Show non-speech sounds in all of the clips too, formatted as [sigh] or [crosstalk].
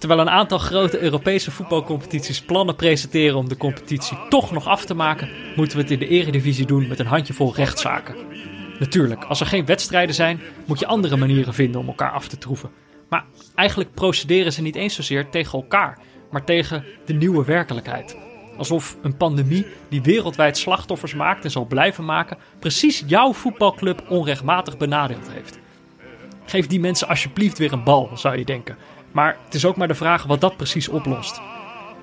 Terwijl een aantal grote Europese voetbalcompetities plannen presenteren om de competitie toch nog af te maken, moeten we het in de Eredivisie doen met een handjevol rechtszaken. Natuurlijk, als er geen wedstrijden zijn, moet je andere manieren vinden om elkaar af te troeven. Maar eigenlijk procederen ze niet eens zozeer tegen elkaar, maar tegen de nieuwe werkelijkheid. Alsof een pandemie die wereldwijd slachtoffers maakt en zal blijven maken, precies jouw voetbalclub onrechtmatig benadeeld heeft. Geef die mensen alsjeblieft weer een bal, zou je denken. Maar het is ook maar de vraag wat dat precies oplost.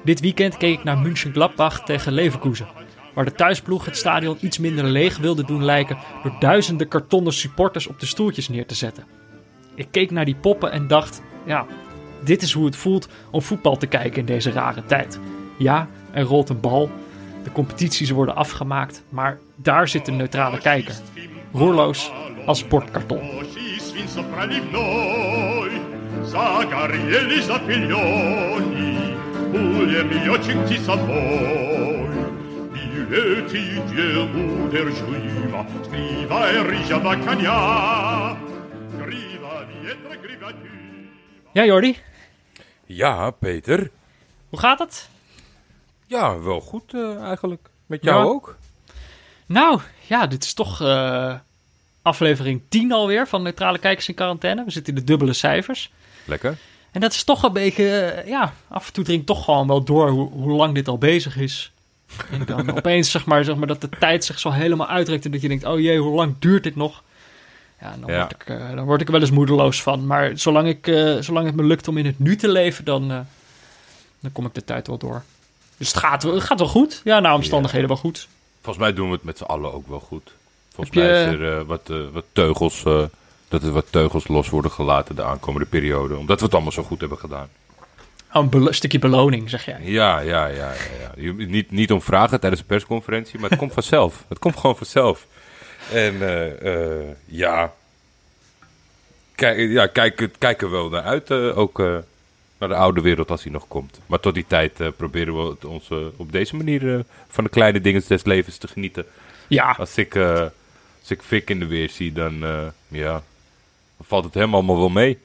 Dit weekend keek ik naar München-Gladbach tegen Leverkusen. Waar de thuisploeg het stadion iets minder leeg wilde doen lijken door duizenden kartonnen supporters op de stoeltjes neer te zetten. Ik keek naar die poppen en dacht: ja, dit is hoe het voelt om voetbal te kijken in deze rare tijd. Ja, er rolt een bal, de competities worden afgemaakt, maar daar zit een neutrale kijker. Roerloos als sportkarton. Zagarieli zapiglioni, Puglie mio cinti sapoi, Bileti Dieu der Juiva, Scriva e rigia bacania, Griva vietra griva tu. Ja, Jordi? Ja, Peter. Hoe gaat het? Ja, wel goed uh, eigenlijk. Met jou Ja. ook? Nou, ja, dit is toch eh, aflevering 10 alweer van Neutrale Kijkers in Quarantaine. We zitten in de dubbele cijfers. Lekker. En dat is toch een beetje, eh, ja, af en toe dringt toch gewoon wel door hoe, hoe lang dit al bezig is. En dan [laughs] opeens zeg maar, zeg maar dat de tijd zich zo helemaal uitrekt en dat je denkt, oh jee, hoe lang duurt dit nog? Ja, dan, Ja. Word ik, eh, dan word ik er wel eens moedeloos van. Maar zolang, ik, eh, zolang het me lukt om in het nu te leven, dan, dan kom ik de tijd wel door. Dus het gaat, wel- het gaat wel goed. Ja, naar omstandigheden wel goed. Volgens mij doen we het met z'n allen ook wel goed. Volgens je- mij is er wat, wat teugels, dat er wat teugels los worden gelaten de aankomende periode. Omdat we het allemaal zo goed hebben gedaan. Oh, een stukje beloning, zeg jij. Ja, ja, ja. ja, ja. Je, niet, niet om vragen tijdens de persconferentie, maar het komt vanzelf. [laughs] Het komt gewoon vanzelf. En eh, eh, ja, kijk, ja kijk, kijk er wel naar uit. eh, ook naar de oude wereld als die nog komt. Maar tot die tijd proberen we het ons op deze manier van de kleine dingen des levens te genieten. Ja, Als ik, als ik Fik in de weer zie, dan, ja, valt het hem allemaal wel mee.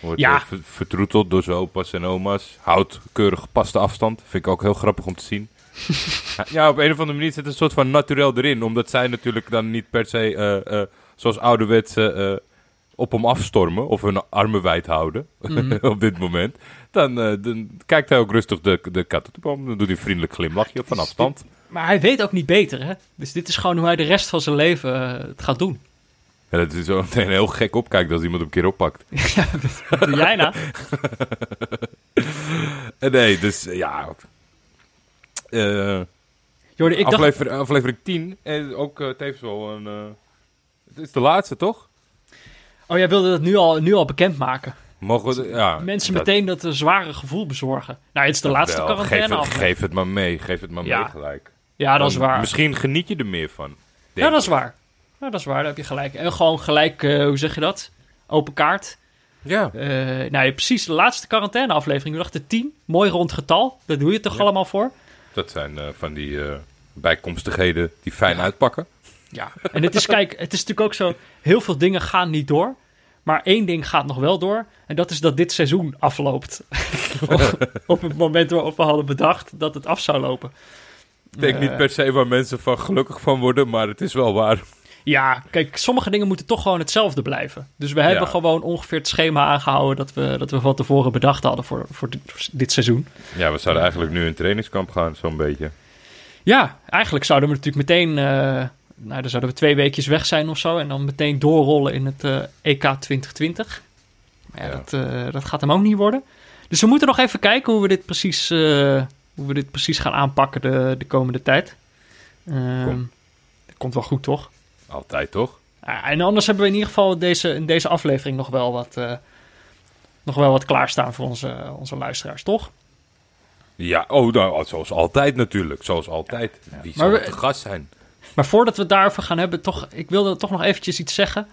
Wordt Ja. ver- vertroeteld door zijn opa's en oma's. Houdt keurig gepaste afstand. Vind ik ook heel grappig om te zien. [laughs] ja, op een of andere manier zit een soort van naturel erin. Omdat zij natuurlijk dan niet per se, eh, eh, zoals ouderwetse, eh op hem afstormen. Of hun armen wijd houden. [laughs] op dit moment. Dan, dan kijkt hij ook rustig de, de kat op de boom. Dan doet hij een vriendelijk glimlachje van afstand. maar hij weet ook niet beter, hè? Dus dit is gewoon hoe hij de rest van zijn leven het gaat doen. Ja, dat is zo meteen heel gek opkijkt als iemand hem een keer oppakt. [laughs] Wat doe jij nou? Eh, Nee, dus eh, ja. Eh, Jordi, ik dacht... aflever- aflevering 10. En ook eh, tevens wel een. het is de laatste, toch? Oh, jij wilde dat nu al, nu al bekendmaken. Mogen we. Ja, Mensen dat- meteen dat zware gevoel bezorgen. Nou, het is de dat laatste wel. quarantaine Geef, af. het- geef het maar mee. Geef het maar Ja. mee gelijk. Ja, dat is waar. Misschien geniet je er meer van. Ja, dat is waar. Ja, dat is waar, daar heb je gelijk. En gewoon gelijk, eh, hoe zeg je dat? Open kaart. Ja. Eh, nou ja, precies, de laatste quarantaine-aflevering. We dachten 10. Mooi rond getal. Daar doe je het toch Ja. allemaal voor? Dat zijn eh, van die eh, bijkomstigheden die fijn uitpakken. Ja. En het is, kijk, het is natuurlijk ook zo... Heel veel dingen gaan niet door. Maar één ding gaat nog wel door. En dat is dat dit seizoen afloopt. [laughs] op, het moment waarop we hadden bedacht dat het af zou lopen. Ik denk niet per se waar mensen van gelukkig van worden, maar het is wel waar. Ja, kijk, sommige dingen moeten toch gewoon hetzelfde blijven. Dus we hebben Ja. gewoon ongeveer het schema aangehouden dat we, dat we van tevoren bedacht hadden voor, voor dit, voor dit seizoen. Ja, we zouden eigenlijk nu in trainingskamp gaan, zo'n beetje. Ja, eigenlijk zouden we natuurlijk meteen, eh, nou dan zouden we twee weekjes weg zijn of zo en dan meteen doorrollen in het eh, EK 2020. Maar ja, Ja. Dat, eh, dat gaat hem ook niet worden. Dus we moeten nog even kijken hoe we dit precies, hoe we dit precies gaan aanpakken de, de komende tijd. Ehm, Kom. dat komt wel goed, toch? Altijd toch? Ja, en anders hebben we in ieder geval deze, in deze aflevering nog wel wat, eh, nog wel wat klaarstaan voor onze, onze luisteraars, toch? Ja, oh, nou, zoals altijd natuurlijk. Zoals altijd. Wie Maar zou we- gast zijn? Maar voordat we het daarover gaan hebben, toch, ik wilde toch nog eventjes iets zeggen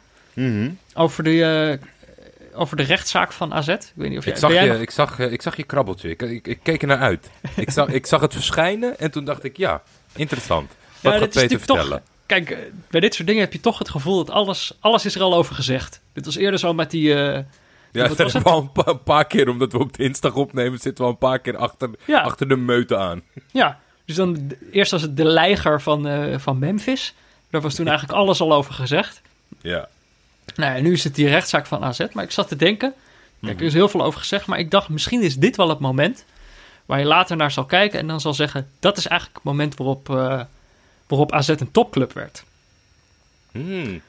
over de, eh, over de rechtszaak van AZ. Ik weet niet of jij, Ik zag, jij je, nog- ik, zag, eh, ik zag je krabbeltje. Ik, ik, ik keek er naar uit. ik, zag, ik zag het verschijnen en toen dacht ik, ja, interessant. Wat Ja, gaat Peter vertellen? Kijk, eh, bij dit soort dingen heb je toch het gevoel dat alles, alles is er al over gezegd. Dit was eerder zo met die, eh, Ja, dat was is wel een, pa- een paar keer, omdat we op dinsdag opnemen, zitten we een paar keer achter, Ja. achter de meute aan. Ja, dus dan eerst was het de leiger van, eh, van Memphis. Daar was toen eigenlijk alles al over gezegd. Ja. Nou ja, nu is het die rechtszaak van AZ. Maar ik zat te denken, kijk, er is heel veel over gezegd. Maar ik dacht, misschien is dit wel het moment waar je later naar zal kijken. En dan zal zeggen, dat is eigenlijk het moment waarop, waarop AZ een topclub werd. Hmm.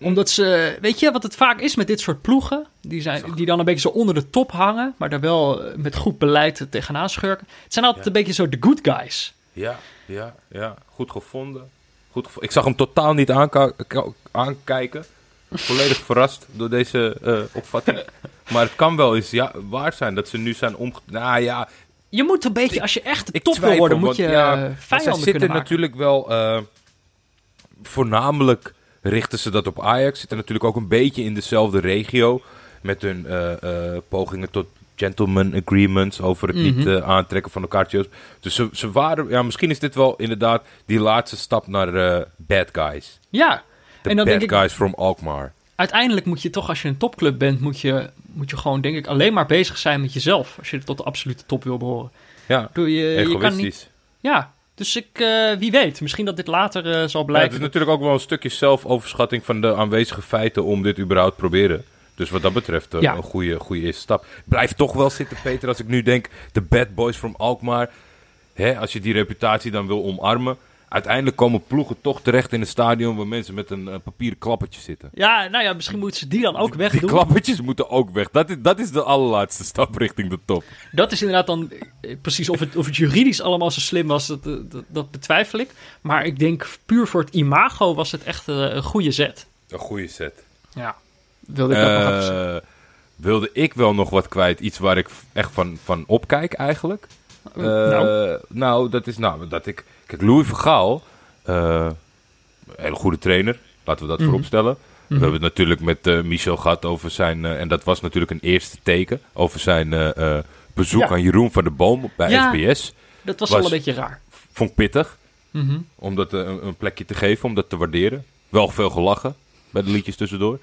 Omdat ze, weet je wat het vaak is met dit soort ploegen? Die, zijn, die dan een beetje zo onder de top hangen, maar daar wel eh, met goed beleid tegenaan schurken. Het zijn altijd Ja. een beetje zo de good guys. Ja, ja, ja. Goed gevonden. Goed ik zag hem totaal niet aankijken. Volledig [laughs] verrast door deze eh, opvatting. Maar het kan wel eens ja, waar zijn dat ze nu zijn omge... Nou ja, Je moet een beetje, als je echt de top wil worden, moet je ja, eh, vijanden zitten natuurlijk wel... eh, voornamelijk richten ze dat op Ajax. Zitten natuurlijk ook een beetje in dezelfde regio. Met hun eh, pogingen tot gentleman agreements over het niet Mhm. aantrekken van elkaar. Dus ze, ze waren... Ja, misschien is dit wel inderdaad die laatste stap naar bad guys. Ja, De en dan bad denk ik, guys from Alkmaar. Uiteindelijk moet je toch, als je een topclub bent, moet je, moet je gewoon, denk ik, alleen maar bezig zijn met jezelf. Als je tot de absolute top wil behoren. Ja, Doe je, je kan niet, egoïstisch. ja, dus ik, eh, wie weet, misschien dat dit later eh, zal Ja, het blijken. is natuurlijk ook wel een stukje zelfoverschatting van de aanwezige feiten om dit überhaupt te proberen. Dus wat dat betreft eh, Ja. een goede, goede eerste stap. Blijf toch wel zitten, Peter, als ik nu denk, de bad boys from Alkmaar. Hè, als je die reputatie dan wil omarmen. Uiteindelijk komen ploegen toch terecht in een stadion waar mensen met een eh, papieren klappertje zitten. Ja, nou ja, misschien moeten ze die dan ook Die wegdoen. klappertjes moeten ook weg. Dat is, dat is de allerlaatste stap richting de top. Dat is inderdaad dan eh, precies of het, of het juridisch allemaal zo slim was, dat, eh, dat, dat betwijfel ik. Maar ik denk puur voor het imago was het echt een goede zet. Een goede set. Ja, wilde ik nog wilde ik wel nog wat kwijt. Iets waar ik echt van, van opkijk eigenlijk. Eh, nou, nou, dat is nou dat ik. Kijk, Louis Vergaal, eh een hele goede trainer, laten we dat Mhm. voorop stellen. We Mhm. hebben het natuurlijk met eh, Michel gehad over zijn. en dat was natuurlijk een eerste teken. Over zijn bezoek Ja. aan Jeroen van der Boom bij Ja. SBS. dat was, wel een beetje raar. Vond ik pittig Mhm. om dat een, een plekje te geven, om dat te waarderen. Wel veel gelachen bij de liedjes tussendoor.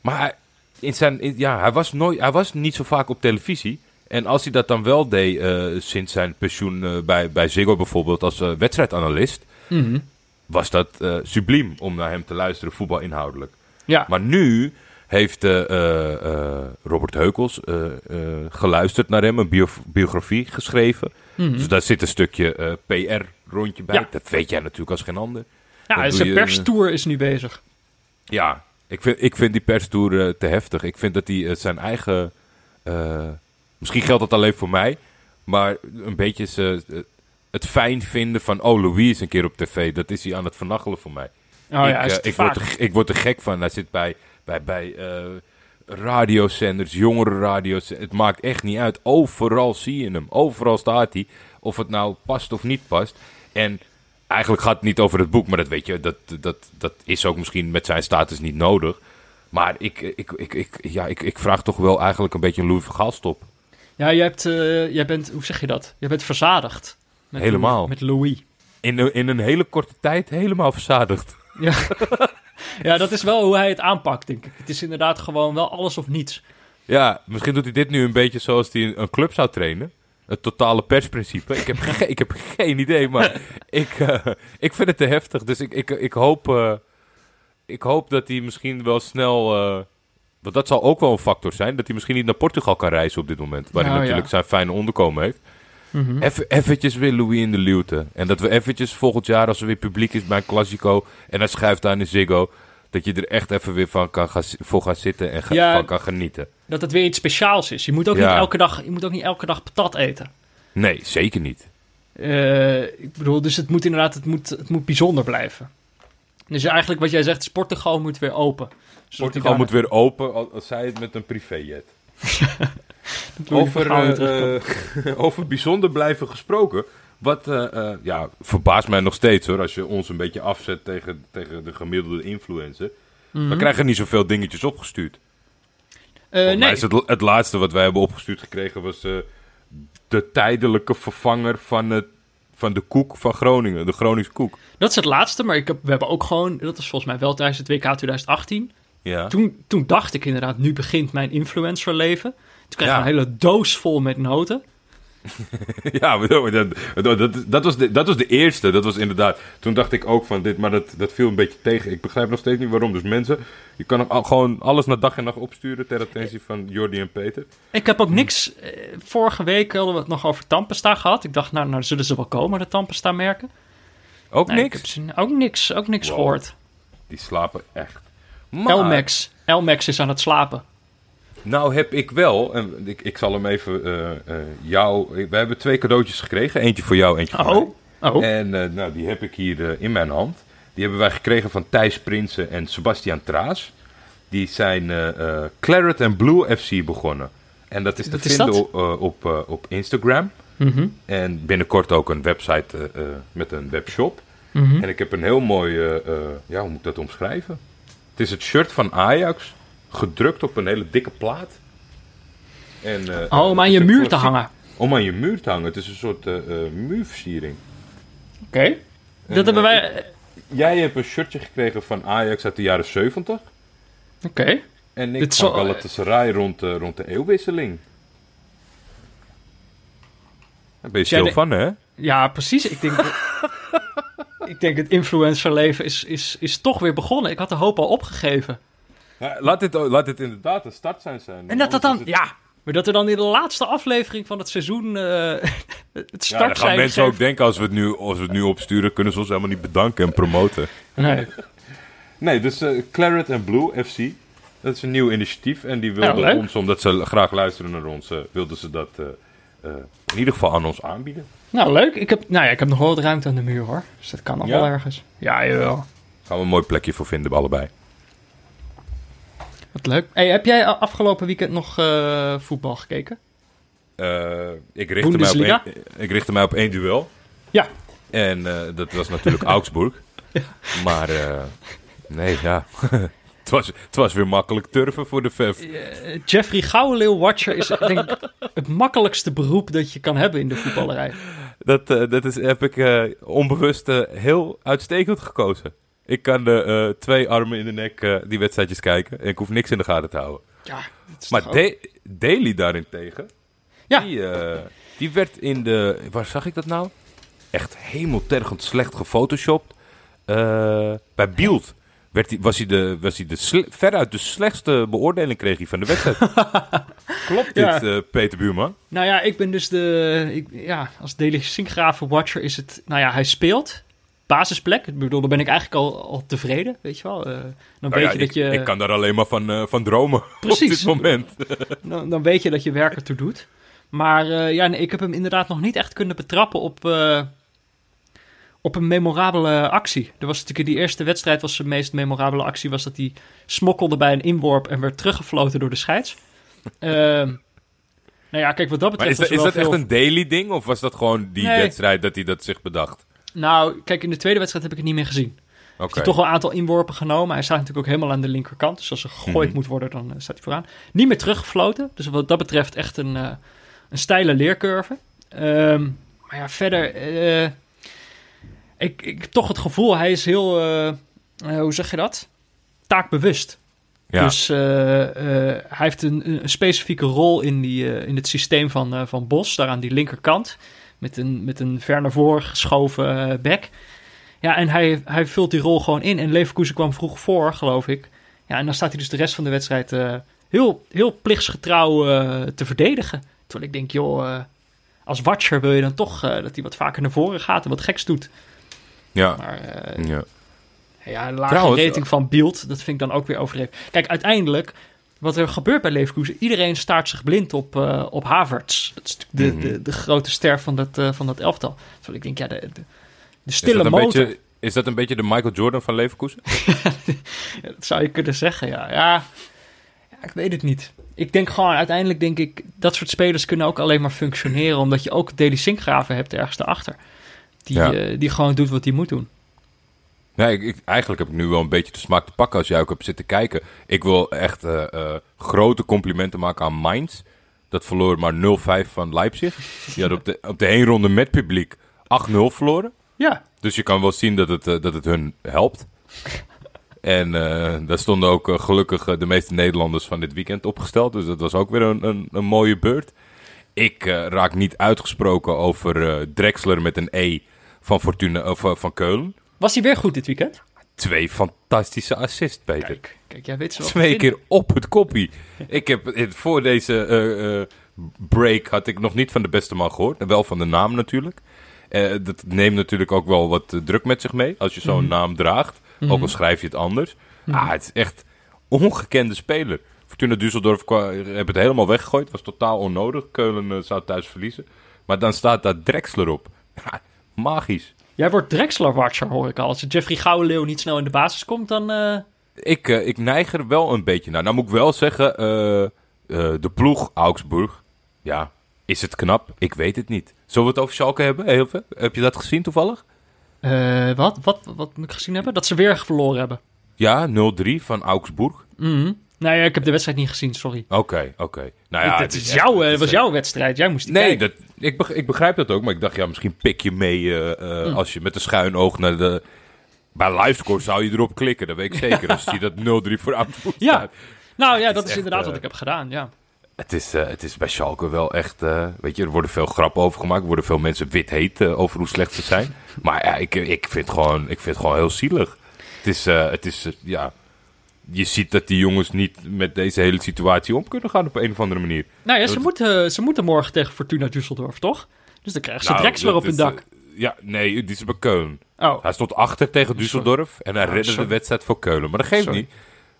Maar hij, in zijn, in- ja, hij, was nooit, hij was niet zo vaak op televisie. En als hij dat dan wel deed eh, sinds zijn pensioen eh, bij, bij Ziggo bijvoorbeeld als eh, wedstrijdanalist... Mhm. was dat subliem om naar hem te luisteren, voetbalinhoudelijk. Ja, Maar nu heeft Robert Heukels geluisterd naar hem, een bio- biografie geschreven. Mhm. Dus daar zit een stukje PR-rondje bij. Ja. Dat weet jij natuurlijk als geen ander. ja zijn perstour is nu bezig. Ja, ik vind, ik vind die perstour te heftig. Ik vind dat hij zijn eigen... misschien geldt dat alleen voor mij. Maar een beetje ze, eh, het fijn vinden van... Oh, Louis is een keer op tv. Dat is hij aan het vernachelen voor mij. Oh ik, ja, eh, ik, word er, ik word er gek van. Hij zit bij, bij, bij radiozenders, jongere radio's. Het maakt echt niet uit. Overal zie je hem. Overal staat hij. Of het nou past of niet past. En eigenlijk gaat het niet over het boek. Maar dat weet je, dat, dat, dat is ook misschien met zijn status niet nodig. Maar ik, ik, ik, ik, ja, ik, ik vraag toch wel eigenlijk een beetje een Louis Vergaal stop. Ja, jij, hebt, eh, jij bent, hoe zeg je dat? Jij bent verzadigd. Met Helemaal. Louis- met Louis. In, een- in een hele korte tijd helemaal verzadigd. [laughs] Ja. ja, dat is wel hoe hij het aanpakt, denk ik. Het is inderdaad gewoon wel alles of niets. Ja, misschien doet hij dit nu een beetje zoals hij een, club zou trainen. Het totale persprincipe. Ik heb, [laughs] ge- ik heb geen idee, maar ik, eh, ik vind het te heftig. Dus ik, ik, ik, hoop, eh, ik hoop dat hij misschien wel snel... want dat zal ook wel een factor zijn. Dat hij misschien niet naar Portugal kan reizen op dit moment. Waar hij Nou, natuurlijk ja. zijn fijne onderkomen heeft. Mhm. Even, eventjes weer Louis in de luwte. En dat we eventjes volgend jaar, als er weer publiek is bij een Classico... en hij schuift aan de Ziggo... dat je er echt even weer van kan gaan, voor gaan zitten en ga- Ja. van kan genieten. Dat het weer iets speciaals is. Je moet ook, Ja. niet, elke dag, je moet ook niet elke dag patat eten. Nee, zeker niet. Eh, ik bedoel, dus het moet inderdaad, het moet, het moet bijzonder blijven. Dus eigenlijk wat jij zegt, is Portugal moet weer open. Portugal moet weer open, al- als zij het met een privéjet. [laughs] Over, eh, [laughs] over bijzonder blijven gesproken. Wat eh, ja, verbaast mij nog steeds hoor, als je ons een beetje afzet tegen, tegen de gemiddelde influencer. Mhm. We krijgen niet zoveel dingetjes opgestuurd. Mij nee, is het, het laatste wat wij hebben opgestuurd gekregen was de tijdelijke vervanger van, het, van de koek van Groningen, de Groningse koek. dat is het laatste. Maar ik heb, we hebben ook gewoon, dat is volgens mij wel tijdens het WK 2018... Ja. Toen, toen dacht ik inderdaad, nu begint mijn influencerleven. Toen kreeg ik Ja. een hele doos vol met noten. [laughs] Ja, dat, dat, dat, was de, dat was de eerste. Dat was inderdaad. Toen dacht ik ook van dit, maar dat, dat viel een beetje tegen. Ik begrijp nog steeds niet waarom. Dus mensen, je kan al- gewoon alles naar dag en nacht opsturen ter attentie van Jordi en Peter. Ik heb ook niks... eh, vorige week hadden we het nog over tandpasta gehad. Ik dacht, nou, nou zullen ze wel komen, de tandpasta merken. Ook Nee, niks. heb ook niks, ook niks Wow. gehoord. Die slapen echt. Maar, Elmax. Elmax is aan het slapen. Nou heb ik wel, en ik, ik zal hem even eh, jou. We hebben twee cadeautjes gekregen. Eentje voor jou, eentje voor mij. Oh, oh. En eh, nou, die heb ik hier in mijn hand. Die hebben wij gekregen van Thijs Prinsen en Sebastian Traas. Die zijn Claret and Blue FC begonnen. En dat is te Wat vinden op, eh, op Instagram. Mhm, En binnenkort ook een website met een webshop. mhm. En ik heb een heel mooi, ja, hoe moet ik dat omschrijven? Het is het shirt van Ajax, gedrukt op een hele dikke plaat. En, eh, Oh, om het aan je muur te hangen. Om aan je muur te hangen. Het is een soort eh, muurversiering. Oké. Dat hebben wij... Jij hebt een shirtje gekregen van Ajax uit de jaren 70. Oké. En ik Dit van Galatasaray rond, de- rond de eeuwwisseling. Daar ben je stil van, hè? Ja, precies. Ik denk... [laughs] ik denk het influencerleven is, is, is toch weer begonnen. Ik had de hoop al opgegeven. Ja, laat, dit, laat dit inderdaad een start zijn. zijn. En dat dat dan... Het- Ja, maar dat er dan in de laatste aflevering van het seizoen... eh [laughs] het Ja, dan start gaan zijn mensen ook denken, als we, het nu, als we het nu opsturen, kunnen ze ons helemaal niet bedanken en promoten. Nee. Nee, dus eh Claret and Blue FC, dat is een nieuw initiatief. En die wilden Ja, ons, omdat ze graag luisteren naar ons, eh, wilden ze dat in ieder geval aan ons aanbieden. Nou, leuk. Ik heb, nou ja, ik heb nog wel wat ruimte aan de muur, hoor. Dus dat kan nog Ja? wel ergens. Ja, jawel. Gaan we een mooi plekje voor vinden, allebei. Wat leuk. Hey, heb jij afgelopen weekend nog eh, voetbal gekeken? Eh, ik, richtte mij op Bundesliga? één, ik richtte mij op één duel. Ja. En eh, dat was natuurlijk [laughs] Augsburg. Maar eh, nee, ja. [laughs] het, was, het was weer makkelijk turven voor de VEF. Jeffrey Gouwenleeuw Watcher is denk ik [laughs] het makkelijkste beroep dat je kan hebben in de voetballerij. Dat, eh, dat is, heb ik eh, onbewust eh, heel uitstekend gekozen. Ik kan de twee armen in de nek die wedstrijdjes kijken. En ik hoef niks in de gaten te houden. Ja, Maar De Daly daarentegen, Ja. die, die werd in de... Waar zag ik dat nou? Echt hemeltergend slecht gefotoshopt. Bij Bielt werd die, was hij, de, was hij de sle- veruit de slechtste beoordeling kreeg hij van de wedstrijd. [laughs] Klopt Ja. dit, eh, Peter Buurman? Nou ja, ik ben dus de... Ik, ja, als Delig Sinkgraven Watcher is het... Nou ja, hij speelt. Basisplek. Ik bedoel, dan ben ik eigenlijk al, al tevreden, weet je wel. Eh, dan Nou weet ja, je dat ik, je... ik kan daar alleen maar van, eh, van dromen Precies. [laughs] op dit moment. [laughs] dan, dan weet je dat je werk ertoe doet. Maar ja, nee, ik heb hem inderdaad nog niet echt kunnen betrappen op, op een memorabele actie. Er was natuurlijk in die eerste wedstrijd was zijn meest memorabele actie was dat hij smokkelde bij een inworp en werd teruggefloten door de scheids. [laughs] Ehm nou ja, kijk, wat dat Maar is betreft is dat echt een daily ding? Of was dat gewoon die Nee. wedstrijd dat hij dat zich bedacht? Nou, kijk, in de tweede wedstrijd heb ik het niet meer gezien. Oké. Heeft hij toch wel een aantal inworpen genomen. Hij staat natuurlijk ook helemaal aan de linkerkant. Dus als er gegooid Mhm. moet worden, dan eh, staat hij vooraan. Niet meer teruggefloten. Dus wat dat betreft echt een, eh, een steile leercurve. Ehm, maar ja, verder... ik, ik heb toch het gevoel, hij is heel... eh, eh, hoe zeg je dat? Taakbewust. Ja. Dus eh, hij heeft een, een specifieke rol in, die, in het systeem van, van Bos, daar aan die linkerkant. Met een, met een ver naar voren geschoven back. Ja, en hij, hij vult die rol gewoon in. En Leverkusen kwam vroeg voor, geloof ik. Ja, en dan staat hij dus de rest van de wedstrijd heel, heel plichtsgetrouw te verdedigen. Terwijl ik denk, joh, als watcher wil je dan toch dat hij wat vaker naar voren gaat en wat geks doet. Ja. Maar eh, ja. ja, een lage Trouwens, rating van Beeld, dat vind ik dan ook weer overdreven. Kijk, uiteindelijk, wat er gebeurt bij Leverkusen, iedereen staart zich blind op, eh op Havertz. Dat is natuurlijk de, Mhm. de, de grote ster van dat, eh, van dat elftal. Terwijl ik denk, ja, de, de, de Is stille dat, een motor, beetje, is dat een beetje de Michael Jordan van Leverkusen? [laughs] ja, dat zou je kunnen zeggen, ja. ja. Ja, ik weet het niet. Ik denk gewoon, uiteindelijk denk ik, dat soort spelers kunnen ook alleen maar functioneren, omdat je ook Deli Sinkgraven hebt ergens daarachter. Die, Ja. eh, die gewoon doet wat hij moet doen. Nee, ik, ik- eigenlijk heb ik nu wel een beetje de smaak te pakken als jij ook hebt zitten kijken. Ik wil echt eh, eh, grote complimenten maken aan Mainz. Dat verloor maar 0-5 van Leipzig. Die hadden op de, op de heenronde met publiek 8-0 verloren. Ja, Dus je kan wel zien dat het, dat het hun helpt. En daar stonden ook gelukkig de meeste Nederlanders van dit weekend opgesteld. Dus dat was ook weer een, een, een mooie beurt. Ik raak niet uitgesproken over Drexler met een E van, Fortuna, of, eh, van Keulen. Was hij weer goed dit weekend? Twee fantastische assists, Peter. Kijk, kijk jij weet wel. Twee keer op het koppie. Ik heb het- voor deze eh, eh, break had ik nog niet van de beste man gehoord. En wel van de naam natuurlijk. Eh, dat neemt natuurlijk ook wel wat eh, druk met zich mee. Als je zo'n naam draagt. Ook al schrijf je het anders. Ah, het is echt ongekende speler. Fortuna Düsseldorf hebben het helemaal weggegooid. Was totaal onnodig. Keulen eh, zou thuis verliezen. Maar dan staat daar Drexler op. [laughs] Magisch. Jij wordt Drexler-watcher, hoor ik al. Als Jeffrey Gouwenleeuw niet snel in de basis komt, dan... eh, Ik, eh, ik neig er wel een beetje naar. Nou moet ik wel zeggen, eh, eh, de ploeg Augsburg, ja, is het knap? Ik weet het niet. Zullen we het over Schalke hebben? Heel veel? Heb je dat gezien toevallig? eh, wat? wat? Wat moet ik gezien hebben? Dat ze weer verloren hebben. Ja, 0-3 van Augsburg. Mhm. Nou ja, ik heb de wedstrijd niet gezien, sorry. Oké, oké. Nou ja, het is jouw, het eh, was echt- jouw wedstrijd. Jij moest die Nee, kijken. dat, ik, beg- ik begrijp dat ook. Maar ik dacht, ja, misschien pik je mee eh, eh, Mm. als je met een schuin oog naar de... Bij livescore zou je erop klikken, dat weet ik zeker. [laughs] Als je dat 0-3 voor Augsburg Ja. staat. Nou ja, dat is is echt, inderdaad eh, wat ik heb gedaan, ja. Het is, eh, het is bij Schalke wel echt... eh, weet je, er worden veel grappen over gemaakt. Er worden veel mensen wit heet eh, over hoe slecht ze zijn. Maar ja, ik, ik, vind gewoon, ik vind het gewoon heel zielig. Het is, eh, het is eh, ja... Je ziet dat die jongens niet met deze hele situatie om kunnen gaan op een of andere manier. Nou ja, ze Dat- moeten, ze moeten morgen tegen Fortuna Düsseldorf, toch? Dus dan krijgen ze Nou, Drexler op hun dak. eh, ja, nee, die is bij Keulen. Oh, Hij stond achter tegen Düsseldorf en hij Oh, redde de wedstrijd voor Keulen. Maar dat geeft Sorry. niet.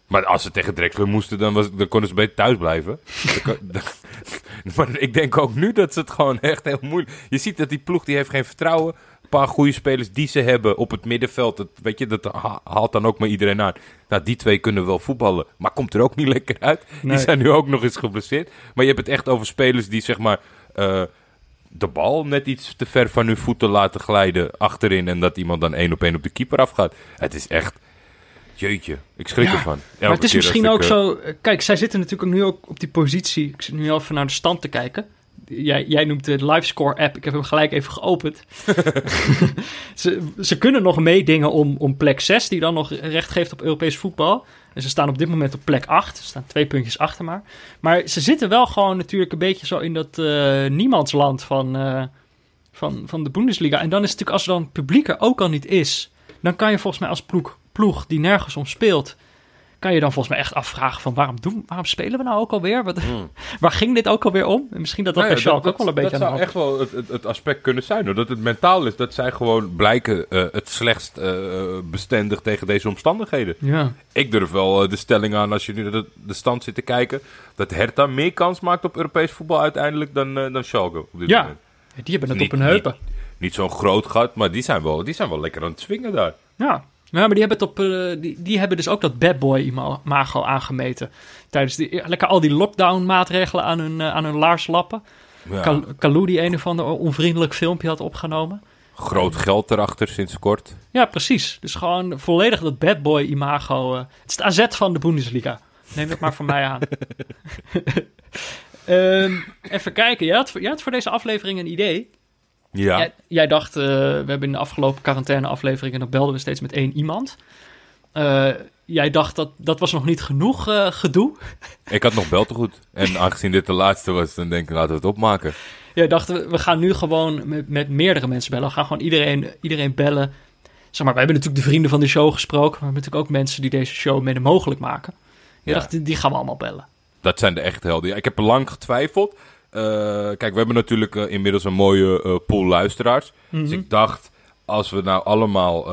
Maar als ze tegen Drexler moesten, dan, was, dan konden ze beter thuis blijven. [laughs] [laughs] Maar ik denk ook nu dat ze het gewoon echt heel moeilijk... Je ziet dat die ploeg die heeft geen vertrouwen. Paar goede spelers die ze hebben op het middenveld. Dat, weet je, dat ha- haalt dan ook maar iedereen aan. Nou, die twee kunnen wel voetballen. Maar komt er ook niet [laughs] lekker uit. Nee. Die zijn nu ook nog eens geblesseerd. Maar je hebt het echt over spelers die zeg maar... eh, de bal net iets te ver van hun voeten laten glijden achterin. En dat iemand dan één op één op de keeper afgaat. Het is echt. Jeetje, ik schrik Ja, ervan. Elke maar het is misschien ook zo... eh, Kijk, zij zitten natuurlijk nu ook op die positie. Ik zit nu even naar de stand te kijken. Jij, jij noemt de livescore app. Ik heb hem gelijk even geopend. [laughs] [laughs] ze, ze kunnen nog meedingen om, om plek 6, die dan nog recht geeft op Europees voetbal. En ze staan op dit moment op plek 8. Ze staan twee puntjes achter maar. Maar ze zitten wel gewoon natuurlijk een beetje zo in dat eh, niemandsland van, eh, van, van de Bundesliga. En dan is het natuurlijk, als er dan publiek er ook al niet is... dan kan je volgens mij als ploeg, ploeg die nergens om speelt kan je dan volgens mij echt afvragen van waarom, doen, waarom spelen we nou ook alweer? Wat, Hmm. [laughs] Waar ging dit ook alweer om? En misschien dat dat nou bij ja, Schalke ook wel een beetje dat aan zou echt wel het, het, het aspect kunnen zijn. Hoor. Dat het mentaal is. Dat zij gewoon blijken eh, het slechtst eh, bestendig tegen deze omstandigheden. Ja. Ik durf wel eh, de stelling aan als je nu naar de, de stand zit te kijken. Dat Hertha meer kans maakt op Europees voetbal uiteindelijk dan, dan Schalke. Op dit Ja. moment. Die hebben het Niet- op hun heupen. Niet zo'n groot gat, maar die zijn, wel, die zijn wel lekker aan het swingen daar. Ja. Ja, maar die hebben, het op, eh, die, die hebben dus ook dat bad boy imago aangemeten. Tijdens die, lekker al die lockdown maatregelen aan hun, eh, aan hun laars lappen. Ja. Kal- Kalou die een of ander onvriendelijk filmpje had opgenomen. Groot geld erachter sinds kort. Ja, precies. Dus gewoon volledig dat bad boy imago. eh, het is het AZ van de Bundesliga. Neem het maar van mij aan. [laughs] Ehm, even kijken. Jij had, jij had voor deze aflevering een idee. Ja. Jij, jij dacht, eh, we hebben in de afgelopen quarantaine afleveringen... dan belden we steeds met één iemand. Eh, jij dacht dat dat was nog niet genoeg eh, gedoe. [laughs] Ik had nog beltegoed. En aangezien dit de laatste was, dan denk ik, laten we het opmaken. Jij dacht, we gaan nu gewoon met, met meerdere mensen bellen. We gaan gewoon iedereen, iedereen bellen. Zeg maar, we hebben natuurlijk de vrienden van de show gesproken... maar we hebben natuurlijk ook mensen die deze show mede mogelijk maken. Je Ja. dacht, die, die gaan we allemaal bellen. Dat zijn de echte helden. Ja, ik heb lang getwijfeld. Eh, kijk, we hebben natuurlijk eh, inmiddels een mooie eh, pool luisteraars. Mhm. Dus ik dacht, als we nou allemaal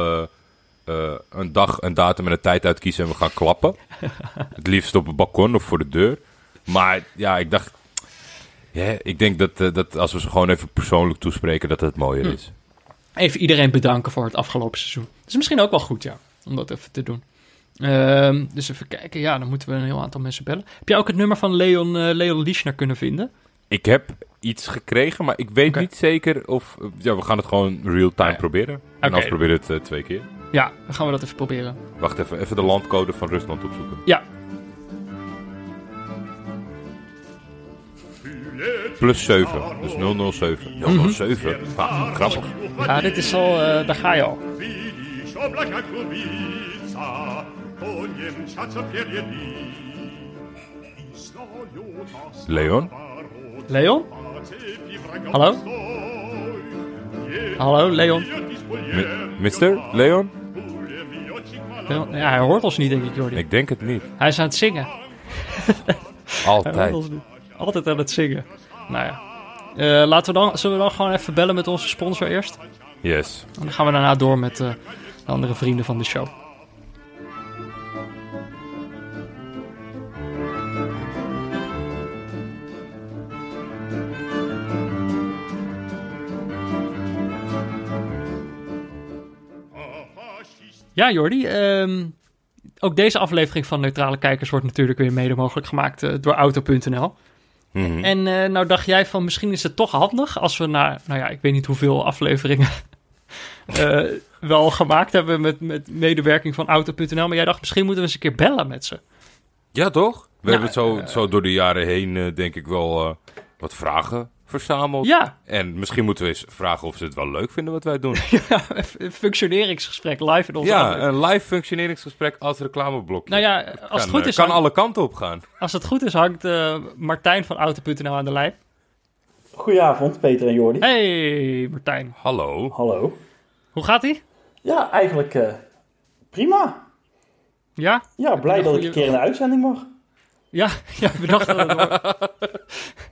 een dag, een datum en een tijd uitkiezen en we gaan klappen. [laughs] het liefst op het balkon of voor de deur. Maar ja, ik dacht, ja, ik denk dat, dat als we ze gewoon even persoonlijk toespreken, dat het mooier Hm. is. Even iedereen bedanken voor het afgelopen seizoen. Dat is misschien ook wel goed, ja, om dat even te doen. Ehm, dus even kijken, ja, dan moeten we een heel aantal mensen bellen. Heb jij ook het nummer van Leon, eh Leon Lischner kunnen vinden? Ik heb iets gekregen, maar ik weet niet zeker of... Ja, we gaan het gewoon real-time Ja. proberen. En Oké. anders proberen we het eh, twee keer. Ja, dan gaan we dat even proberen. Wacht even, even de landcode van Rusland opzoeken. Ja, Plus 7, dus 007. 007, ah, grappig. ja dit is al, eh, daar ga je al. Leon? Leon? Hallo? Hallo, Leon? Mi- Mister? Leon? Leon? Ja, hij hoort ons niet, denk ik, Jordi. Ik denk het niet. Hij is aan het zingen. [laughs] Altijd. Altijd aan het zingen. Nou ja. Eh, laten we dan, zullen we dan gewoon even bellen met onze sponsor eerst? Yes. En dan gaan we daarna door met eh, de andere vrienden van de show. Ja, Jordi. ehm, ook deze aflevering van Neutrale Kijkers wordt natuurlijk weer mede mogelijk gemaakt eh, door Auto.nl. Mhm. En eh, nou dacht jij van misschien is het toch handig als we na, nou ja, ik weet niet hoeveel afleveringen [laughs] eh, wel gemaakt hebben met, met medewerking van Auto.nl. Maar jij dacht misschien moeten we eens een keer bellen met ze. Ja, toch? We Nou, hebben zo, zo door de jaren heen, denk ik wel, wat vragen verzameld. Ja, En misschien moeten we eens vragen of ze het wel leuk vinden wat wij doen. [laughs] een functioneringsgesprek live in onze ja, aflevering. een live functioneringsgesprek als reclameblok. Nou ja, als kan, het goed eh, is, kan hangt, alle kanten op gaan. als het goed is hangt eh, Martijn van Auto.nl aan de lijn. Goedenavond, Peter en Jordi. Hey Martijn, Hallo. Hallo. hoe gaat ie? Ja, eigenlijk eh, prima. Ja? Ja, blij dat ik een keer in de uitzending mag. Ja, [laughs] ja we dachten dat het wel-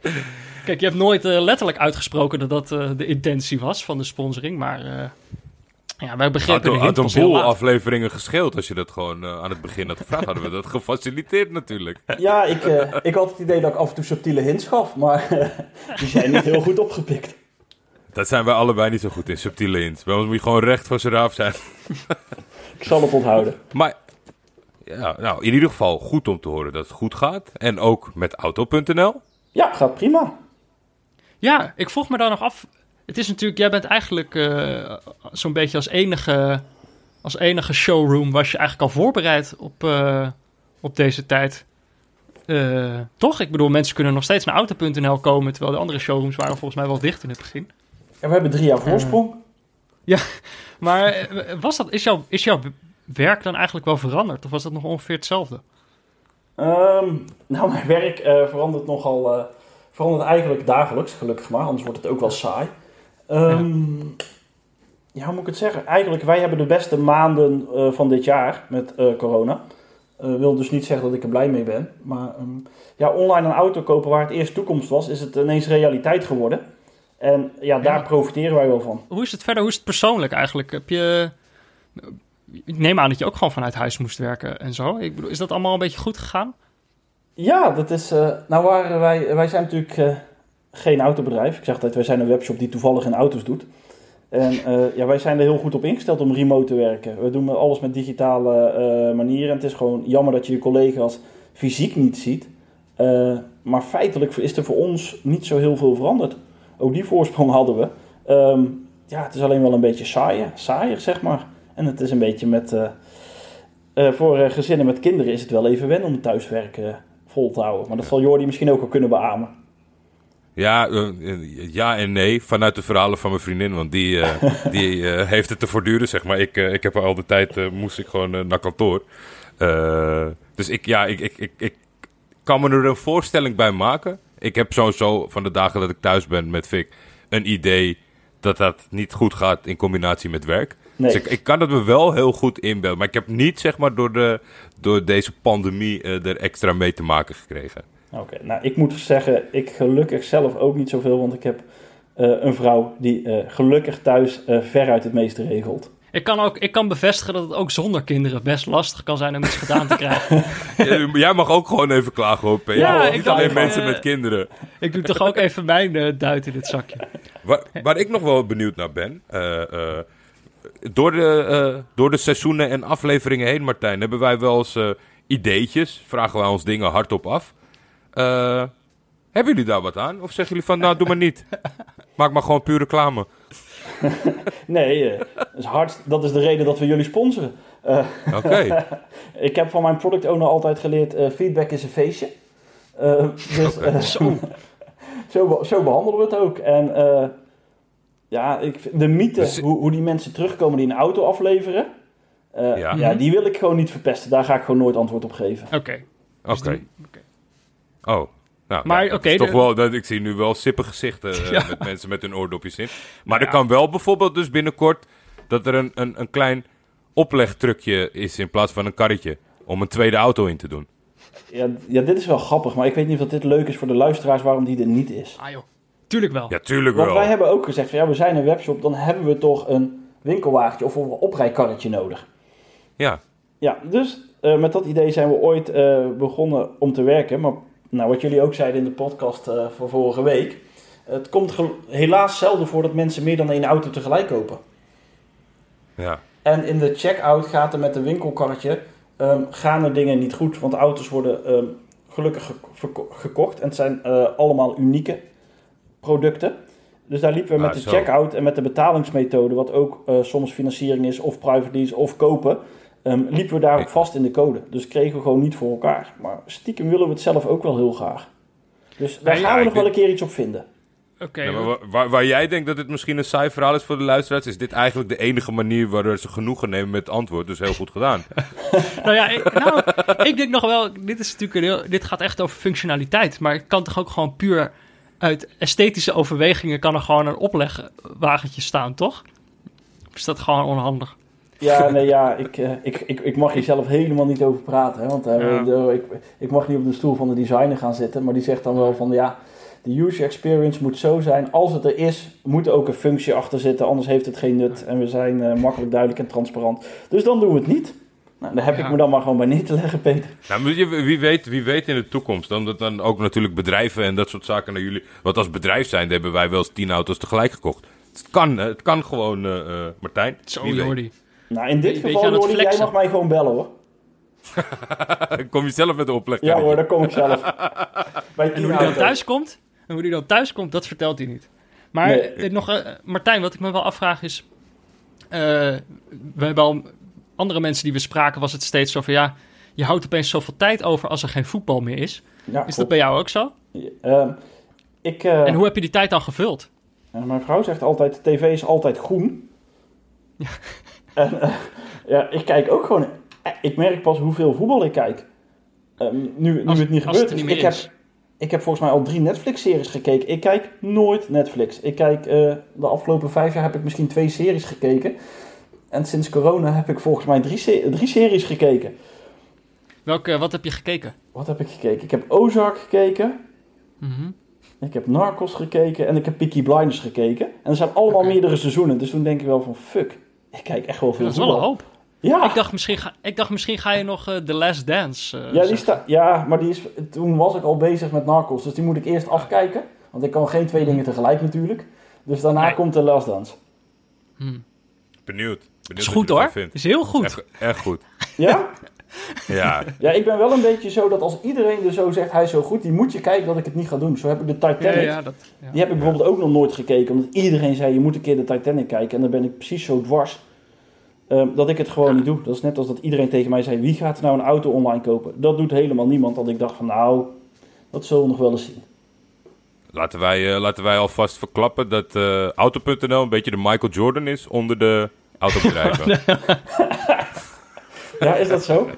[laughs] Kijk, je hebt nooit eh, letterlijk uitgesproken dat dat eh, de intentie was van de sponsoring, maar eh, ja, wij begrepen Had, de had een boel afleveringen gescheeld als je dat gewoon aan het begin had gevraagd. Hadden we dat gefaciliteerd natuurlijk. [laughs] Ja, ik, eh, ik had het idee dat ik af en toe subtiele hints gaf, maar die zijn niet heel goed opgepikt. Dat zijn wij allebei niet zo goed in, subtiele hints. Bij ons moet je gewoon recht voor z'n raaf zijn. Ik zal het onthouden. Maar ja, nou, in ieder geval goed om te horen dat het goed gaat. En ook met auto.nl. Ja, gaat prima. Ja, ik vroeg me daar nog af. Het is natuurlijk, jij bent eigenlijk eh, zo'n beetje als enige, als enige showroom was je eigenlijk al voorbereid op, eh, op deze tijd. Eh, toch? Ik bedoel, mensen kunnen nog steeds naar auto.nl komen, terwijl de andere showrooms waren volgens mij wel dicht in het begin. En we hebben drie jaar voorsprong. [laughs] Maar eh, was dat, is, jouw, is jouw werk dan eigenlijk wel veranderd? Of was dat nog ongeveer hetzelfde? Ehm, nou, mijn werk eh, verandert nogal, eh, verandert eigenlijk dagelijks, gelukkig maar, anders wordt het ook wel saai. Ehm, ja. hoe moet ik het zeggen? Eigenlijk, wij hebben de beste maanden eh, van dit jaar met corona. Eh wil dus niet zeggen dat ik er blij mee ben. Maar ehm, ja, online een auto kopen waar het eerst toekomst was, is het ineens realiteit geworden. En ja, daar Ja. profiteren wij wel van. Hoe is het verder? Hoe is het persoonlijk eigenlijk? Heb je... Ik neem aan dat je ook gewoon vanuit huis moest werken en zo. Ik bedoel, is dat allemaal een beetje goed gegaan? Ja, dat is. eh, nou, waren wij, wij zijn natuurlijk eh, geen autobedrijf. Ik zeg altijd, wij zijn een webshop die toevallig in auto's doet. En eh, ja, wij zijn er heel goed op ingesteld om remote te werken. We doen alles met digitale manieren. En het is gewoon jammer dat je je collega's fysiek niet ziet. Maar feitelijk is er voor ons niet zo heel veel veranderd. Ook die voorsprong hadden we. Ehm, ja, het is alleen wel een beetje saaier, saaier zeg maar. En het is een beetje met. eh, eh, voor eh, gezinnen met kinderen is het wel even wennen om thuiswerken vol te houden. Maar dat zal Jordi misschien ook wel kunnen beamen. Ja, ja en nee. Vanuit de verhalen van mijn vriendin. Want die, [laughs] die heeft het te voortduren, zeg maar. Ik, ik heb al de tijd, moest ik gewoon naar kantoor. Dus ik, ja, ik, ik, ik, ik kan me er een voorstelling bij maken. Ik heb sowieso van de dagen dat ik thuis ben met Vic een idee dat dat niet goed gaat in combinatie met werk. Nee. Dus ik, ik kan het me wel heel goed inbeelden. Maar ik heb niet, zeg maar, door, de, door deze pandemie eh, er extra mee te maken gekregen. Oké, nou ik moet zeggen, ik gelukkig zelf ook niet zoveel, want ik heb eh, een vrouw die eh, gelukkig thuis eh, veruit het meeste regelt. Ik kan, ook, ik kan bevestigen dat het ook zonder kinderen best lastig kan zijn om iets gedaan te krijgen. [laughs] Jij mag ook gewoon even klagen hoor, Peter. Ja, Niet alleen mensen met kinderen. ik doe toch ook even mijn eh, duit in het zakje. Waar, waar ik nog wel benieuwd naar ben. eh, eh, door, de, eh, door de seizoenen en afleveringen heen, Martijn, hebben wij wel eens eh, ideetjes. Vragen wij ons dingen hardop af. Eh, hebben jullie daar wat aan? Of zeggen jullie van, nou, doe maar niet. [laughs] Maak maar gewoon puur reclame. [laughs] Nee, dat, is hard, dat is de reden dat we jullie sponsoren. Oké. [laughs] ik heb van mijn product owner altijd geleerd, feedback is een feestje. Dus Zo. zo, zo behandelen we het ook. En ja, ik, de mythe, Dus- hoe, hoe die mensen terugkomen die een auto afleveren. Eh, Ja. ja. Mhm. die wil ik gewoon niet verpesten. Daar ga ik gewoon nooit antwoord op geven. Oké. Oké. Dus die- oké. Oh. Nou, Maar ja, dat oké, is toch de- wel, dat, ik zie nu wel sippe gezichten eh, [laughs] Ja. met mensen met hun oordopjes in. Maar Ja. er kan wel bijvoorbeeld dus binnenkort dat er een, een, een klein oplegtrucje is in plaats van een karretje. Om een tweede auto in te doen. Ja, ja, dit is wel grappig, maar ik weet niet of dat dit leuk is voor de luisteraars waarom die er niet is. Ah joh. Tuurlijk wel. Ja, tuurlijk Want wel. wij hebben ook gezegd, van, ja, we zijn een webshop, dan hebben we toch een winkelwagentje of een oprijkarretje nodig. Ja, Ja, dus eh, met dat idee zijn we ooit eh, begonnen om te werken. Maar nou, wat jullie ook zeiden in de podcast eh van vorige week. Het komt helaas zelden voor dat mensen meer dan één auto tegelijk kopen. ja. En in de checkout gaat er met een winkelkarretje, ehm, gaan er dingen niet goed. Want auto's worden ehm, gelukkig gekocht. En het zijn eh, allemaal unieke producten. Dus daar liepen we met Ah, de zo. checkout en met de betalingsmethode, wat ook eh, soms financiering is, of private lease, of kopen, ehm, liepen we daar ook vast in de code. Dus kregen we gewoon niet voor elkaar. Maar stiekem willen we het zelf ook wel heel graag. Dus daar Nee, gaan ja, we nog wel een keer iets op vinden. Oké. Waar, waar jij denkt dat dit misschien een saai verhaal is voor de luisteraars, is dit eigenlijk de enige manier waardoor ze genoegen nemen met het antwoord. Dus heel goed gedaan. [laughs] Nou ja, ik, nou, ik denk nog wel, dit, is natuurlijk een heel, dit gaat echt over functionaliteit. Maar het kan toch ook gewoon puur uit esthetische overwegingen kan er gewoon een oplegwagentje staan, toch? Of is dat gewoon onhandig? Ja, nee, ja, ik, eh, ik, ik, ik mag hier zelf helemaal niet over praten. Hè, want eh, Ja. de- ik, ik mag niet op de stoel van de designer gaan zitten. Maar die zegt dan wel van ja, de user experience moet zo zijn. Als het er is, moet er ook een functie achter zitten. Anders heeft het geen nut. En we zijn eh, makkelijk, duidelijk en transparant. Dus dan doen we het niet. Nou, daar heb Ja. ik me dan maar gewoon bij neer te leggen, Peter. Nou, wie, weet, wie weet in de toekomst. Dan, dat dan ook natuurlijk bedrijven en dat soort zaken naar jullie. Want als bedrijf zijn, hebben wij wel eens tien auto's tegelijk gekocht. Het kan, het kan gewoon, eh, eh, Martijn. Zo. Jordi. Nou, in dit geval, Jordi, jij mag mij gewoon bellen hoor. [laughs] Kom je zelf met de opleg? Ja hoor, daar kom ik zelf. [laughs] bij En hoe hij dan thuis komt, en hoe hij dan thuis komt, dat vertelt hij niet. Maar Nee. eh, nog, Martijn, wat ik me wel afvraag is... eh, we hebben al andere mensen die we spraken, was het steeds zo van... Ja, je houdt opeens zoveel tijd over als er geen voetbal meer is. Ja, Is dat bij jou ook zo? Ehm, ik, eh, En hoe heb je die tijd dan gevuld? Mijn vrouw zegt altijd, de tv is altijd groen. Ja. [laughs] En eh, ja, ik kijk ook gewoon... eh, Ik merk pas hoeveel voetbal ik kijk. Ehm, nu nu Als- het niet het gebeurt. er niet Dus ik, heb, ik heb volgens mij al drie Netflix-series gekeken. Ik kijk nooit Netflix. Ik kijk... de afgelopen vijf jaar heb ik misschien twee series gekeken. En sinds corona heb ik volgens mij drie, se- drie series gekeken. Welke, wat heb je gekeken? Wat heb ik gekeken? Ik heb Ozark gekeken. Mhm. Ik heb Narcos gekeken en ik heb Peaky Blinders gekeken. En er zijn allemaal meerdere seizoenen. Dus toen denk ik wel van, fuck, ik kijk echt wel veel Dat is wel een hoop. Ja, Ik, dacht, misschien ga, ik dacht, misschien ga je nog eh The Last Dance eh, ja, die zeggen. sta, ja, maar die is, toen was ik al bezig met Narcos. Dus die moet ik eerst afkijken. Want ik kan geen twee dingen tegelijk natuurlijk. Dus daarna Nee. komt de Last Dance. Hm. Benieuwd. Benieuwd Is goed hoor. vindt. Is heel goed. Echt, echt goed. Ja? Ja, [laughs] ja, ik ben wel een beetje zo dat als iedereen er zo zegt, hij is zo goed, die moet je kijken dat ik het niet ga doen. Zo heb ik de Titanic. Ja, ja, dat, ja. Die heb ik bijvoorbeeld ook nog nooit gekeken. Omdat iedereen zei, je moet een keer de Titanic kijken. En dan ben ik precies zo dwars. ehm, dat ik het gewoon Ja. niet doe. Dat is net als dat iedereen tegen mij zei, wie gaat er nou een auto online kopen? Dat doet helemaal niemand. Dat ik dacht van, nou, dat zullen we nog wel eens zien. laten wij, eh, laten wij alvast verklappen dat eh, Auto.nl een beetje de Michael Jordan is onder de autobedrijven. [laughs] Ja, is dat zo?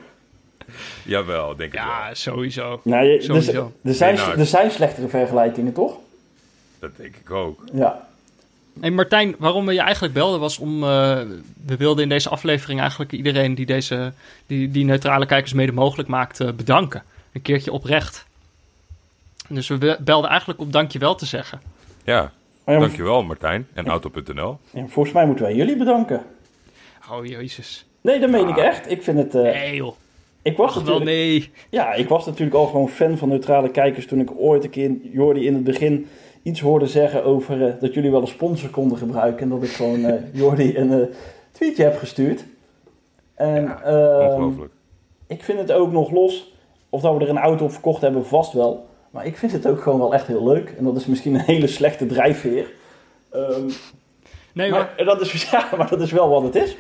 Jawel, denk ik wel. ja, sowieso. Nou, je, er, Sowieso. er, zijn, Lennart. er zijn slechtere vergelijkingen, toch? Dat denk ik ook. Ja. En Martijn, waarom we je eigenlijk belden was om... eh, we wilden in deze aflevering eigenlijk iedereen die deze die, die neutrale kijkers mede mogelijk maakt eh, bedanken. Een keertje oprecht. Dus we be- belden eigenlijk om dankjewel te zeggen. Ja, maar- dankjewel Martijn en Auto.nl. ja, volgens mij moeten wij jullie bedanken. Oh jezus. Nee, dat meen ik echt. Ik vind het... eh, Nee joh. ik, was Ach wel natuurlijk, nee. ja, ik was natuurlijk al gewoon fan van neutrale kijkers... toen ik ooit een keer Jordi in het begin iets hoorde zeggen over... eh, dat jullie wel een sponsor konden gebruiken... en dat ik gewoon eh [laughs] Jordi een tweetje heb gestuurd. En Ja, ehm, Ongelooflijk. ik vind het ook nog los... of dat we er een auto op verkocht hebben, vast wel... maar ik vind het ook gewoon wel echt heel leuk... en dat is misschien een hele slechte drijfveer... Ehm, Nee hoor. maar, dat is, [laughs] ja, maar dat is wel wat het is.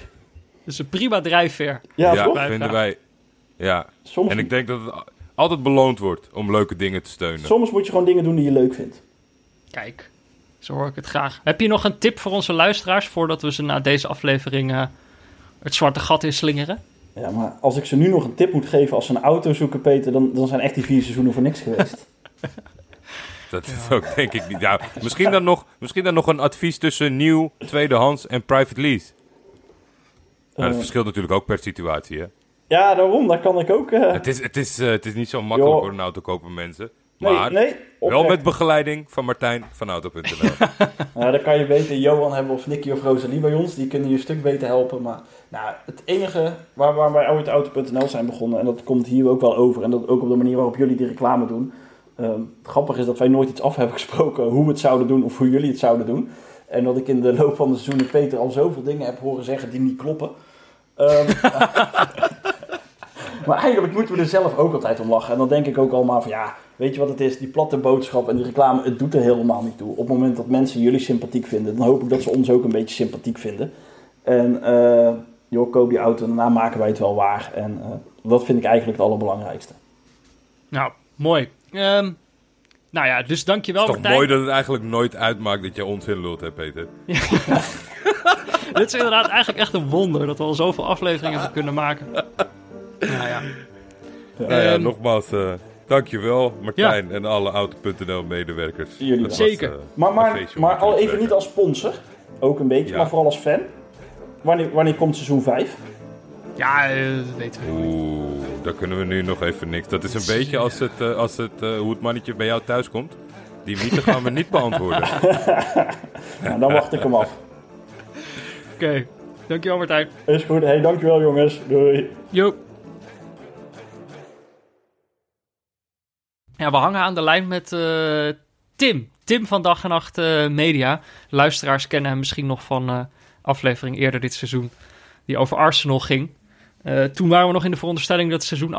Dat is een prima drijfveer. Ja, Ja, toch? Wij vinden wij. Ja, Soms, en ik denk dat het altijd beloond wordt om leuke dingen te steunen. soms moet je gewoon dingen doen die je leuk vindt. Kijk, zo hoor ik het graag. Heb je nog een tip voor onze luisteraars voordat we ze na deze aflevering eh, het zwarte gat in slingeren. Ja, maar als ik ze nu nog een tip moet geven als ze een auto zoeken, Peter, dan, dan zijn echt die vier seizoenen voor niks geweest. [laughs] Dat is ook denk ik niet. Ja, misschien, dan nog, misschien dan nog een advies tussen nieuw, tweedehands en private lease. Nou, dat verschilt natuurlijk ook per situatie, hè? ja, daarom, daar kan ik ook... eh, Het is, het is, eh, het is niet zo makkelijk voor een auto kopen, mensen. Maar nee, wel met begeleiding van Martijn van Auto.nl. Nou, [laughs] dan kan je beter Johan hebben of Nicky of Rosalie bij ons. Die kunnen je een stuk beter helpen. Maar nou, het enige waar, waar wij ooit auto.nl zijn begonnen, en dat komt hier ook wel over, en dat ook op de manier waarop jullie die reclame doen. Ehm, het grappige is dat wij nooit iets af hebben gesproken hoe we het zouden doen of hoe jullie het zouden doen. En dat ik in de loop van de seizoenen Peter al zoveel dingen heb horen zeggen die niet kloppen. Ehm, [laughs] maar eigenlijk moeten we er zelf ook altijd om lachen. En dan denk ik ook allemaal van ja, weet je wat het is? Die platte boodschap en die reclame, het doet er helemaal niet toe. Op het moment dat mensen jullie sympathiek vinden, dan hoop ik dat ze ons ook een beetje sympathiek vinden. En eh joh, koop die auto en daarna maken wij het wel waar. En eh, dat vind ik eigenlijk het allerbelangrijkste. Nou, mooi. Ehm, nou ja, dus dankjewel Het is toch Martijn. mooi dat het eigenlijk nooit uitmaakt dat je onzin lult, hè, Peter? [laughs] [laughs] Dit is inderdaad eigenlijk echt een wonder dat we al zoveel afleveringen hebben kunnen maken. Nou ja. Nou ja, Ehm, nogmaals, eh dankjewel Martijn en alle Auto.nl-medewerkers. Jullie Dat was, Zeker. eh, Maar, maar, maar al even werken. niet als sponsor, ook een beetje, Ja. maar vooral als fan. Wanneer, wanneer komt seizoen 5? Ja, eh, dat weten we. Oeh, daar kunnen we nu nog even niks. Dat is een beetje als het, eh, als het, eh, hoe het mannetje bij jou thuis komt. Die mythe gaan we niet beantwoorden. [laughs] Nou, dan wacht ik hem af. Oké, dankjewel Martijn. Is goed. Hey, dankjewel jongens. Doei. Jo. Ja, we hangen aan de lijn met eh, Tim. Tim van Dag en Nacht eh, Media. Luisteraars kennen hem misschien nog van eh aflevering eerder dit seizoen. Die over Arsenal ging. Eh, toen waren we nog in de veronderstelling dat het seizoen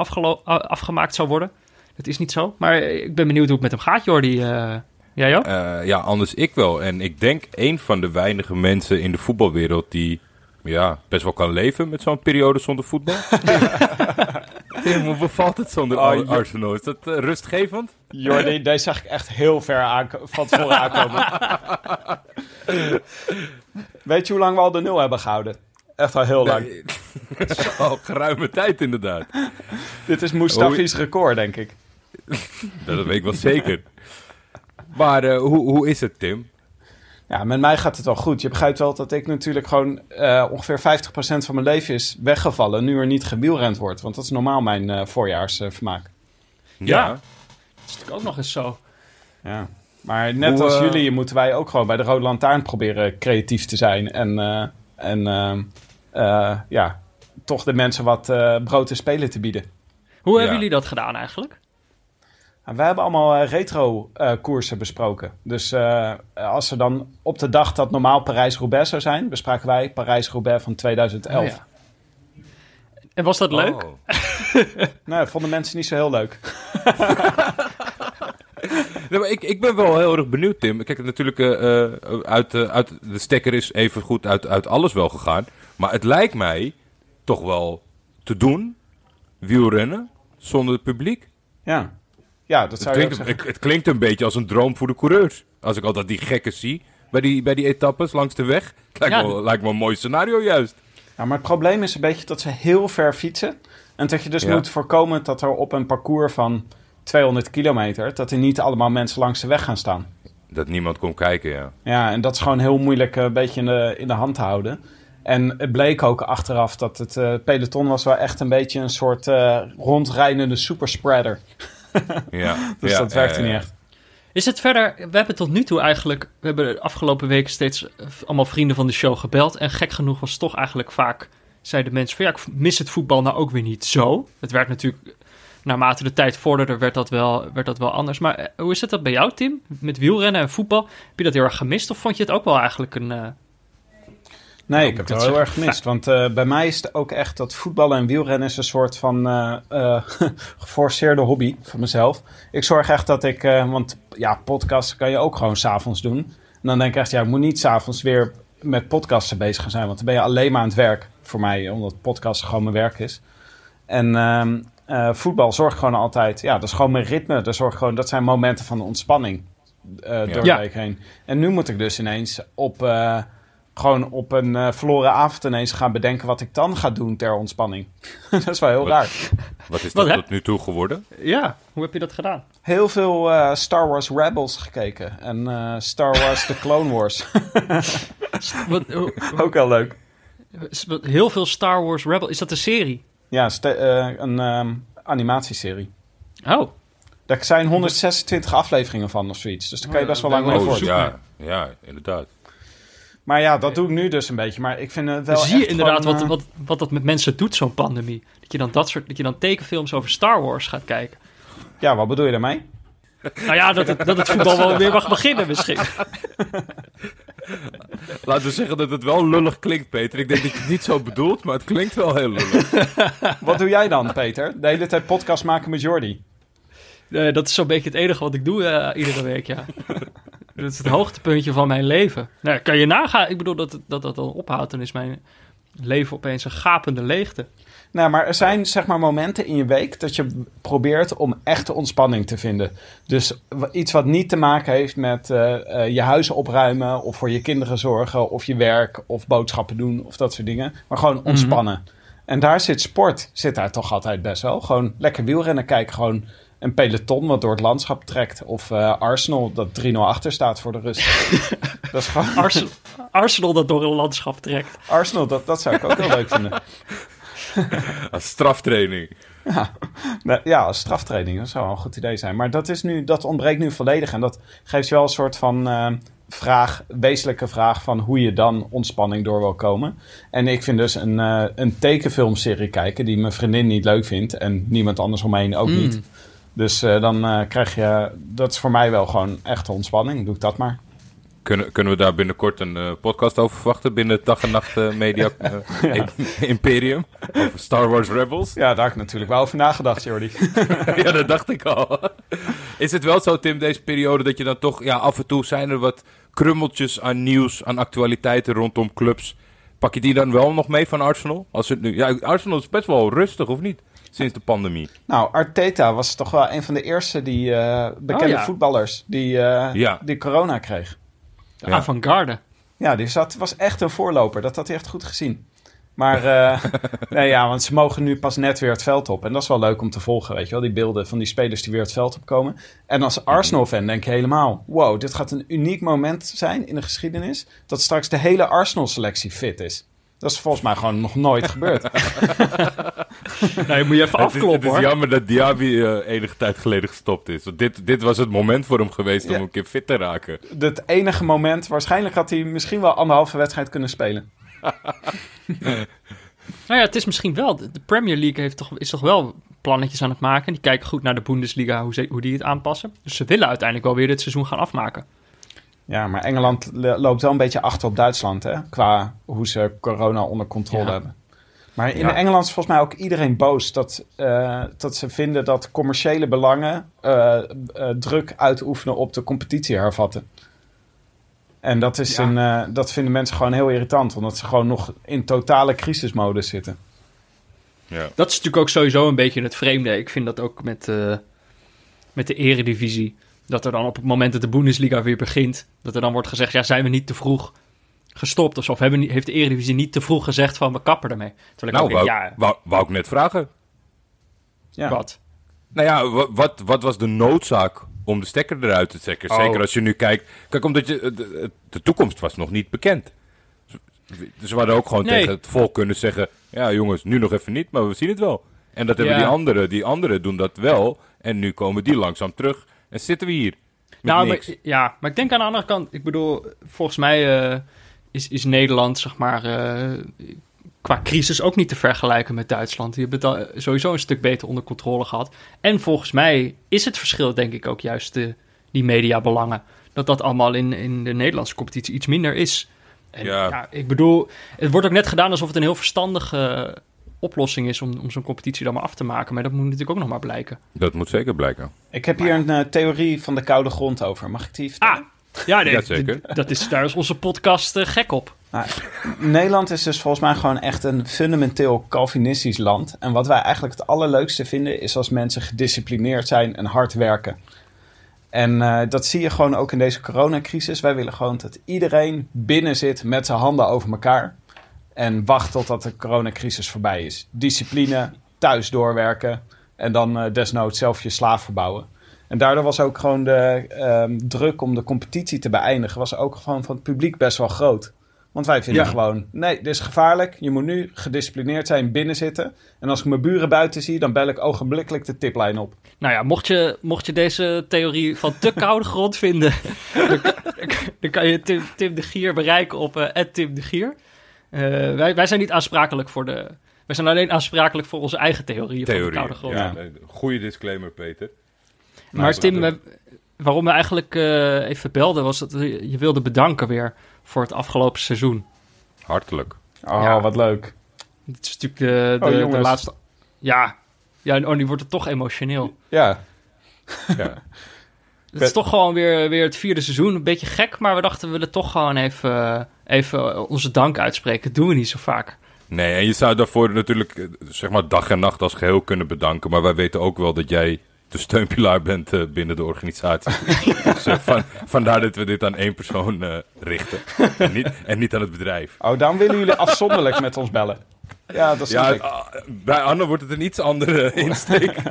afgemaakt zou worden. Dat is niet zo. Maar ik ben benieuwd hoe het met hem gaat, Jordi. Eh jij ook? Eh, ja, anders ik wel. En ik denk een van de weinige mensen in de voetbalwereld die ja, best wel kan leven met zo'n periode zonder voetbal. [laughs] Tim, hoe bevalt het zonder Oh, Arsenal? Is dat rustgevend? Jordi, [laughs] deze zag ik echt heel ver aanko- van tevoren aankomen. [laughs] Weet je hoe lang we al de nul hebben gehouden? Echt al heel lang. Nee, [laughs] al geruime tijd inderdaad. Dit is Mustafi's record, denk ik. [laughs] Dat weet ik wel zeker. Maar eh, hoe, hoe is het, Tim? Ja, met mij gaat het wel goed. Je begrijpt wel dat ik natuurlijk gewoon eh, ongeveer 50% van mijn leven is weggevallen. Nu er niet gewielrend wordt. Want dat is normaal mijn eh voorjaarsvermaak. Ja. Dat is natuurlijk ook nog eens zo. ja. Maar net Hoe, als jullie moeten wij ook gewoon bij de Rode Lantaarn proberen creatief te zijn. En, eh, en eh, ja, toch de mensen wat eh, brood en spelen te bieden. Hoe Ja. hebben jullie dat gedaan eigenlijk? En wij hebben allemaal eh, retro-koersen besproken. Dus eh, als er dan op de dag dat normaal Parijs-Roubaix zou zijn, bespraken wij Parijs-Roubaix van 2011. Oh, ja. En was dat leuk? Oh. [laughs] Nou, dat vonden mensen niet zo heel leuk. [laughs] Nee, maar ik, ik ben wel heel erg benieuwd, Tim. Kijk, natuurlijk, eh, eh, uit, uit, de stekker is even goed uit, uit alles wel gegaan. Maar het lijkt mij toch wel te doen, wielrennen, zonder het publiek. Ja, ja dat Het zou je ook klinkt, zeggen. het, het klinkt een beetje als een droom voor de coureurs. Als ik altijd die gekken zie bij die, bij die etappes langs de weg. Het lijkt, Ja. wel, lijkt me een mooi scenario juist. Ja, maar het probleem is een beetje dat ze heel ver fietsen. En dat je dus Ja. moet voorkomen dat er op een parcours van 200 kilometer... dat er niet allemaal mensen langs de weg gaan staan. Dat niemand komt kijken, ja. Ja, en dat is gewoon heel moeilijk eh, een beetje in de, in de hand te houden. En het bleek ook achteraf dat het eh, peloton was wel echt een beetje een soort eh rondrijdende superspreader. [laughs] ja Dus ja, dat werkte ja, niet echt. Is het verder, we hebben tot nu toe eigenlijk, we hebben de afgelopen weken steeds eh, allemaal vrienden van de show gebeld. En gek genoeg was toch eigenlijk vaak, zeiden mensen van ja, ik mis het voetbal nou ook weer niet zo. Het werd natuurlijk, naarmate de tijd vorderde, werd dat wel, werd dat wel anders. Maar hoe is het dat bij jou, Tim? Met wielrennen en voetbal, heb je dat heel erg gemist? Of vond je het ook wel eigenlijk een... Nee, Nou, ik heb het wel heel erg gemist. Want eh, bij mij is het ook echt dat voetballen en wielrennen is een soort van eh, eh, [laughs] geforceerde hobby van mezelf. Ik zorg echt dat ik, want ja, podcasten kan je ook gewoon s'avonds doen. En dan denk ik echt, ja, ik moet niet s'avonds weer met podcasten bezig gaan zijn. Want dan ben je alleen maar aan het werk voor mij, omdat podcasten gewoon mijn werk is. En ehm, eh, voetbal zorgt gewoon altijd, ja, dat is gewoon mijn ritme. Dat, zorgt gewoon, dat zijn momenten van ontspanning door Ja. de week heen. En nu moet ik dus ineens op... gewoon op een eh, verloren avond ineens gaan bedenken wat ik dan ga doen ter ontspanning. [laughs] dat is wel heel Wat? raar. Wat is dat tot nu toe geworden? Ja, hoe heb je dat gedaan? Heel veel eh, Star Wars Rebels gekeken. En eh, Star Wars The Clone Wars. [laughs] Wat, hoe- [laughs] Ook wel leuk. heel veel Star Wars Rebel. Is dat een serie? Ja, eh, een ehm, animatieserie. Oh, Daar zijn 126 afleveringen van of zoiets. Dus daar kan je Oh, best wel lang mee Oh, voor. zoeken. ja, ja, inderdaad. Maar ja, dat doe ik nu dus een beetje. Maar ik vind het wel zie je echt inderdaad gewoon, wat, eh, wat, wat dat met mensen doet, zo'n pandemie. Dat je dan dat soort, dat je dan tekenfilms over Star Wars gaat kijken. Ja, wat bedoel je daarmee? Nou ja, dat het, dat het voetbal wel weer mag beginnen misschien. [laughs] Laten we zeggen dat het wel lullig klinkt, Peter. Ik denk dat je het niet zo bedoelt, maar het klinkt wel heel lullig. [laughs] Wat doe jij dan, Peter? De hele tijd podcast maken met Jordi. Eh, dat is zo'n beetje het enige wat ik doe eh, iedere week, ja. [laughs] dat is het hoogtepuntje van mijn leven. Nou, kan je nagaan, ik bedoel dat dat dat dan ophoudt, dan is mijn leven opeens een gapende leegte. Nou, maar er zijn zeg maar momenten in je week dat je probeert om echte ontspanning te vinden. Dus iets wat niet te maken heeft met eh, eh, je huis opruimen of voor je kinderen zorgen of je werk of boodschappen doen of dat soort dingen. Maar gewoon ontspannen. En daar zit sport, zit daar toch altijd best wel. Gewoon lekker wielrennen kijken, gewoon een peloton wat door het landschap trekt. Of eh, Arsenal dat 3-0 achter staat voor de rust. [laughs] dat is gewoon... Arsenal, Arsenal dat door een landschap trekt. Arsenal, dat, dat zou ik ook wel leuk vinden. [laughs] Als straftraining. Nou, ja, als straftraining, dat zou wel een goed idee zijn. Maar dat, is nu, dat ontbreekt nu volledig. En dat geeft je wel een soort van eh, vraag, wezenlijke vraag van hoe je dan ontspanning door wil komen. En ik vind dus een, eh, een tekenfilmserie kijken die mijn vriendin niet leuk vindt. En niemand anders omheen ook Mm. niet. Dus eh, dan eh, krijg je, dat is voor mij wel gewoon echte ontspanning. Doe ik dat maar. Kunnen, kunnen we daar binnenkort een eh, podcast over verwachten binnen het dag en nacht media [laughs] im- imperium? Over Star Wars Rebels? Ja, daar heb ik natuurlijk wel over nagedacht, Jordi. [laughs] ja, dat dacht ik al. Is het wel zo, Tim, deze periode dat je dan toch... Ja, af en toe zijn er wat krummeltjes aan nieuws, aan actualiteiten rondom clubs. Pak je die dan wel nog mee van Arsenal? Als het nu, ja, Arsenal is best wel rustig, of niet? Sinds de pandemie. Nou, Arteta was toch wel een van de eerste die, eh, bekende Oh, ja. voetballers die, eh, Ja. die corona kreeg. De Ja. avant-garde. Ja, die zat, was echt een voorloper. Dat had hij echt goed gezien. Maar eh, [laughs] nee, ja, want ze mogen nu pas net weer het veld op. En dat is wel leuk om te volgen, weet je wel. Die beelden van die spelers die weer het veld opkomen. En als Arsenal-fan denk je helemaal... Wow, dit gaat een uniek moment zijn in de geschiedenis... dat straks de hele Arsenal-selectie fit is. Dat is volgens mij gewoon nog nooit gebeurd. [laughs] Nee, moet je even Het is, het afkloppen is jammer dat Diaby eh, enige tijd geleden gestopt is. Want dit, dit was het moment voor hem geweest om een keer fit te raken. Het enige moment... Waarschijnlijk had hij misschien wel anderhalve wedstrijd kunnen spelen. [laughs] Nou ja, het is misschien wel. De de Premier League heeft toch, is toch wel plannetjes aan het maken. Die kijken goed naar de Bundesliga, hoe, ze, hoe die het aanpassen. Dus ze willen uiteindelijk wel weer dit seizoen gaan afmaken. Ja, maar Engeland lo- loopt wel een beetje achter op Duitsland, hè? Qua hoe ze corona onder controle Ja. hebben. Maar in Ja. Engeland is volgens mij ook iedereen boos dat, eh, dat ze vinden dat commerciële belangen eh, eh, druk uitoefenen op de competitie hervatten. En dat, is Ja. een, eh, dat vinden mensen gewoon heel irritant, omdat ze gewoon nog in totale crisismodus zitten. Ja. Dat is natuurlijk ook sowieso een beetje het vreemde. Ik vind dat ook met, eh, met de eredivisie. Dat er dan op het moment dat de Bundesliga weer begint... dat er dan wordt gezegd, ja, zijn we niet te vroeg gestopt of zo? Of hebben, niet- heeft de eredivisie niet te vroeg gezegd van, we kappen ermee? Terwijl ik Nou, ook wou, denk, ja, wou, wou ik net vragen. Ja. wat? Nou ja, wa- wat, wat was de noodzaak om de stekker eruit te trekken? Oh. Zeker als je nu kijkt... Kijk, omdat je, de, de toekomst was nog niet bekend. Dus we hadden ook gewoon Nee. tegen het volk kunnen zeggen... Ja jongens, nu nog even niet, maar we zien het wel. En dat hebben Ja. die anderen. Die anderen doen dat wel. En nu komen die langzaam terug. En zitten we hier. Nou, maar, ja, maar ik denk aan de andere kant... Ik bedoel, volgens mij eh, is, is Nederland, zeg maar... eh, qua crisis ook niet te vergelijken met Duitsland. Die hebben het al sowieso een stuk beter onder controle gehad. En volgens mij is het verschil denk ik ook juist de, die mediabelangen. Dat dat allemaal in, in de Nederlandse competitie iets minder is. En Ja. ja. ik bedoel, het wordt ook net gedaan alsof het een heel verstandige oplossing is om, om zo'n competitie dan maar af te maken. Maar dat moet natuurlijk ook nog maar blijken. Dat moet zeker blijken. Ik heb hier een eh, theorie van de koude grond over. Mag ik die vertellen? Ah, ja, nee, Jazeker. d- dat is, daar is onze podcast eh, gek op. Nederland is dus volgens mij gewoon echt een fundamenteel Calvinistisch land. En wat wij eigenlijk het allerleukste vinden is als mensen gedisciplineerd zijn en hard werken. En eh, dat zie je gewoon ook in deze coronacrisis. Wij willen gewoon dat iedereen binnen zit met zijn handen over elkaar. En wacht totdat de coronacrisis voorbij is. Discipline, thuis doorwerken en dan eh, desnoods zelf je slaaf verbouwen. En daardoor was ook gewoon de ehm, druk om de competitie te beëindigen... was ook gewoon van het publiek best wel groot. Want wij vinden Ja. gewoon, nee, dit is gevaarlijk. Je moet nu gedisciplineerd zijn, binnen zitten. En als ik mijn buren buiten zie, dan bel ik ogenblikkelijk de tiplijn op. Nou ja, mocht je, mocht je deze theorie van te [laughs] koude grond vinden, dan, kan- dan kan je Tim, Tim de Gier bereiken op eh Tim de Gier. Eh, wij, wij zijn niet aansprakelijk voor de. Wij zijn alleen aansprakelijk voor onze eigen theorieën van de Theorie. koude grond. Ja, goede disclaimer, Peter. Maar Nou, Tim, we- waarom we eigenlijk eh, even belden, was dat je je wilde bedanken weer voor het afgelopen seizoen. Hartelijk. Oh, Ja. wat leuk. Het is natuurlijk de, Oh, de, laatste. Ja, ja, en oh, nu wordt het toch emotioneel. Ja, Ja. [laughs] Het is toch gewoon weer, weer het vierde seizoen. Een beetje gek, maar we dachten we willen toch gewoon even, even onze dank uitspreken. Dat doen we niet zo vaak. Nee, en je zou daarvoor natuurlijk eh, zeg maar dag en nacht als geheel kunnen bedanken. Maar wij weten ook wel dat jij de steunpilaar bent eh, binnen de organisatie. [laughs] dus eh, van, vandaar dat we dit aan één persoon eh, richten. En niet, en niet aan het bedrijf. oh, dan willen jullie afzonderlijk met ons bellen. Ja, dat snap Ja, ik. bij Anne wordt het een iets andere insteek. [laughs]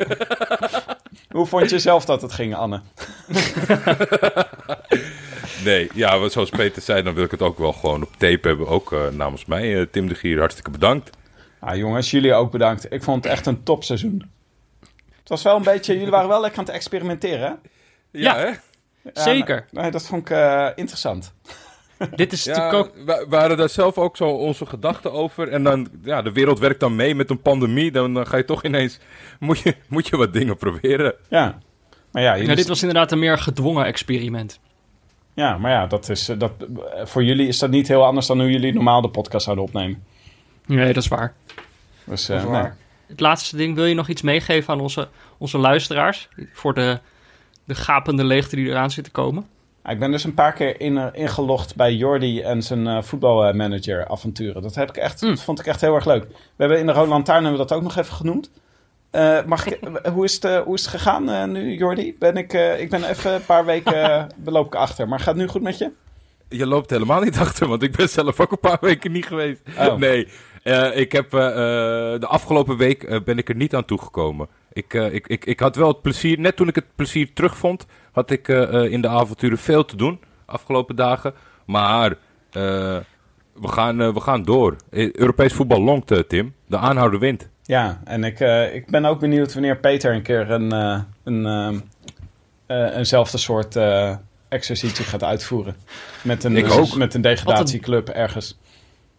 Hoe vond je zelf dat het ging, Anne? [laughs] Nee, ja, wat zoals Peter zei, dan wil ik het ook wel gewoon op tape hebben. Ook eh, namens mij, eh, Tim de Gier, hartstikke bedankt. Ah, jongens, jullie ook bedankt. Ik vond het echt een topseizoen. Het was wel een beetje... Jullie waren wel lekker aan het experimenteren, hè? Ja. hè? Zeker. Nee, nee, dat vond ik eh, interessant. Dit is Ja, natuurlijk ook... we, hadden daar zelf ook zo onze gedachten over. En dan, ja, de wereld werkt dan mee met een pandemie. Dan, dan ga je toch ineens, moet je, moet je wat dingen proberen. Ja. Maar ja, Ja, dit was inderdaad een meer gedwongen experiment. ja, maar ja, dat is, eh, dat, voor jullie is dat niet heel anders dan hoe jullie normaal de podcast zouden opnemen. Nee, dat is waar. Dus, Dat eh, is nee. waar. Het laatste ding, wil je nog iets meegeven aan onze, onze luisteraars? Voor de, de gapende leegte die eraan zit te komen? Ik ben dus een paar keer in, eh, ingelogd bij Jordi en zijn eh, voetbalmanager avonturen. Dat, heb ik echt, Mm. dat vond ik echt heel erg leuk. We hebben in de Rode Lantaarn hebben we dat ook nog even genoemd. Eh, mag ik, [laughs] hoe, is het, hoe is het gegaan nu, Jordi? Ben ik, eh, ik ben even een paar weken [laughs] beloop ik achter. Maar gaat het nu goed met je? Je loopt helemaal niet achter, want ik ben zelf ook een paar weken niet geweest. Oh. Nee, eh, ik heb eh, eh, de afgelopen week ben ik er niet aan toegekomen. Ik, ik, ik, ik had wel het plezier, net toen ik het plezier terugvond, had ik eh, eh, in de avonturen veel te doen, afgelopen dagen. Maar eh, we, gaan, we gaan door. Europees voetbal longt, Tim. De aanhouder wint. Ja, en ik, eh, ik ben ook benieuwd wanneer Peter een keer een, eh, een, ehm, eh, eenzelfde soort eh, exercitie gaat uitvoeren. Met een, Ik ook. met een degradatieclub ergens.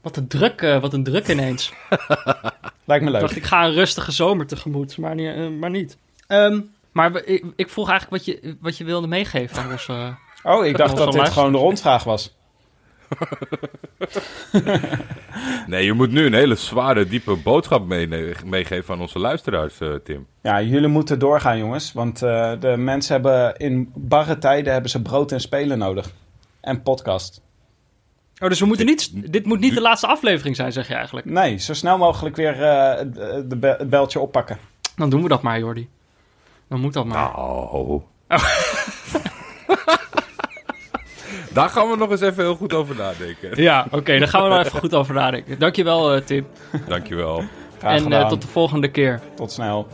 Wat een druk, eh, wat een druk ineens. [laughs] Lijkt me Ik leuk. dacht, ik ga een rustige zomer tegemoet, maar, niet. eh, maar niet. Ehm, maar ik, ik vroeg eigenlijk wat je, wat je wilde meegeven aan onze... Oh, ik dacht dat dit gewoon de rondvraag was. [laughs] Nee, je moet nu een hele zware, diepe boodschap mee- meegeven aan onze luisteraars, eh, Tim. Ja, jullie moeten doorgaan, jongens. Want eh, de mensen hebben in barre tijden hebben ze brood en spelen nodig. En podcast. Oh, dus we moeten niet... Dit moet niet de laatste aflevering zijn, zeg je eigenlijk. Nee, zo snel mogelijk weer eh, het- de be- het beltje oppakken. Dan doen we dat maar, Jordi. Dan moet dat maar. Oh. [laughs] Daar gaan we nog eens even heel goed over nadenken. Ja, oké, daar gaan we wel even goed over nadenken. Dankjewel, eh Tim. Dankjewel. Graag en eh, tot de volgende keer. tot snel.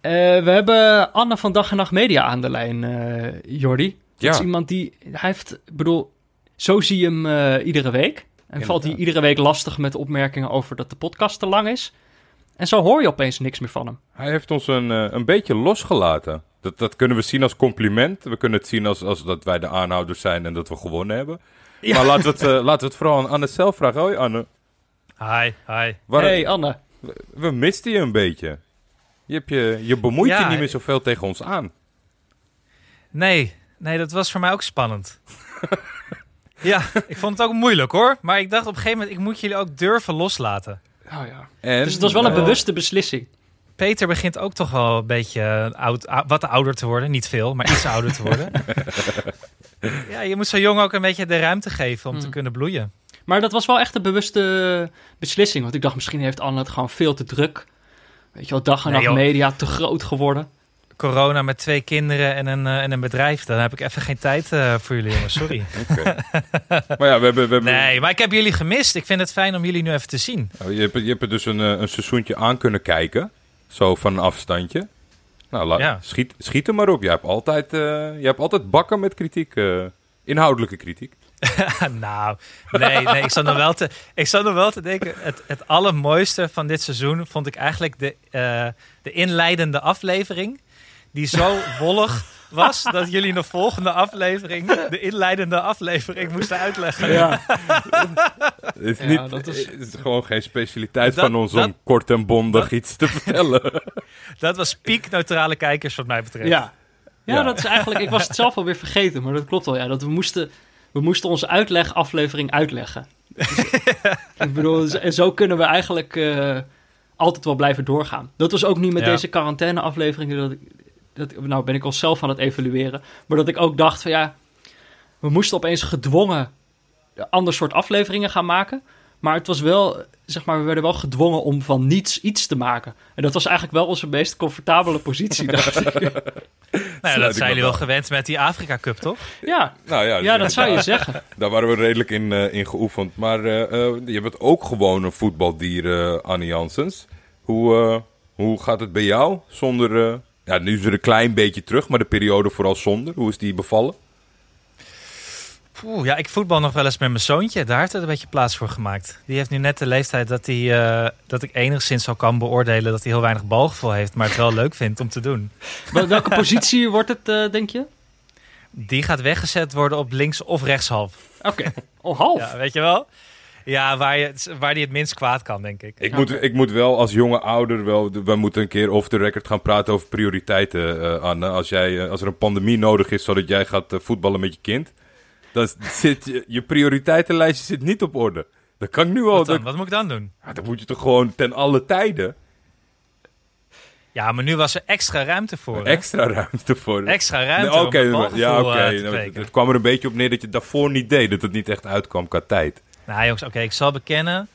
Eh, we hebben Anne van Dag en Nacht Media aan de lijn, eh Jordi. Dat Ja. is iemand die... Hij heeft... Ik bedoel, zo zie je hem eh, iedere week. En valt hij iedere week lastig met opmerkingen over dat de podcast te lang is. En zo hoor je opeens niks meer van hem. Hij heeft ons een, een beetje losgelaten. Dat, dat kunnen we zien als compliment. We kunnen het zien als, als dat wij de aanhouders zijn en dat we gewonnen hebben. Ja. Maar laten we, het, [laughs] laten we het vooral aan Anne zelf vragen. Hoi Anne, Hi, hi. waar, hey, Anne. we misten je een beetje. Je, hebt je, je bemoeit Ja, je niet meer zoveel tegen ons aan. Nee, nee, dat was voor mij ook spannend. [laughs] ja, ik vond het ook moeilijk hoor. Maar ik dacht op een gegeven moment, ik moet jullie ook durven loslaten. Oh, ja. En, Dus het was wel een eh, bewuste beslissing. Peter begint ook toch wel een beetje oud, ou- wat ouder te worden. Niet veel, maar iets ouder te worden. [laughs] Ja, je moet zo'n jongen ook een beetje de ruimte geven om te Mm. kunnen bloeien. Maar dat was wel echt een bewuste beslissing. Want ik dacht, misschien heeft Anne het gewoon veel te druk. Weet je wel, dag en Nee, nacht media te groot geworden. Corona met twee kinderen en een, eh, en een bedrijf. Dan heb ik even geen tijd eh, voor jullie, jongens. Sorry. [laughs] Oké. maar ja, we hebben... We hebben Nee, maar ik heb jullie gemist. Ik vind het fijn om jullie nu even te zien. Oh, Je hebt, je hebt er dus een, eh, een seizoentje aan kunnen kijken. Zo van een afstandje. Nou, Ja. schiet, schiet er maar op. Je hebt altijd, eh, je hebt altijd bakken met kritiek. eh, inhoudelijke kritiek. [laughs] nou, nee, nee ik, zat nog wel te, ik zat nog wel te denken. Het, het allermooiste van dit seizoen vond ik eigenlijk de, eh, de inleidende aflevering. Die zo [laughs] wollig was dat jullie in de volgende aflevering de inleidende aflevering moesten uitleggen. Ja. Het is, Ja, dat is- het is gewoon geen specialiteit Dat- van ons om kort en bondig iets te vertellen. [laughs] Dat was piek neutrale kijkers wat mij betreft. Ja. ja, Ja. dat is eigenlijk... Ik was het zelf alweer vergeten, maar dat klopt wel. Ja, dat we moesten, we moesten onze uitlegaflevering uitleggen. Dus, [laughs] ik bedoel, zo kunnen we eigenlijk eh, altijd wel blijven doorgaan. Dat was ook niet met Ja. deze quarantaine-aflevering. Dat ik, dat, nou ben ik al zelf aan het evalueren. Maar dat ik ook dacht van ja... We moesten opeens gedwongen een ander soort afleveringen gaan maken. Maar het was wel, zeg maar, we werden wel gedwongen om van niets iets te maken. En dat was eigenlijk wel onze meest comfortabele positie, [laughs] dacht ik. Nou, ja, [laughs] dat zijn jullie wel gewend met die Afrika Cup, toch? Ja, nou ja, ja, dat zou je zeggen. [laughs] Daar waren we redelijk in, eh, in geoefend. Maar eh, eh, je bent ook gewoon een voetbaldier, Annie Janssens. Hoe, eh, hoe gaat het bij jou? Zonder, eh, ja, nu is er een klein beetje terug, maar de periode vooral zonder. Hoe is die bevallen? Oeh, ja, ik voetbal nog wel eens met mijn zoontje. Daar heeft het een beetje plaats voor gemaakt. Die heeft nu net de leeftijd dat, hij, eh, dat ik enigszins al kan beoordelen dat hij heel weinig balgevoel heeft, maar het wel leuk vindt om te doen. [laughs] Wel- Welke positie wordt het, eh, denk je? Die gaat weggezet worden op links of rechtshalf. Oké, oh, half. Ja, weet je wel? Ja, waar, je, waar die het minst kwaad kan, denk ik. Ik, moet, ik moet wel als jonge ouder wel... We moeten een keer off the record gaan praten over prioriteiten, eh, Anne. Als, jij, als er een pandemie nodig is zodat jij gaat voetballen met je kind... Dan zit je, je prioriteitenlijstje zit niet op orde. Dat kan ik nu al... Wat dat- Wat moet ik dan doen? Ja, dan moet je toch gewoon ten alle tijden Ja, maar nu was er extra ruimte voor. extra ruimte voor. Extra ruimte Nee, om balgevoel, ja, oké. eh, te Nou, het, kwam er een beetje op neer dat je daarvoor niet deed. Dat het niet echt uitkwam qua tijd. Nou jongens, oké, ik zal bekennen.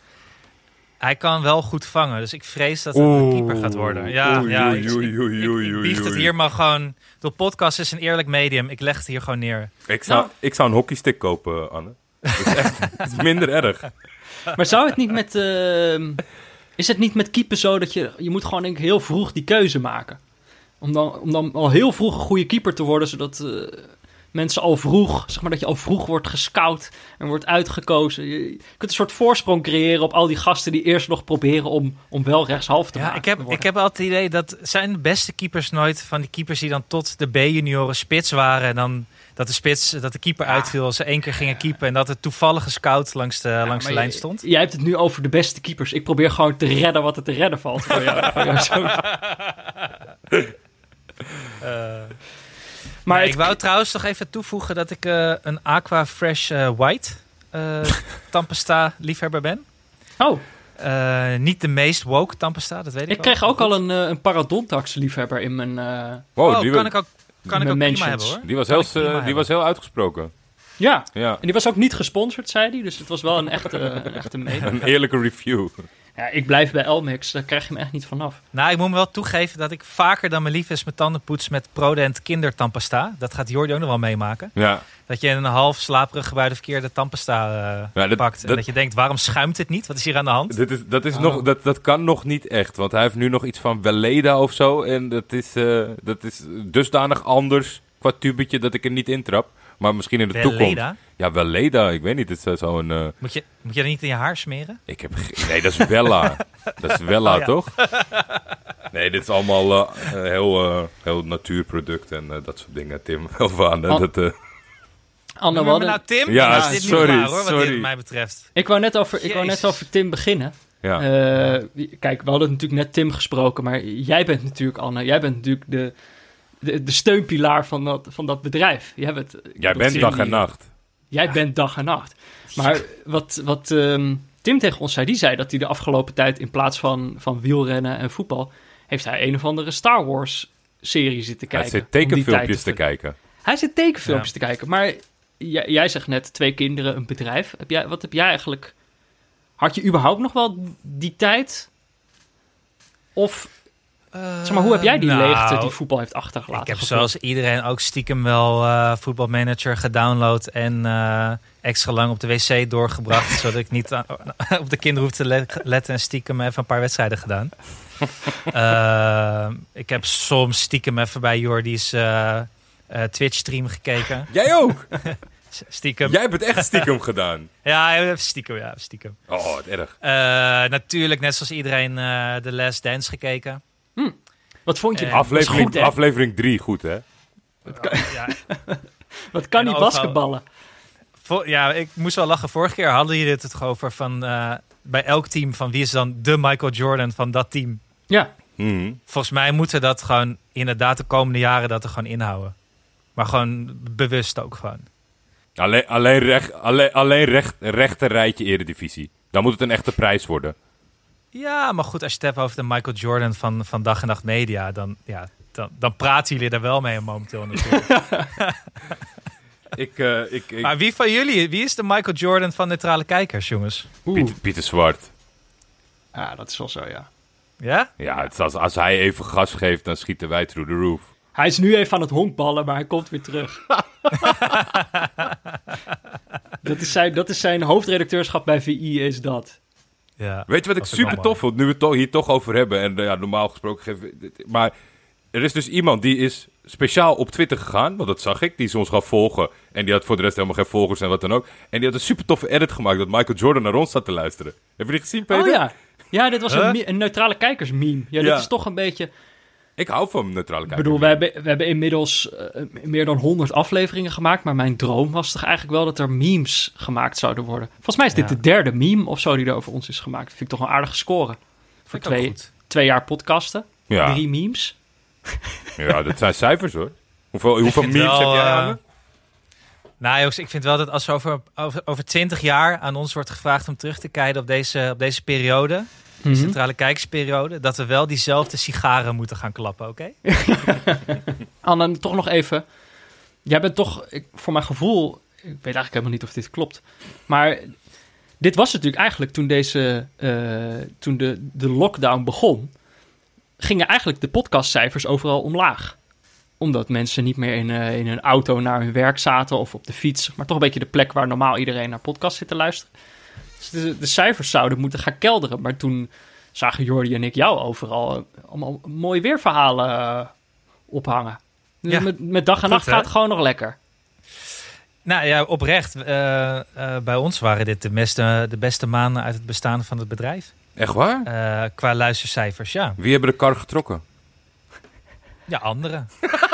Hij kan wel goed vangen, dus ik vrees dat het een keeper gaat worden. Ja, Oei, ja oei, ik, oei, ik- ik het hier maar gewoon... De podcast is een eerlijk medium. Ik leg het hier gewoon neer. Ik zou, Nou. ik zou een hockeystick kopen, Anne. Dat is echt [laughs] dat is minder erg. Maar zou het niet met... ehm, is het niet met keeper zo dat je... Je moet gewoon denk ik heel vroeg die keuze maken. Om dan, om dan al heel vroeg een goede keeper te worden, zodat eh, mensen al vroeg... Zeg maar dat je al vroeg wordt gescout en wordt uitgekozen. Je, kunt een soort voorsprong creëren op al die gasten die eerst nog proberen om, om wel rechtshalf te Ja, maken. ik heb, ik heb altijd het idee dat zijn de beste keepers nooit van die keepers die dan tot de B-junioren spits waren. En dan dat de spits, dat de keeper uitviel als ze één keer gingen keepen. En dat het toevallige scout langs de, Ja, langs de lijn stond. Jij hebt het nu over de beste keepers. Ik probeer gewoon te redden wat er te redden valt. [laughs] Voor jou, voor jou zo. [laughs] Maar Nee, ik wou trouwens nog even toevoegen dat ik eh, een Aqua Fresh eh, White eh [laughs] Tampesta liefhebber ben. Oh, Eh, niet de meest woke Tampesta, dat weet ik ik wel. kreeg ook al een, een Paradontax liefhebber in mijn... eh, Wow, Oh, die, kan ik ook, kan ik ook prima hebben hoor. die, was Kan heel, die was heel uitgesproken. Ja, Ja, en die was ook niet gesponsord, zei hij. Dus het was wel een echte, een [laughs] echte mede. een eerlijke review. Ja, ik blijf bij Elmex. Daar krijg je hem echt niet vanaf. Nou, ik moet me wel toegeven dat ik vaker dan mijn lief is mijn tanden poets met Prodent kindertampesta. Dat gaat Jordi ook nog wel meemaken. Ja, Dat je een half slaperig bij de verkeerde tampesta eh, Ja, dat- pakt. En dat- dat je denkt, waarom schuimt het niet? Wat is hier aan de hand? dit is, dat, is Oh. nog, dat, dat kan nog niet echt. Want hij heeft nu nog iets van Weleda of zo. En dat is, eh, dat is dusdanig anders qua tubetje dat ik er niet intrap. Maar misschien in de toekomst. Ja, Weleda. Ik weet niet. Het is zo'n... eh, Moet je, moet je dat niet in je haar smeren? Ik heb Nee, dat is Wella. [laughs] dat is Wella, Oh, ja. toch? Nee, dit is allemaal eh, heel, eh, heel natuurproduct en eh, dat soort dingen. Tim, [laughs] wel van. Dat, eh, Anne, nou Tim? Ja, is dit sorry, niet waar hoor, wat sorry. dit mij betreft. ik, wou net over, ik wou net over Tim beginnen. ja. Eh, kijk, we hadden natuurlijk net Tim gesproken, maar jij bent natuurlijk, Anne, jij bent natuurlijk de, de, de steunpilaar van dat, van dat bedrijf. Jij bent, Jij bent dag en nacht. Jij bent dag en nacht. Maar wat, wat ehm, Tim tegen ons zei, die zei dat hij de afgelopen tijd in plaats van, van wielrennen en voetbal, heeft hij een of andere Star Wars serie zitten Hij kijken. zit die tijd tekenfilmpjes te vullen. kijken. Hij zit tekenfilmpjes te kijken, maar jij, jij zegt net twee kinderen, een bedrijf. Heb jij, wat heb jij eigenlijk... Had je überhaupt nog wel die tijd? Of, zeg maar, hoe heb jij die nou, leegte die voetbal heeft achtergelaten? Ik heb zoals iedereen ook stiekem wel eh voetbalmanager gedownload en eh, extra lang op de wc doorgebracht, [laughs] zodat ik niet aan- [laughs] op de kinderen hoef te le- letten en stiekem even een paar wedstrijden gedaan. [laughs] Eh, ik heb soms stiekem even bij Jordi's eh, eh, Twitch stream gekeken. [gasps] Jij ook? Stiekem. Jij hebt het echt stiekem gedaan. Ja, even stiekem, ja, stiekem. Oh, wat erg. Eh, natuurlijk, net zoals iedereen, eh The Last Dance gekeken. Wat vond je? Eh, Aflevering, goed, aflevering 3, goed hè? Ja, [laughs] Wat kan En die overal- basketballen? Vo- ja, ik moest wel lachen. Vorige keer hadden jullie het toch over van eh, bij elk team van wie is dan de Michael Jordan van dat team. Ja, Mhm. Volgens mij moeten dat gewoon inderdaad de komende jaren dat er gewoon inhouden. Maar gewoon bewust ook gewoon. Alleen, alleen, recht, alleen, alleen recht, rechter rijtje eredivisie. Dan moet het een echte prijs worden. Ja, maar goed, als je het hebt over de Michael Jordan van, van Dag en Nacht Media, dan, ja, dan, dan praten jullie er wel mee momenteel natuurlijk. [laughs] Ik, eh, ik, ik, maar wie van jullie, wie is de Michael Jordan van neutrale kijkers, jongens? Pieter, Pieter Zwart. Ja, dat is wel zo, ja. Ja? Ja, het is als, als hij even gas geeft, dan schieten wij through the roof. Hij is nu even aan het honkballen, maar hij komt weer terug. [laughs] dat, is zijn, dat is zijn hoofdredacteurschap bij VI, is dat. Ja. Weet je wat ik super tof vond? Nu we het toch- hier toch over hebben. En eh, ja, normaal gesproken geven. Maar er is dus iemand die is speciaal op Twitter gegaan. Want dat zag ik. Die is ons gaan volgen. En die had voor de rest helemaal geen volgers en wat dan ook. En die had een super toffe edit gemaakt dat Michael Jordan naar ons zat te luisteren. Heb je die gezien, Peter? Oh ja. Ja, dit was Huh? een, neutrale kijkersmeme. Ja, dit Ja. is toch een beetje... Ik hou van neutrale Ik bedoel, we hebben, we hebben inmiddels eh, meer dan 100 afleveringen gemaakt. Maar mijn droom was toch eigenlijk wel dat er memes gemaakt zouden worden. Volgens mij is dit Ja. de derde meme of zo die er over ons is gemaakt. vind ik toch een aardige score. Voor twee, twee jaar podcasten. Ja. Drie memes. ja, dat zijn cijfers hoor. Hoeveel, hoeveel memes wel, heb jij eh, aan? Nou jongens, ik vind wel dat als er over, over, over 20 jaar aan ons wordt gevraagd om terug te kijken op deze, op deze periode, Mhm. centrale kijkersperiode, dat we wel diezelfde sigaren moeten gaan klappen, oké? [laughs] Anne, toch nog even. Jij bent toch, ik, voor mijn gevoel, ik weet eigenlijk helemaal niet of dit klopt. Maar dit was natuurlijk eigenlijk toen, deze, eh, toen de, de lockdown begon. Gingen eigenlijk de podcastcijfers overal omlaag. Omdat mensen niet meer in, eh, in een auto naar hun werk zaten of op de fiets. Maar toch een beetje de plek waar normaal iedereen naar podcast zit te luisteren. Dus de, de cijfers zouden moeten gaan kelderen. Maar toen zagen Jordi en ik jou overal eh, allemaal mooie weerverhalen eh, ophangen. Dus Ja. met, met dag en Goed, nacht hè? gaat het gewoon nog lekker. Nou ja, oprecht. eh, eh, bij ons waren dit de beste, de beste maanden uit het bestaan van het bedrijf. Echt waar? Eh, qua luistercijfers, ja. Wie hebben de kar getrokken? Ja, anderen. [laughs]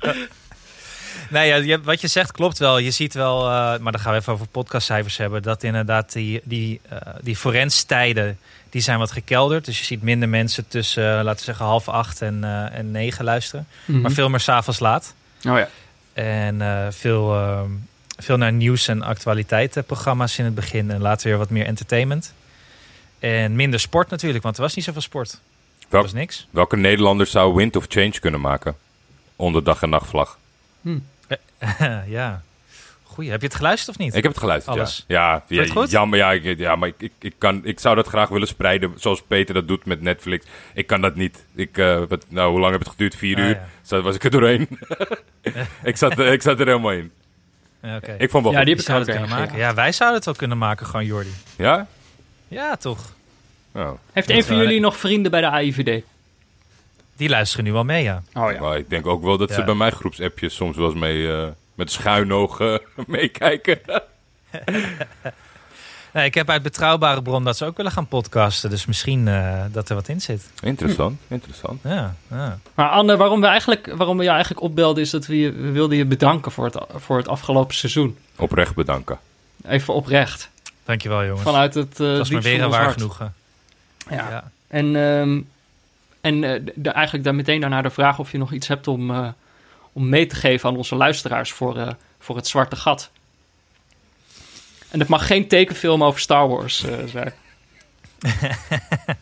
[laughs] Nee, ja, je- wat je zegt klopt wel. Je ziet wel, eh, maar dan gaan we even over podcastcijfers hebben, dat inderdaad die, die, eh die forenstijden, die zijn wat gekelderd. Dus je ziet minder mensen tussen, eh, laten we zeggen, half acht en, eh, en negen luisteren. Maar veel meer s'avonds laat. Oh ja. En eh, veel, eh, veel naar nieuws- en actualiteitenprogramma's in het begin. En later weer wat meer entertainment. En minder sport natuurlijk, want er was niet zoveel sport. Er Welk- was niks. Welke Nederlander zou Wind of Change kunnen maken? Onder dag- en nachtvlag. [laughs] ja. Goeie. Heb je het geluisterd of niet? Ik heb het geluisterd, Alles. ja. Ja, je het ja, goed? jammer, ja, ik, ja maar ik, ik, ik, kan, ik zou dat graag willen spreiden, zoals Peter dat doet met Netflix. Ik kan dat niet. Ik, eh, wat, nou, hoe lang heb het geduurd? Vier Ah, uur? ja. Zo was ik er doorheen. [laughs] ik, zat, eh, ik zat er helemaal in. Ja. Ik vond wel Ja, goed. die heb ik zou ook het kunnen maken? Ja. wij zouden het wel kunnen maken, gewoon Jordi. Ja? Ja, toch. Oh. Heeft een van wel jullie nog vrienden bij de AIVD? Die luisteren nu wel mee, ja. Oh ja. Maar ik denk ook wel dat ze bij mijn groepsappjes soms wel eens mee, eh, met schuin oog eh, [laughs] meekijken. [laughs] Nee, ik heb uit betrouwbare bron dat ze ook willen gaan podcasten. Dus misschien eh, dat er wat in zit. interessant, interessant. Ja, ja. Maar Anne, waarom we, eigenlijk, waarom we jou eigenlijk opbelden is dat we, je, we wilden je bedanken voor het, voor het afgelopen seizoen. Oprecht bedanken. Even oprecht. Dankjewel, jongens. Vanuit het uh, dat was me weer een waar genoegen. Ja. Ja. En, ehm, en eh, de- eigenlijk dan meteen daarna de vraag of je nog iets hebt om, eh, om mee te geven aan onze luisteraars voor, eh, voor het zwarte gat. En het mag geen tekenfilm over Star Wars eh, zijn. [laughs]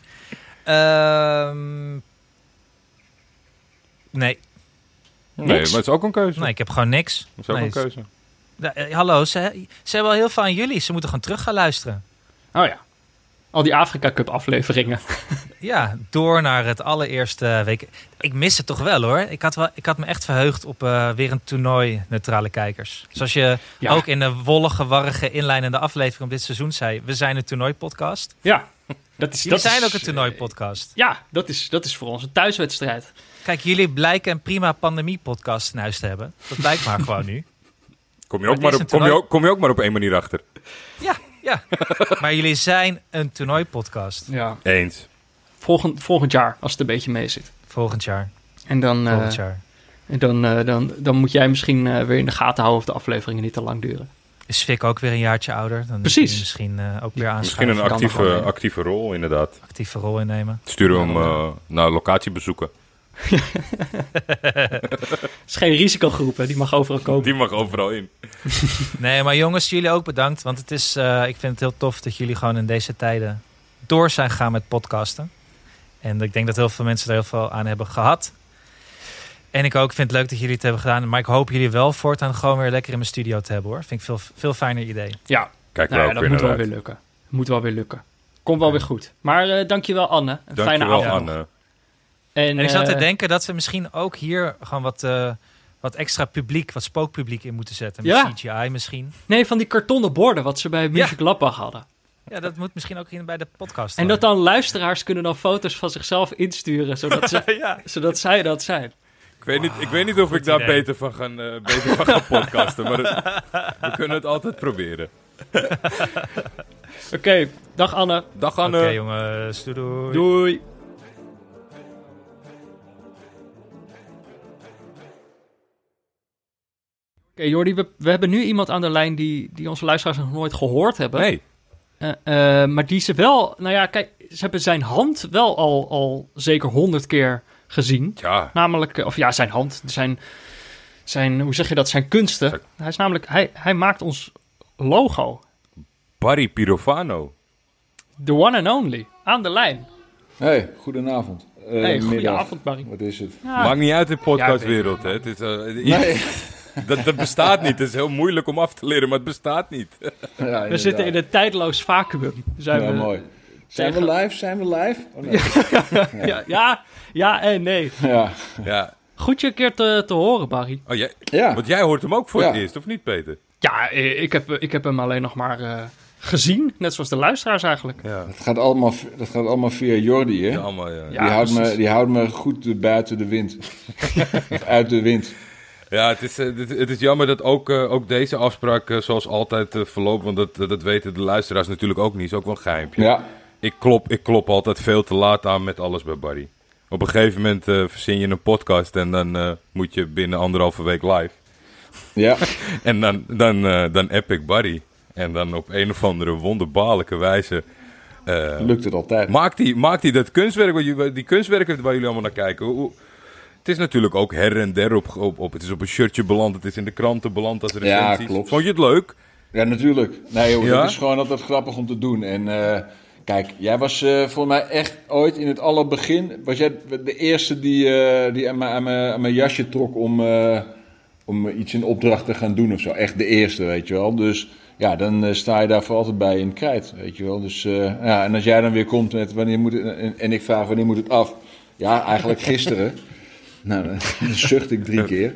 Ehm, Nee, Nee, Niks? maar het is ook een keuze. nee, ik heb gewoon niks. Het is ook Nee, een keuze. Ja, hallo, ze, ze hebben al heel veel aan jullie. Ze moeten gewoon terug gaan luisteren. Oh ja. Al die Afrika Cup afleveringen. [laughs] Ja, door naar het allereerste week. Ik mis het toch wel hoor. Ik had, wel, ik had me echt verheugd op eh, weer een toernooi neutrale kijkers. Zoals je Ja. ook in de wollige, warrige, inleidende aflevering op dit seizoen zei. We zijn een toernooipodcast. Ja. Dat is, Jullie dat zijn is- ook een toernooipodcast. Ja, dat is, dat is voor ons een thuiswedstrijd. Kijk, jullie blijken een prima pandemie-podcast in huis te hebben. Dat blijkt maar gewoon nu. Kom je, ook maar op, kom, je ook, kom je ook maar op één manier achter. Ja, ja. [laughs] Maar jullie zijn een toernooipodcast. Ja. Eens. Volgend, volgend jaar, als het een beetje mee zit. Volgend jaar. En dan, eh, Volgend jaar. en dan, eh, dan, dan moet jij misschien eh, weer in de gaten houden of de afleveringen niet te lang duren. Is Fik ook weer een jaartje ouder? Dan Precies. misschien eh, ook weer Misschien een actieve, actieve rol, inderdaad. actieve rol innemen. Sturen we hem eh, naar locatiebezoeken. Het is geen risicogroep, hè? die mag overal komen. Die mag overal in. Nee, maar jongens, jullie ook bedankt. Want het is, eh, ik vind het heel tof dat jullie gewoon in deze tijden door zijn gegaan met podcasten. En ik denk dat heel veel mensen er heel veel aan hebben gehad. En ik ook vind het leuk dat jullie het hebben gedaan. Maar ik hoop jullie wel voortaan gewoon weer lekker in mijn studio te hebben hoor. Vind ik veel, veel fijner idee. Ja, Kijk nou wel ja, dat moet wel uit. weer lukken. Moet wel weer lukken. Komt wel weer goed. Maar eh, dankjewel Anne. Een fijne Dankjewel, avond. nog. Anne. En, En ik zat te eh, denken dat we misschien ook hier gewoon wat, eh, wat extra publiek, wat spookpubliek in moeten zetten. Met Ja. CGI misschien. Nee, van die kartonnen borden wat ze bij Music Lappach hadden. Ja, dat moet misschien ook in bij de podcast. En dat dan luisteraars kunnen dan foto's van zichzelf insturen, zodat, ze, [laughs] ja. zodat zij dat zijn. Ik weet niet, ik weet niet of ik daar idee. beter van, gaan, eh, beter van ga podcasten. Maar het- we kunnen het altijd proberen. [laughs] Oké, dag Anne. Dag Oké Anne. jongens, doei doei. Doei. Oké, Jordi, we, we hebben nu iemand aan de lijn die, die onze luisteraars nog nooit gehoord hebben. Nee, Eh, eh, maar die ze wel, nou ja, kijk, ze hebben zijn hand wel al, al zeker honderd keer gezien. ja. Namelijk, eh, of ja, zijn hand, zijn, zijn hoe zeg je dat, zijn kunsten. Hij is namelijk, hij, hij maakt ons logo. Barry Pirofano. The one and only, aan de lijn. Hey, goedenavond. Eh, Hey, goedenavond, Barry. Wat is het? Ja, Maakt niet uit in de podcastwereld. hè. Het is, eh, Nee. [laughs] dat, dat bestaat niet. Het is heel moeilijk om af te leren, maar het bestaat niet. ja, we zitten in een tijdloos vacuüm. Zijn Ja, we, mooi. Zijn we live? Zijn we live? Oh, nee. [laughs] Ja, ja, ja en nee. ja. Ja. Goed je een keer te, te horen, Barry. Oh, jij, Ja. Want jij hoort hem ook voor het eerst, of niet, Peter? Ja, eh, ik heb, ik heb hem alleen nog maar eh, gezien. Net zoals de luisteraars eigenlijk. Ja. Dat gaat allemaal, dat gaat allemaal via Jordi, hè? Ja, allemaal, ja. Ja. die, houdt me, die houdt me goed eh, buiten de wind. of [laughs] uit de wind. Ja, het is, eh, het, is jammer dat ook, eh, ook deze afspraak eh, zoals altijd verloopt. Want dat, dat weten de luisteraars natuurlijk ook niet. Is ook wel een geheimpje. Ja. Ik, klop, ik klop altijd veel te laat aan met alles bij Barry. Op een gegeven moment eh verzin je een podcast en dan moet je binnen anderhalve week live. Ja. [laughs] En dan, dan, dan app ik Barry. En dan op een of andere wonderbaarlijke wijze Lukt het altijd. maakt hij maakt hij dat kunstwerk, die kunstwerken waar jullie allemaal naar kijken. Hoe- het is natuurlijk ook her en der op, op, op. Het is op een shirtje beland, het is in de kranten beland als recensies. klopt. Vond je het leuk? Ja, natuurlijk. Nee, joh, Ja? dat is gewoon altijd grappig om te doen. En eh, kijk, jij was eh voor mij echt ooit in het allerbegin... was jij de eerste die, eh, die aan, mijn, aan, mijn, jasje trok om, om iets in opdracht te gaan doen of zo. Echt de eerste, weet je wel. Dus ja, dan sta je daar voor altijd bij in krijt, weet je wel. Dus ja, en als jij dan weer komt met wanneer moet het... En, en ik vraag wanneer moet het af? Ja, eigenlijk gisteren. Nou, dan, [laughs] zucht ik drie keer.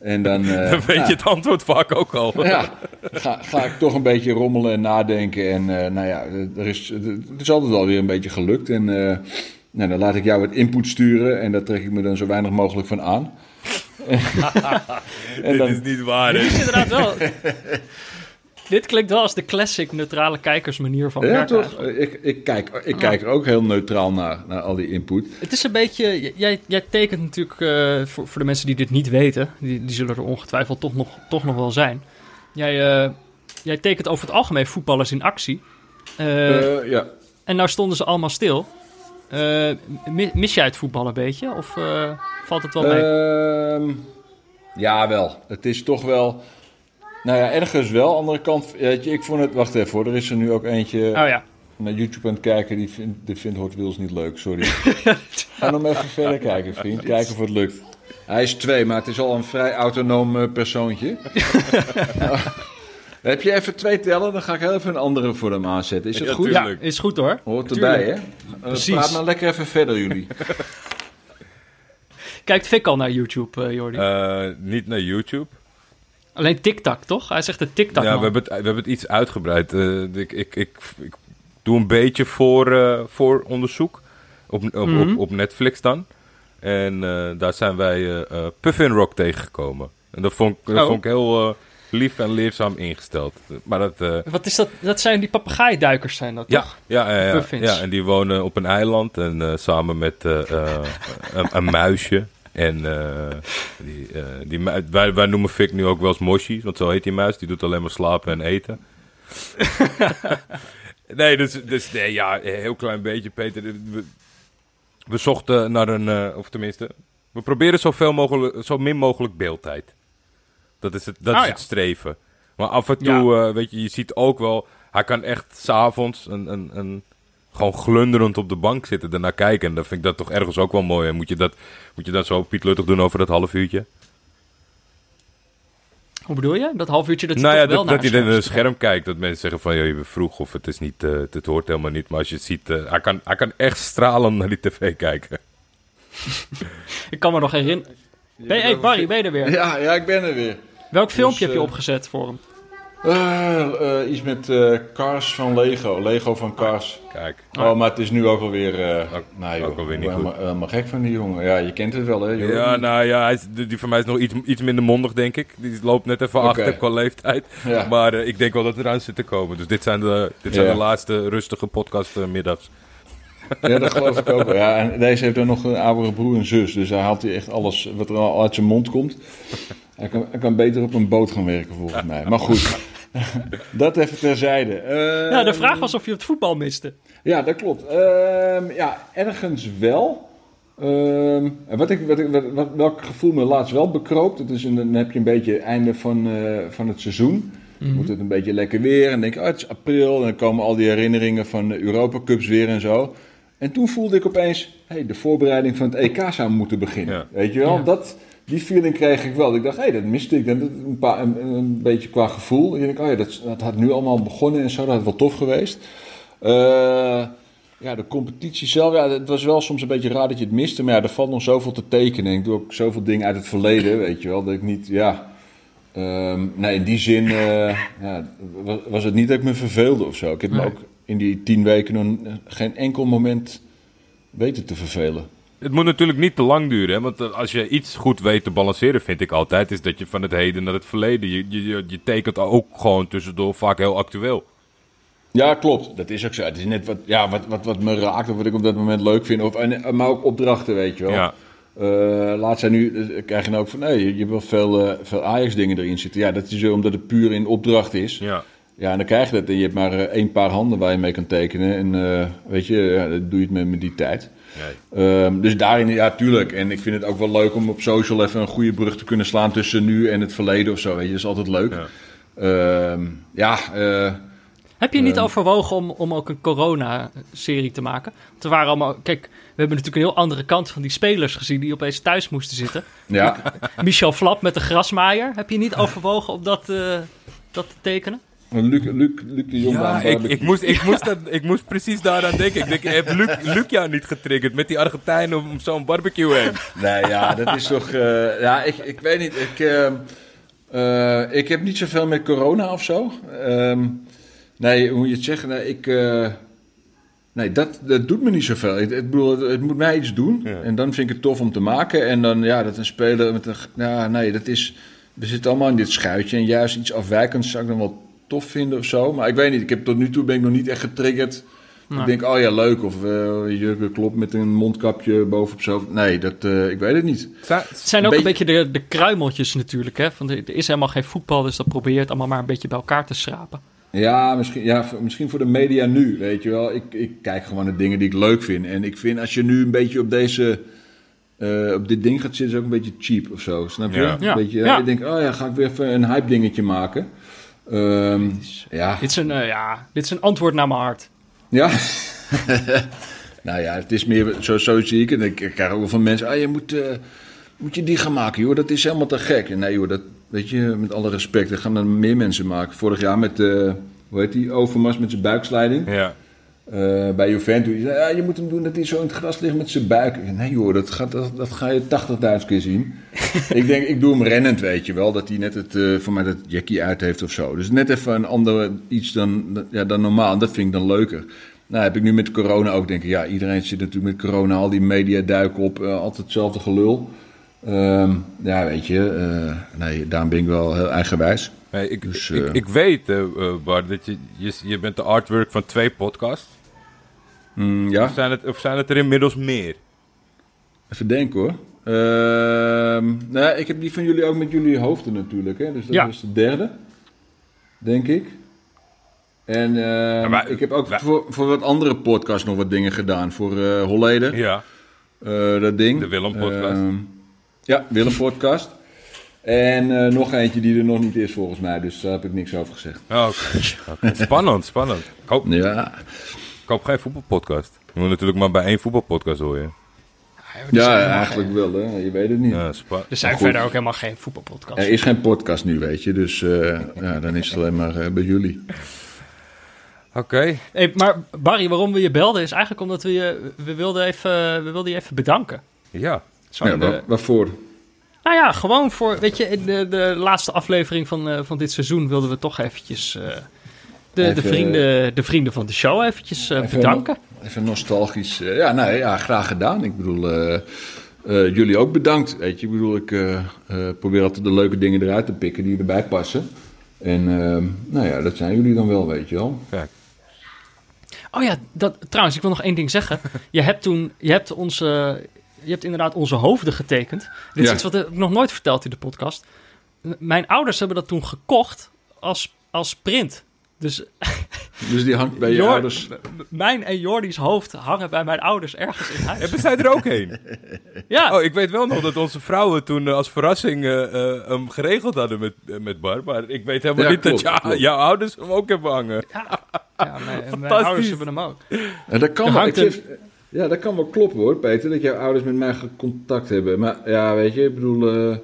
En dan... [laughs] eh, Dan weet ja. je het antwoord vaak ook al. [laughs] Ja, ga, ga ik toch een beetje rommelen en nadenken. En eh, nou ja, er is, het is altijd wel weer een beetje gelukt. En eh, nou, dan laat ik jou wat input sturen en daar trek ik me dan zo weinig mogelijk van aan. en Dit dan, is niet waar, hè? Dit is inderdaad wel... Dit klinkt wel als de classic neutrale kijkersmanier van ja, toch? Ik, ik, kijk, ik kijk er ook heel neutraal naar, naar al die input. Het is een beetje... Jij, jij tekent natuurlijk... eh, voor, voor de mensen die dit niet weten... Die, die zullen er ongetwijfeld toch nog, toch nog wel zijn. Jij, eh, jij tekent over het algemeen voetballers in actie. Eh, ja. En nou stonden ze allemaal stil. Mi- mis jij het voetbal een beetje? Of valt het wel mee? Ehm, ja, wel. Het is toch wel... Nou ja, ergens wel. Andere kant, weet je, ik vond het... Wacht even hoor, er is er nu ook eentje... oh ja. naar YouTube aan het kijken, die vindt, die vindt Hot Wheels niet leuk, sorry. [laughs] Ga nog even verder kijken, vriend. Kijken of het lukt. Hij is twee, maar het is al een vrij autonoom eh, persoontje. [laughs] Heb je even twee tellen? Dan ga ik heel even een andere voor hem aanzetten. Is het Ja, goed? Ja, is goed hoor. Hoort erbij, hè? Uh, Precies. praat maar lekker even verder, jullie. [laughs] Kijkt Fik al naar YouTube, eh Jordi? Eh, niet naar YouTube. Alleen TikTok, toch? Hij zegt de TikTok ja, man. we hebben, het, we hebben het iets uitgebreid. Eh, ik, ik, ik, ik doe een beetje voor, eh, voor onderzoek. Op, op, Mhm. op, op Netflix dan. En eh, daar zijn wij Puffin Rock tegengekomen. En dat vond, ik- dat Oh. vond ik heel lief en leerzaam ingesteld. Maar dat... Wat is dat? Dat zijn die papegaaiduikers zijn dat, ja, toch? ja, ja, ja, ja, en die wonen op een eiland en samen met een, een muisje. En eh, die, eh, die wij, wij noemen Fik nu ook wel eens Moshi, want zo heet die muis. Die doet alleen maar slapen en eten. [laughs] nee, dus, dus nee, ja, een heel klein beetje, Peter. We, we zochten naar een, eh, of tenminste, we proberen zoveel mogelijk, zo min mogelijk beeldtijd. Dat is het, dat Ah, is ja. het streven. Maar af en toe, eh, weet je, je ziet ook wel, hij kan echt s'avonds een, een, een, gewoon glunderend op de bank zitten, daarnaar kijken. En dan vind ik dat toch ergens ook wel mooi. En moet je dat, moet je dat zo Piet Luttig doen over dat half uurtje? Hoe bedoel je? Dat half uurtje dat hij nou ja, wel dat, dat naar hij naar een een scherm kijkt. Dat mensen zeggen van, ja, je bent vroeg of het is niet, eh, het hoort helemaal niet. Maar als je het ziet, eh, hij, kan, hij kan echt stralend naar die tv kijken. [laughs] Ik kan me nog herinneren. Ben, hey Barry, ben je er weer? Ja, ja, ik ben er weer. Welk filmpje heb je eh, opgezet voor hem? Eh, eh, iets met eh, Cars van Lego. Lego van Cars. Kijk, Oh, maar het is nu ook alweer... Ook- nou, joh, ook alweer niet ben helemaal, gek van die jongen. Ja, je kent het wel, hè? joh. ja, nou ja, hij is, die van mij is nog iets, iets minder mondig, denk ik. Die loopt net even achter qua leeftijd. Ja. Maar ik denk wel dat er aan zit te komen. Dus dit zijn de, dit zijn Ja. de laatste rustige podcastmiddags. Ja, dat geloof ik ook wel. Ja, en deze heeft dan nog een oudere broer en zus. Dus hij haalt hier echt alles wat er al uit zijn mond komt. Hij kan, hij kan beter op een boot gaan werken, volgens mij. Maar goed, [laughs] dat even terzijde. Eh, Ja, de vraag was of je het voetbal miste. Ja, dat klopt. Ehm, ja, ergens wel. Ehm, en wat ik, wat ik, wat, wat- welk gevoel me laatst wel bekroopt, dat is een, dan heb je een beetje het einde van, eh, van het seizoen. Mhm. Wordt het een beetje lekker weer en denk ik, oh, het is april en dan komen al die herinneringen van de Europa Cups weer en zo. En toen voelde ik opeens, hey, de voorbereiding van het EK zou moeten beginnen. Ja. Weet je wel, Ja. dat, die feeling kreeg ik wel. Ik dacht, hé, hey, dat miste ik. Dat, een, paar, een, een beetje qua gevoel. Ik denk, oh ja, dat, dat had nu allemaal begonnen en zo, dat had wel tof geweest. Eh, ja, de competitie zelf, ja, het was wel soms een beetje raar dat je het miste. Maar ja, er valt nog zoveel te tekenen. Ik doe ook zoveel dingen uit het verleden, weet je wel. Dat ik niet, ja... nee, in die zin eh, ja, was, was het niet dat ik me verveelde of zo. Ik heb me Nee. ook in die tien weken nog geen enkel moment weten te vervelen. Het moet natuurlijk niet te lang duren, hè? want eh, als je iets goed weet te balanceren, vind ik altijd, is dat je van het heden naar het verleden, je, je, je, tekent ook gewoon tussendoor vaak heel actueel. Ja, klopt. Dat is ook zo. Het is net wat, ja, wat, wat, wat me raakt of wat ik op dat moment leuk vind. Of, en, maar ook opdrachten, weet je wel. Ja, Eh, laat zijn nu, eh, krijg je nou ook van, nee, je hebt wel veel, eh, veel Ajax-dingen erin zitten. Ja, dat is zo omdat het puur in opdracht is. ja. Ja, en dan krijg je dat. En je hebt maar eh, één paar handen waar je mee kan tekenen. En eh, weet je, ja, dat doe je het met, met die tijd. Nee. Ehm, dus daarin, ja, tuurlijk. En ik vind het ook wel leuk om op social even een goede brug te kunnen slaan tussen nu en het verleden of zo. Weet je, dat is altijd leuk. Ja. Ehm, ja, eh, Heb je niet Ehm. overwogen om, om ook een corona-serie te maken? Want er waren allemaal... Kijk, we hebben natuurlijk een heel andere kant van die spelers gezien... die opeens thuis moesten zitten. ja. [laughs] Michel Flap met de grasmaaier. Heb je niet overwogen om dat, eh, dat te tekenen? Luc, Luc, Luc de Jong. Ja, ik, ik, moest, ik, moest dat, ik moest precies daaraan denken. Ik denk, heb Luc, Luc jou niet getriggerd met die Argentijnen om zo'n barbecue heen? Nee, ja, dat is toch... eh, ja, ik, ik weet niet. Ik, ehm, eh, ik heb niet zoveel met corona of zo. Ehm, nee, hoe moet je het zeggen? Nee, ik... eh, nee, dat, dat doet me niet zoveel. Ik, ik bedoel, het, het moet mij iets doen. Ja. En dan vind ik het tof om te maken. En dan, ja, dat een speler met een... Ja, nee, dat is... We zitten allemaal in dit schuitje. En juist iets afwijkends zou ik dan wel tof vinden of zo. Maar ik weet niet. Ik heb tot nu toe ben ik nog niet echt getriggerd. Nou. Ik denk, oh ja, leuk. Of uh, je klopt met een mondkapje bovenop zo. Nee, dat, eh, ik weet het niet. Het zijn ook een beetje de, de kruimeltjes natuurlijk. Hè? Van de, er is helemaal geen voetbal, dus dat probeer je het allemaal maar een beetje bij elkaar te schrapen. Ja, misschien, ja, voor- misschien voor de media nu, weet je wel. Ik, ik kijk gewoon naar dingen die ik leuk vind. En ik vind als je nu een beetje op deze... eh, op dit ding gaat zitten, is ook een beetje cheap of zo. Snap je? Ja. Een Ja. beetje, Ja. Je denkt, oh ja, ga ik weer even een hype dingetje maken. Ehm, ja. Dit is een, eh, ja, dit is een antwoord naar mijn hart. Ja. [laughs] nou ja, het is meer, zo, zo zie ik het. Ik krijg ook wel van mensen, ah, je moet... eh, moet je die gaan maken, joh. Dat is helemaal te gek. En nee, joh, dat, weet je, met alle respect, dat gaan er meer mensen maken. Vorig jaar met, eh, hoe heet die, Overmars met zijn buiksleiding. Ja. Eh, bij Juventus. Die zei, ja, je moet hem doen dat hij zo in het gras ligt met zijn buik. Zei, Nee joh, dat, gaat, dat, dat ga je 80.000 keer zien. [laughs] ik denk, ik doe hem rennend, weet je wel. Dat hij net het, eh, voor mij dat jackie uit heeft of zo. Dus net even een ander iets dan, ja, dan normaal. En dat vind ik dan leuker. Nou heb ik nu met corona ook denken. Ja, iedereen zit natuurlijk met corona. Al die media duiken op. eh, altijd hetzelfde gelul. Ehm, ja, weet je. eh, nee, daarom ben ik wel heel eigenwijs. Nee, ik, Dus, ik, ik weet, Bart, dat je, je, je bent de artwork van twee podcasts. Mm, ja. Of, zijn het, of zijn het er inmiddels meer? Even denken hoor. Ehm nou, ik heb die van jullie ook met jullie hoofden natuurlijk. Hè? Dus dat Ja. is de derde, denk ik. En maar- ik heb ook wij- voor, voor wat andere podcasts nog wat dingen gedaan. Voor eh Holleden, Ja. eh, dat ding. De Willem-podcast. Ehm, ja, Willem podcast. En eh, nog eentje die er nog niet is volgens mij. Dus daar heb ik niks over gezegd. Oh. [laughs] Spannend, spannend. Ik hoop, Ja, ik hoop geen voetbalpodcast. Je moet natuurlijk maar bij één voetbalpodcast horen. ja eigenlijk wel hè. Je weet het niet. Ja, spa- Er zijn verder ook helemaal geen voetbalpodcasts. Er is geen podcast nu, weet je. Dus eh, ja, dan is het alleen maar eh, bij jullie. Oké. Hey, maar Barry, waarom we je belden is eigenlijk omdat we je, we wilden, even, we wilden je even bedanken. Ja. Zo Ja, in de- wa- waarvoor? nou ja, gewoon voor, weet je, in de, de laatste aflevering van, eh, van dit seizoen wilden we toch eventjes de, de, vrienden, de vrienden van de show eventjes eh, Even- bedanken. Even nostalgisch. eh, ja, nee, ja, graag gedaan. Ik bedoel, eh, eh, jullie ook bedankt. Weet je, ik bedoel, ik eh, eh, probeer altijd de leuke dingen eruit te pikken die erbij passen. En eh, nou ja, dat zijn jullie dan wel, weet je wel. Kijk. Oh ja, dat, trouwens, ik wil nog één ding zeggen. [laughs] Je hebt toen, je hebt onze, je hebt inderdaad onze hoofden getekend. Dit is Ja. iets wat ik nog nooit verteld in de podcast. M- Mijn ouders hebben dat toen gekocht als, als print. Dus [laughs] Dus die hangt bij je Jor- ouders. mijn en Jordi's hoofd hangen bij mijn ouders ergens in huis. Hebben zij er ook heen? [laughs] Ja, Oh, ik weet wel nog dat onze vrouwen toen eh, als verrassing eh, eh, hem geregeld hadden met, met Bar. Maar ik weet helemaal Ja, niet klopt, dat jou- klopt. jouw ouders hem ook hebben hangen. ja, ja mijn, ouders hebben hem ook. En dat kan wel. ja, dat kan wel kloppen hoor, Peter. Dat jouw ouders met mij contact hebben. Maar ja, weet je, ik bedoel. eh,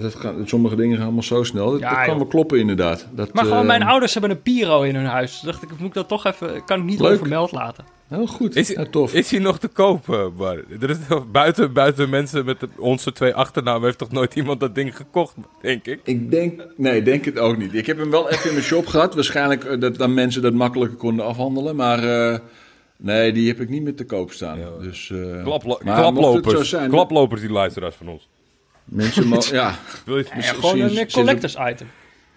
dat sommige dingen gaan allemaal zo snel. Dat, Ja, dat kan wel kloppen, inderdaad. Dat, Maar gewoon, eh, mijn ouders hebben een Piro in hun huis. Toen dacht ik, moet ik dat toch even, kan ik niet Leuk. onvermeld laten. Heel goed. Is, ja, tof. is hij nog te koop, eh, Bar? Er is buiten, buiten mensen met de- onze twee achternamen heeft toch nooit iemand dat ding gekocht, denk ik? Ik denk, nee, ik denk het ook niet. Ik heb hem wel even in mijn shop gehad. Waarschijnlijk eh, dat dan mensen dat makkelijker konden afhandelen. Maar eh, nee, die heb ik niet meer te koop staan. Ja. Dus, eh, Klaplo- maar klaplopers. zijn, klaplopers, die luisteraars van ons. Mensen [laughs] ja. Wil je, Ja, Misschien- gewoon een eh, collectors item.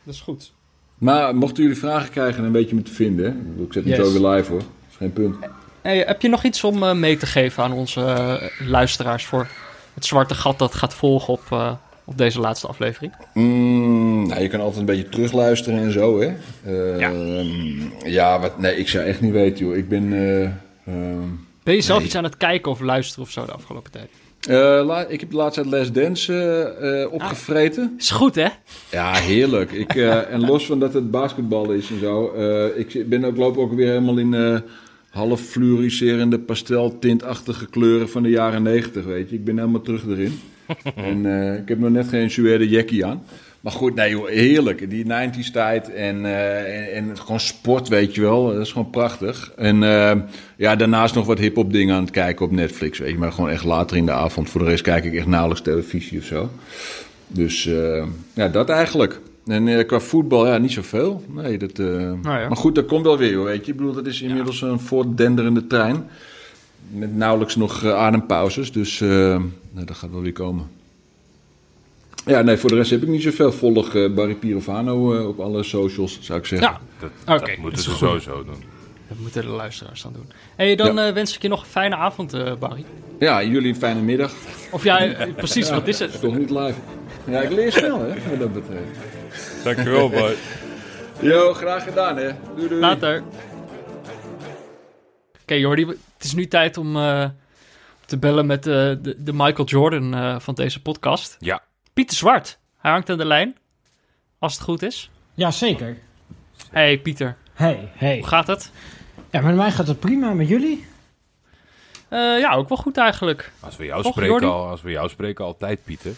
Dat is goed. Maar mochten jullie vragen krijgen, dan weet je me te vinden. hè. Ik bedoel, Ik zet het Yes. zo weer live hoor. Dat is geen punt. Hey, heb je nog iets om eh, mee te geven aan onze eh, luisteraars voor het zwarte gat dat gaat volgen op, eh, op deze laatste aflevering? Mm, nou, je kan altijd een beetje terugluisteren en zo, hè? Ja. ja. wat, nee, ik zou echt niet weten, joh. Ik ben. eh, ehm, Ben je zelf Nee. iets aan het kijken of luisteren of zo de afgelopen tijd? Eh, ik heb de laatste tijd Les Dance eh, eh, opgevreten. Is goed, hè? Ja, heerlijk. Ik, [laughs] en los van dat het basketbal is en zo. ik ben ook, loop ook weer helemaal in half fluoriserende pasteltintachtige kleuren van de jaren negentig, weet je. Ik ben helemaal terug erin. [laughs] en ik heb nog net geen suède jackie aan. Maar goed, nee joh, heerlijk. Die 90s tijd en, eh, en, en gewoon sport, weet je wel. Dat is gewoon prachtig. En eh, ja, daarnaast nog wat hip-hop dingen aan het kijken op Netflix, weet je. Maar gewoon echt later in de avond. Voor de rest kijk ik echt nauwelijks televisie of zo. Dus eh, ja, dat eigenlijk. En qua voetbal, ja, niet zoveel. Nee, dat, Nou ja. Maar goed, dat komt wel weer, hoor, weet je. Ik bedoel, dat is inmiddels een voortdenderende trein. Met nauwelijks nog adempauzes. Dus nou, dat gaat wel weer komen. Ja, nee, voor de rest heb ik niet zoveel. Volg eh, Barry Pirovano eh, op alle socials, zou ik zeggen. Ja, Dat, moeten ze sowieso doen. dat moeten de luisteraars dan doen. hey, dan Ja. eh, wens ik je nog een fijne avond, eh, Barry. Ja, jullie een fijne middag. Of ja, eh, [laughs] precies, wat is het? Toch niet live. Ja, ik leer snel, hè, wat dat betreft. Dankjewel, Bar. [laughs] Yo, graag gedaan, hè. Doei, doei. Later. Oké, Jordi, het is nu tijd om eh, te bellen met eh, de, de Michael Jordan eh, van deze podcast. Ja. Pieter Zwart. Hij hangt aan de lijn. Als het goed is. Ja, zeker. Hey Pieter, Hey, hey. hoe gaat het? Ja, met mij gaat het prima. Met jullie? Eh, ja, ook wel goed eigenlijk. Als we jou, Toch, spreken, Jordi? al, als we jou spreken, altijd, Pieter.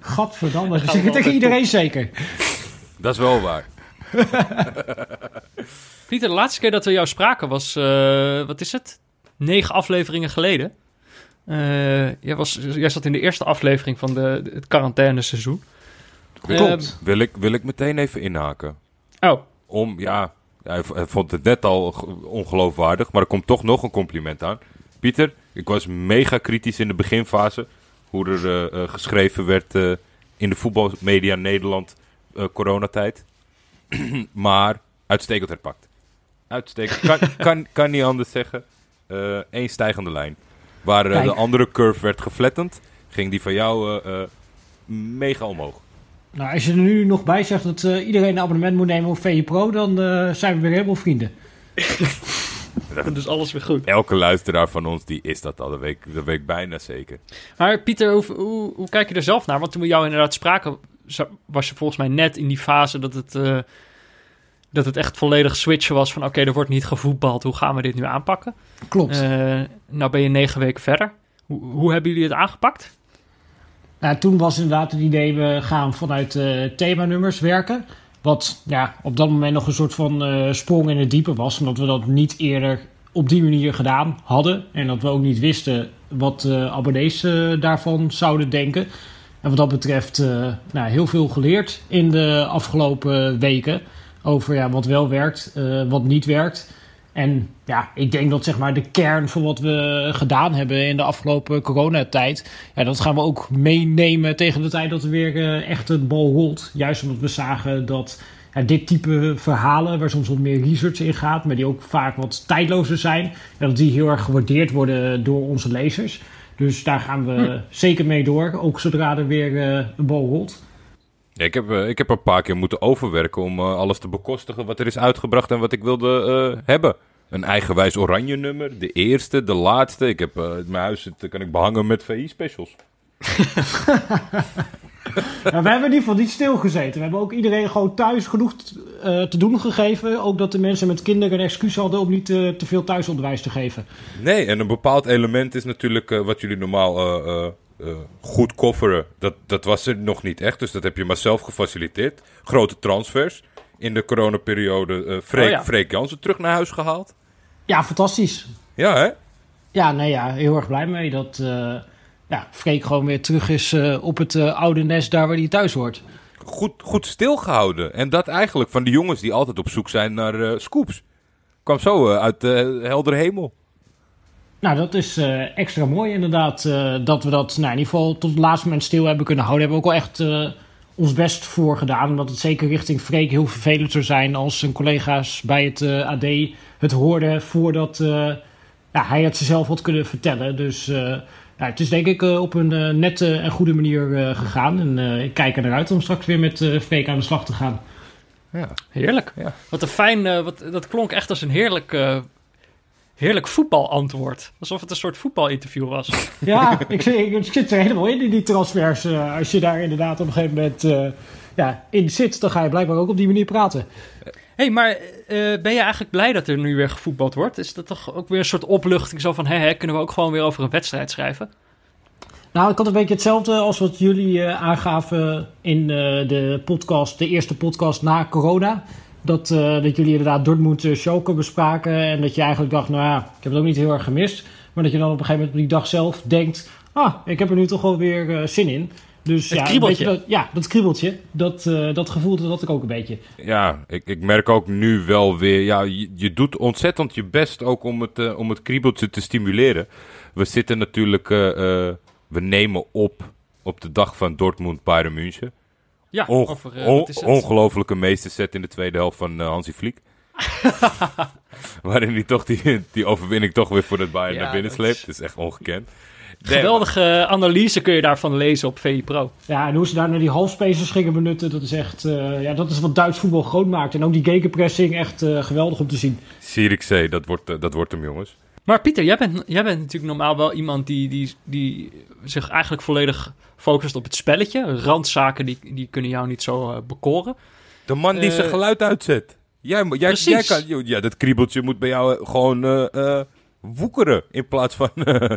Gadverdamme, [laughs] dat tegen iedereen zeker. [laughs] Dat is wel waar. [laughs] Pieter, de laatste keer dat we jou spraken was, eh, wat is het? Negen afleveringen geleden. Eh, jij, was, jij zat in de eerste aflevering van de, het quarantaineseizoen. Klopt. Wil ik, wil ik meteen even inhaken. Oh, Om, ja, hij, vond het net al ongeloofwaardig, maar er komt toch nog een compliment aan. Pieter, ik was mega kritisch in de beginfase. Hoe er eh, eh, geschreven werd in de voetbalmedia Nederland coronatijd. [clears throat] maar uitstekend herpakt. Uitstekend. Kan, kan, kan niet anders zeggen. Eén stijgende lijn. Waar eh, de andere curve werd geflattend, ging die van jou eh, eh, mega omhoog. Nou, als je er nu nog bij zegt dat eh, iedereen een abonnement moet nemen op VE Pro, dan eh, zijn we weer helemaal vrienden. [laughs] dan is alles weer goed. Elke luisteraar van ons die is dat al. Dat weet, dat weet ik bijna zeker. Maar Pieter, hoe, hoe, hoe kijk je er zelf naar? Want toen we jou inderdaad spraken, was je volgens mij net in die fase dat het, eh, dat het echt volledig switchen was van oké, er wordt niet gevoetbald. Hoe gaan we dit nu aanpakken? Klopt. Eh, nou ben je negen weken verder. Hoe, hoe hebben jullie het aangepakt? Nou, toen was inderdaad het idee, we gaan vanuit eh themanummers werken. Wat ja, op dat moment nog een soort van eh, sprong in het diepe was. Omdat we dat niet eerder op die manier gedaan hadden. En dat we ook niet wisten wat abonnees daarvan zouden denken. En wat dat betreft nou, heel veel geleerd in de afgelopen weken. Over ja, wat wel werkt, eh, wat niet werkt. En ja, ik denk dat zeg maar de kern van wat we gedaan hebben in de afgelopen coronatijd. Ja, dat gaan we ook meenemen tegen de tijd dat er weer eh, echt een bal rolt. Juist omdat we zagen dat ja, dit type verhalen, waar soms wat meer research in gaat, maar die ook vaak wat tijdlozer zijn, ja, dat die heel erg gewaardeerd worden door onze lezers. Dus daar gaan we zeker mee door, ook zodra er weer eh, een bal rolt. Ja, ik, heb, eh, ik heb een paar keer moeten overwerken om eh, alles te bekostigen wat er is uitgebracht en wat ik wilde eh, hebben. Een eigenwijs oranje nummer, de eerste, de laatste. Ik heb mijn huis zit, kan ik behangen met VI-specials. [laughs] Nou, we hebben in ieder geval niet stilgezeten. We hebben ook iedereen gewoon thuis genoeg te doen gegeven. Ook dat de mensen met kinderen een excuus hadden om niet te veel thuisonderwijs te geven. Nee, en een bepaald element is natuurlijk wat jullie normaal eh, goed kofferen. Dat, dat was er nog niet echt, dus dat heb je maar zelf gefaciliteerd. Grote transfers. In de coronaperiode eh Freek, Oh ja. Freek Jansen terug naar huis gehaald. Ja, fantastisch. Ja, hè? Ja, nee, ja, heel erg blij mee dat eh ja, Freek gewoon weer terug is op het oude nest daar waar hij thuis hoort. goed, goed stilgehouden. En dat eigenlijk van de jongens die altijd op zoek zijn naar scoops. Kwam zo uit de heldere hemel. Nou, dat is eh, extra mooi inderdaad. eh, dat we dat nou, in ieder geval tot het laatste moment stil hebben kunnen houden. Hebben we ook wel echt eh, ons best voor gedaan. Omdat het zeker richting Freek heel vervelend zou zijn als zijn collega's bij het eh, AD het hoorden voordat eh, ja, hij het zichzelf had kunnen vertellen. Dus eh, ja, het is denk ik eh, op een eh, nette en goede manier eh, gegaan. En eh, ik kijk er naar uit om straks weer met Freek aan de slag te gaan. Ja. Heerlijk. Ja. Wat een fijn, eh, wat, dat klonk echt als een heerlijk, eh, heerlijk voetbalantwoord. Alsof het een soort voetbalinterview was. [laughs] Ja, ik, zit- ik, zit er helemaal in, in die transfers. eh, als je daar inderdaad op een gegeven moment eh, ja, in zit, dan ga je blijkbaar ook op die manier praten. hey, maar eh, ben je eigenlijk blij dat er nu weer gevoetbald wordt? Is dat toch ook weer een soort opluchting zo van... Hè, hè, kunnen we ook gewoon weer over een wedstrijd schrijven? Nou, ik had een beetje hetzelfde als wat jullie aangaven in de podcast, de eerste podcast na corona. Dat, eh, dat jullie inderdaad Dortmund uh, Schalke bespraken en dat je eigenlijk dacht, nou ja, ik heb het ook niet heel erg gemist. Maar dat je dan op een gegeven moment op die dag zelf denkt, ah, ik heb er nu toch wel weer eh, zin in. Dus Het ja, een kriebeltje. beetje dat, ja, dat kriebeltje, dat, eh, dat gevoel dat had ik ook een beetje. Ja, ik, ik merk ook nu wel weer... Ja, je, je doet ontzettend je best ook om het, eh, om het kriebeltje te stimuleren. We zitten natuurlijk... eh, eh, we nemen op op de dag van Dortmund-Bayern München. Ja, Onge- over, on- wat is het? ongelofelijke meesterzet in de tweede helft van eh, Hansi Flick. [laughs] Waarin hij toch die, die overwinning toch weer voor het Bayern Ja, naar binnen dat sleept. is- Dat is echt ongekend. Geweldige analyse kun je daarvan lezen op VI Pro. Ja, en hoe ze daar naar die halfspacers gingen benutten, dat is echt, eh, ja, dat is wat Duits voetbal groot maakt. En ook die gegenpressing, echt eh, geweldig om te zien. Zierikzee, dat wordt, dat wordt hem, jongens. Maar Pieter, jij bent, jij bent natuurlijk normaal wel iemand die, die, die zich eigenlijk volledig focust op het spelletje. Randzaken die, die kunnen jou niet zo eh, bekoren. De man die Eh, zijn geluid uitzet. Jij, jij, jij kan, ja, dat kriebeltje moet bij jou eh, gewoon woekeren in plaats van... eh,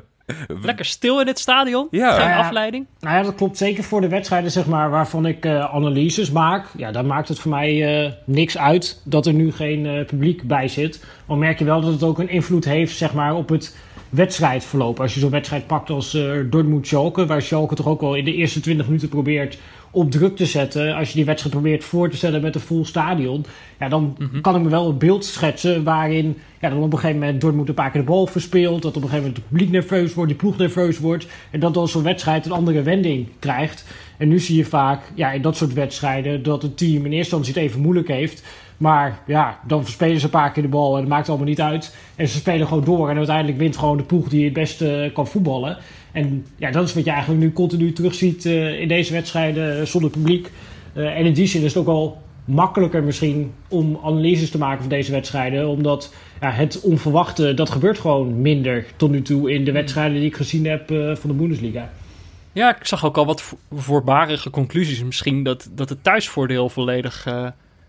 Lekker stil in het stadion. Ja. Geen Ja, ja. afleiding. Nou ja, dat klopt zeker voor de wedstrijden zeg maar, waarvan ik eh, analyses maak. Ja, dan maakt het voor mij eh, niks uit dat er nu geen eh, publiek bij zit. Maar merk je wel dat het ook een invloed heeft zeg maar, op het wedstrijdverloop. Als je zo'n wedstrijd pakt als eh Dortmund-Schalke, waar Schalke toch ook wel in de eerste 20 minuten probeert op druk te zetten. Als je die wedstrijd probeert voor te stellen met een vol stadion. Ja, dan kan ik me wel een beeld schetsen waarin ja, dan op een gegeven moment Dortmund een paar keer de bal verspeelt. Dat op een gegeven moment het publiek nerveus wordt, die ploeg nerveus wordt. En dat dan zo'n wedstrijd een andere wending krijgt. En nu zie je vaak ja, in dat soort wedstrijden dat het team in eerste instantie het even moeilijk heeft. Maar ja, dan verspelen ze een paar keer de bal en dat maakt allemaal niet uit. En ze spelen gewoon door en uiteindelijk wint gewoon de ploeg die het beste eh, kan voetballen. En ja, dat is wat je eigenlijk nu continu terugziet eh in deze wedstrijden eh, zonder publiek. Eh, en in die zin is het ook wel makkelijker misschien om analyses te maken van deze wedstrijden. Omdat ja, het onverwachte, dat gebeurt gewoon minder tot nu toe in de wedstrijden die ik gezien heb van de Bundesliga. Ja, ik zag ook al wat vo- voorbarige conclusies. Misschien dat, dat het thuisvoordeel volledig eh,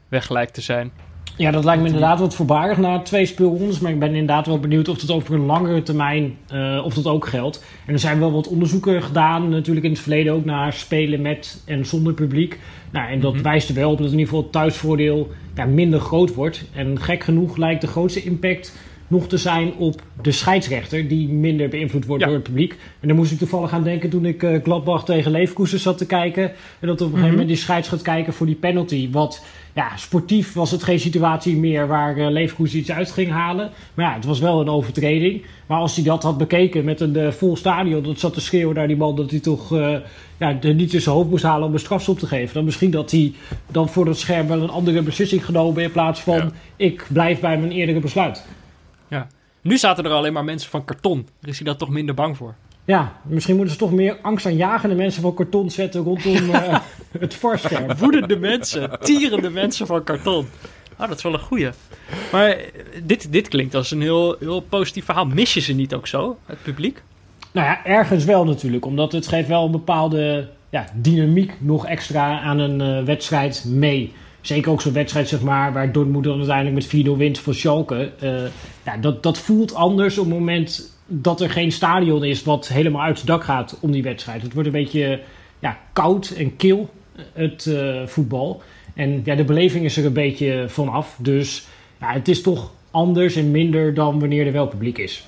weg lijkt te zijn. Ja, dat lijkt me inderdaad wat voorbarig na twee speelrondes. Maar ik ben inderdaad wel benieuwd of dat over een langere termijn eh, of dat ook geldt. En er zijn wel wat onderzoeken gedaan, natuurlijk in het verleden ook naar spelen met en zonder publiek. Nou, en dat wijst er wel op dat in ieder geval het thuisvoordeel ja, minder groot wordt. En gek genoeg lijkt de grootste impact nog te zijn op de scheidsrechter, die minder beïnvloed wordt Ja. door het publiek. En daar moest ik toevallig aan denken toen ik eh, Gladbach tegen Leverkusen zat te kijken. En dat op een gegeven moment die scheids gaat kijken voor die penalty. Wat ja, sportief was het geen situatie meer waar Leverkusen iets uit ging halen. Maar ja, het was wel een overtreding. Maar als hij dat had bekeken met een eh, vol stadion, dat zat te schreeuwen naar die man dat hij toch eh, ja, er niet tussen hoofd moest halen om een strafstop te geven. Dan misschien dat hij dan voor dat scherm wel een andere beslissing genomen in plaats van Ja. ik blijf bij mijn eerdere besluit. Nu zaten er alleen maar mensen van karton. Daar is hij dan toch minder bang voor. Ja, misschien moeten ze toch meer angstaanjagende mensen van karton zetten rondom [laughs] eh, het varscherm. Woedende mensen, tierende mensen van karton. Ah, dat is wel een goeie. Maar eh, dit, dit klinkt als een heel, heel positief verhaal. Mis je ze niet ook zo, het publiek? Nou ja, ergens wel natuurlijk. Omdat het geeft wel een bepaalde ja, dynamiek nog extra aan een eh, wedstrijd mee. Zeker ook zo'n wedstrijd zeg maar, waar Dortmund dan uiteindelijk met 4-0 wint voor Schalke. Ja, dat, dat voelt anders op het moment dat er geen stadion is wat helemaal uit het dak gaat om die wedstrijd. Het wordt een beetje ja, koud en kil, het eh, voetbal. En ja, de beleving is er een beetje vanaf. Dus ja, het is toch anders en minder dan wanneer er wel publiek is.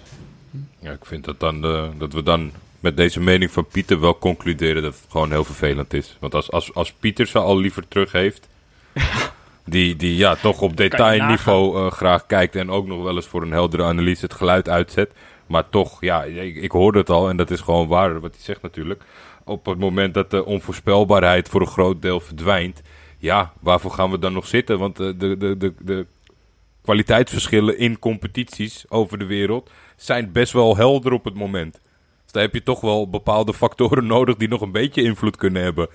Ja, ik vind dat, dan, eh, dat we dan met deze mening van Pieter wel concluderen dat het gewoon heel vervelend is. Want als, als, als Pieter ze al liever terug heeft, [laughs] die, die ja, toch op detailniveau eh, graag kijkt en ook nog wel eens voor een heldere analyse het geluid uitzet. Maar toch, ja, ik, ik hoorde het al en dat is gewoon waar wat hij zegt natuurlijk. Op het moment dat de onvoorspelbaarheid voor een groot deel verdwijnt, ja, waarvoor gaan we dan nog zitten? Want eh, de, de, de, de kwaliteitsverschillen in competities over de wereld zijn best wel helder op het moment. Dus daar heb je toch wel bepaalde factoren [laughs] nodig die nog een beetje invloed kunnen hebben.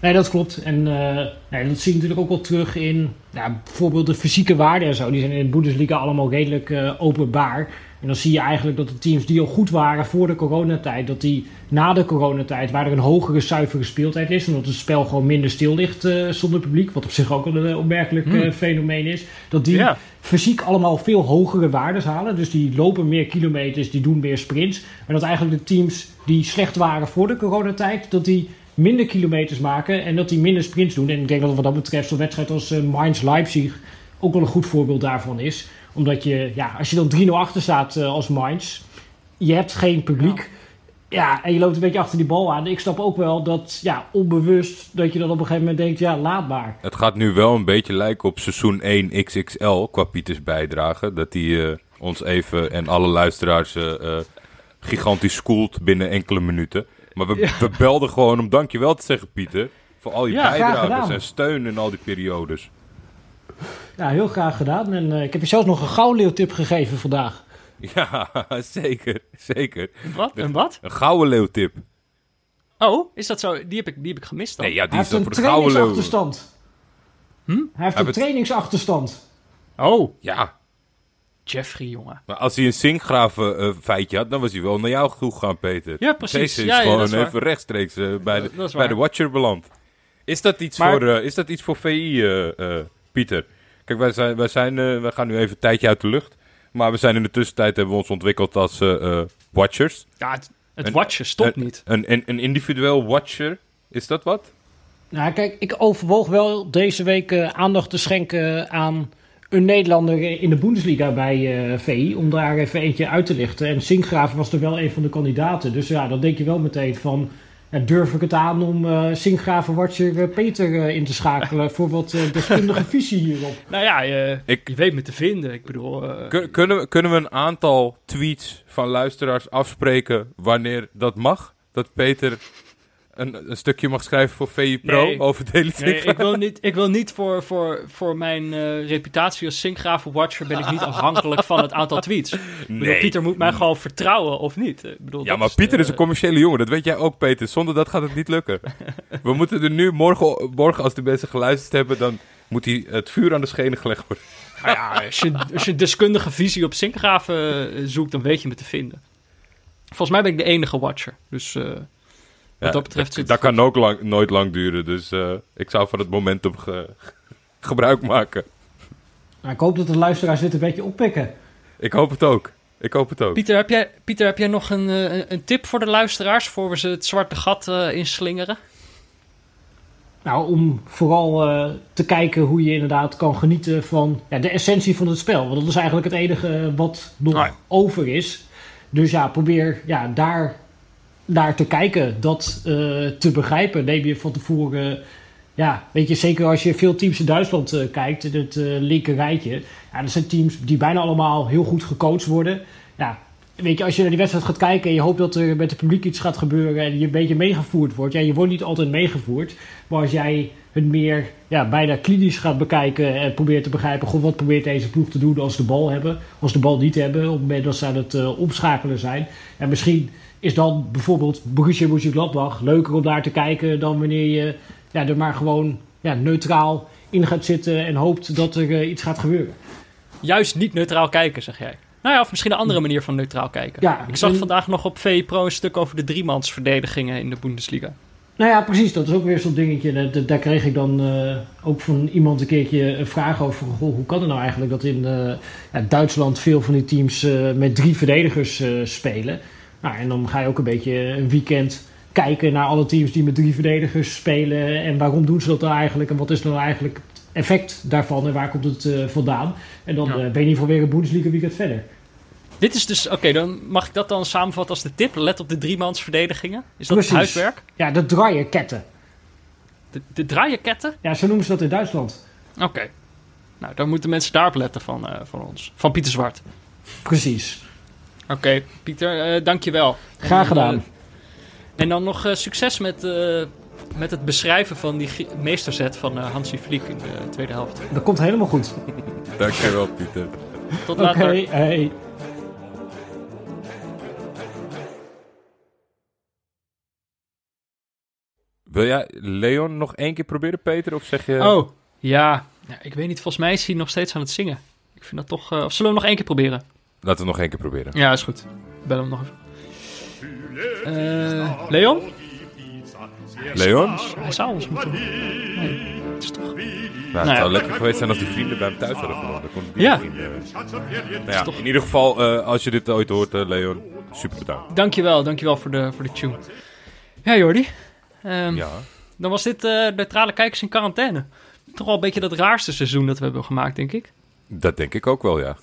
Nee, dat klopt. En eh, dat zie je natuurlijk ook wel terug in ja, bijvoorbeeld de fysieke waarden en zo. Die zijn in de Bundesliga allemaal redelijk eh, openbaar. En dan zie je eigenlijk dat de teams die al goed waren voor de coronatijd, dat die na de coronatijd, waar er een hogere zuivere speeltijd is, omdat het spel gewoon minder stil ligt eh, zonder publiek, wat op zich ook een eh, opmerkelijk eh, fenomeen is, dat die Ja. fysiek allemaal veel hogere waardes halen. Dus die lopen meer kilometers, die doen meer sprints. Maar dat eigenlijk de teams die slecht waren voor de coronatijd, dat die minder kilometers maken en dat die minder sprints doen. En ik denk dat wat dat betreft zo'n wedstrijd als eh, Mainz-Leipzig ook wel een goed voorbeeld daarvan is. Omdat je, ja, als je dan 3-0 achter staat eh, als Mainz, je hebt geen publiek. Ja, en je loopt een beetje achter die bal aan. Ik snap ook wel dat, ja, onbewust, dat je dan op een gegeven moment denkt, ja, laat maar. Het gaat nu wel een beetje lijken op seizoen 1 XXL qua Pieters bijdrage. Dat hij eh, ons even en alle luisteraars eh, gigantisch schoolt binnen enkele minuten. Maar we, we belden gewoon om dankjewel te zeggen, Pieter. Voor al je Ja, gedaan. en steun in al die periodes. Ja, heel graag gedaan. En eh, ik heb je zelfs nog een gauwleeuwtip gegeven vandaag. Ja, [laughs] zeker. Zeker. Wat? En wat? Een gouden leeuwtip. Oh, is dat zo? Die heb ik, die heb ik gemist dan. Nee, ja, die Hij is heeft dan een voor de gouden leeuw. trainingsachterstand. Hm? Hij heeft Hij een bet- trainingsachterstand. Oh, Ja, Jeffrey, jongen. maar als hij een zinkgraven eh, feitje had, dan was hij wel naar jou toe gaan, Peter. Ja, precies. Deze is Ja, ja, gewoon dat is waar. even rechtstreeks eh, bij, de, Dat is bij waar. de Watcher beland. Is dat iets, Maar- voor, eh, is dat iets voor VI, eh, eh, Pieter? Kijk, wij, zijn, wij, zijn, eh, wij gaan nu even een tijdje uit de lucht. Maar we zijn in de tussentijd hebben we ons ontwikkeld als eh, eh, watchers. Ja, het, het En- watchen stopt een, niet. Een, een, een individueel watcher, is dat wat? Nou, kijk, ik overwoog wel deze week eh, aandacht te schenken aan een Nederlander in de Bundesliga bij eh VI. Om daar even eentje uit te lichten. En Sinkgraven was er wel een van de kandidaten. Dus ja, dan denk je wel meteen van... Ja, durf ik het aan om eh Sinkgraven Watcher eh, Peter eh, in te schakelen voor wat eh, deskundige [laughs] visie hierop? Nou ja, je, Ik- je weet me te vinden. Ik bedoel, eh, Kun- kunnen, we, kunnen we een aantal tweets van luisteraars afspreken wanneer dat mag? Dat Peter een, een stukje mag schrijven voor VI Pro Nee. over Daily nee, ik wil niet, ik wil niet voor, voor, voor mijn eh, reputatie als Sinkgraven-watcher ben ik niet afhankelijk van het aantal tweets. Bedoel, Nee. Pieter moet mij gewoon vertrouwen of niet. Ik bedoel, Ja, maar is, Pieter eh, is een commerciële jongen. Dat weet jij ook, Peter. Zonder dat gaat het niet lukken. [laughs] We moeten er nu morgen, morgen als de mensen geluisterd hebben, dan moet hij het vuur aan de schenen gelegd worden. Nou ja, als je, als je deskundige visie op Sinkgraven eh, zoekt, dan weet je me te vinden. Volgens mij ben ik de enige watcher. Dus Ja, dat betreft zit dat kan ook lang, nooit lang duren. Dus eh, ik zou van het momentum ge- [laughs] gebruik maken. Nou, ik hoop dat de luisteraars dit een beetje oppikken. Ik hoop het ook. Ik hoop het ook. Pieter, heb jij, Pieter, heb jij nog een, eh, een tip voor de luisteraars voor we ze het zwarte gat eh inslingeren? Nou, om vooral eh, te kijken hoe je inderdaad kan genieten van ja, de essentie van het spel. Want dat is eigenlijk het enige wat nog Ah, over is. Dus ja, probeer ja, daar naar te kijken, dat eh, te begrijpen. Neem je van tevoren, ja, weet je, zeker als je veel teams in Duitsland eh, kijkt, in het eh linker rijtje. Ja, dat zijn teams die bijna allemaal heel goed gecoacht worden. Ja, weet je, als je naar die wedstrijd gaat kijken en je hoopt dat er met het publiek iets gaat gebeuren en je een beetje meegevoerd wordt. Ja, je wordt niet altijd meegevoerd. Maar als jij het meer ja, bijna klinisch gaat bekijken en probeert te begrijpen, wat probeert deze ploeg te doen als ze de bal hebben, als de bal niet hebben, op het moment dat ze aan het omschakelen zijn. En misschien is dan bijvoorbeeld Borussia Mönchengladbach leuker om daar te kijken dan wanneer je ja, er maar gewoon ja, neutraal in gaat zitten en hoopt dat er eh, iets gaat gebeuren. Juist niet neutraal kijken, zeg jij. Nou ja, of misschien een andere manier van neutraal kijken. Ja, Ik zag en- vandaag nog op VE Pro een stuk over de driemansverdedigingen in de Bundesliga. Nou ja, precies. Dat is ook weer zo'n dingetje. Daar kreeg ik dan eh, ook van iemand een keertje een vraag over. Goh, hoe kan het nou eigenlijk dat in eh, Duitsland veel van die teams met drie verdedigers spelen? Nou, en dan ga je ook een beetje een weekend kijken naar alle teams die met drie verdedigers spelen. En waarom doen ze dat nou eigenlijk? En wat is nou eigenlijk het effect daarvan? En waar komt het eh, vandaan? En dan Ja. eh, ben je geval weer een Bundesliga weekend verder. Dit is dus, oké, dan mag ik dat dan samenvatten als de tip. Let op de driemansverdedigingen. Is dat het huiswerk? Ja, de draaierketten. De, de draaienketten? Ja, zo noemen ze dat in Duitsland. Oké. Nou, dan moeten mensen daarop letten van, eh, van ons. Van Pieter Zwart. Precies. Oké, Pieter, eh dankjewel. Graag En, gedaan. eh, en dan nog eh, succes met, eh, met het beschrijven van die meesterzet van eh, Hansi Vliek in de tweede helft. Dat komt helemaal goed. Dankjewel, Pieter. Tot Oké, later. hey. Wil jij Leon nog één keer proberen, Peter? Of zeg je... Oh, ja. ja. Ik weet niet, volgens mij is hij nog steeds aan het zingen. Ik vind dat toch... eh, of zullen we hem nog één keer proberen? Laten we nog één keer proberen. Ja, is goed. Bel hem nog even. Eh, Leon? Leon? Hij zou ons moeten horen. Nee, het is toch... Nou, het ja. zou lekker geweest zijn als die vrienden bij hem thuis hadden gewonnen. Dan kon die Ja. vrienden... Nou ja, in ieder geval, eh, als je dit ooit hoort, eh, Leon, super bedankt. Dankjewel, dankjewel voor de, voor de tune. Ja, Jordi. Ehm, Ja. Dan was dit eh neutrale kijkers in quarantaine. Toch wel een beetje dat raarste seizoen dat we hebben gemaakt, denk ik. Dat denk ik ook wel, ja.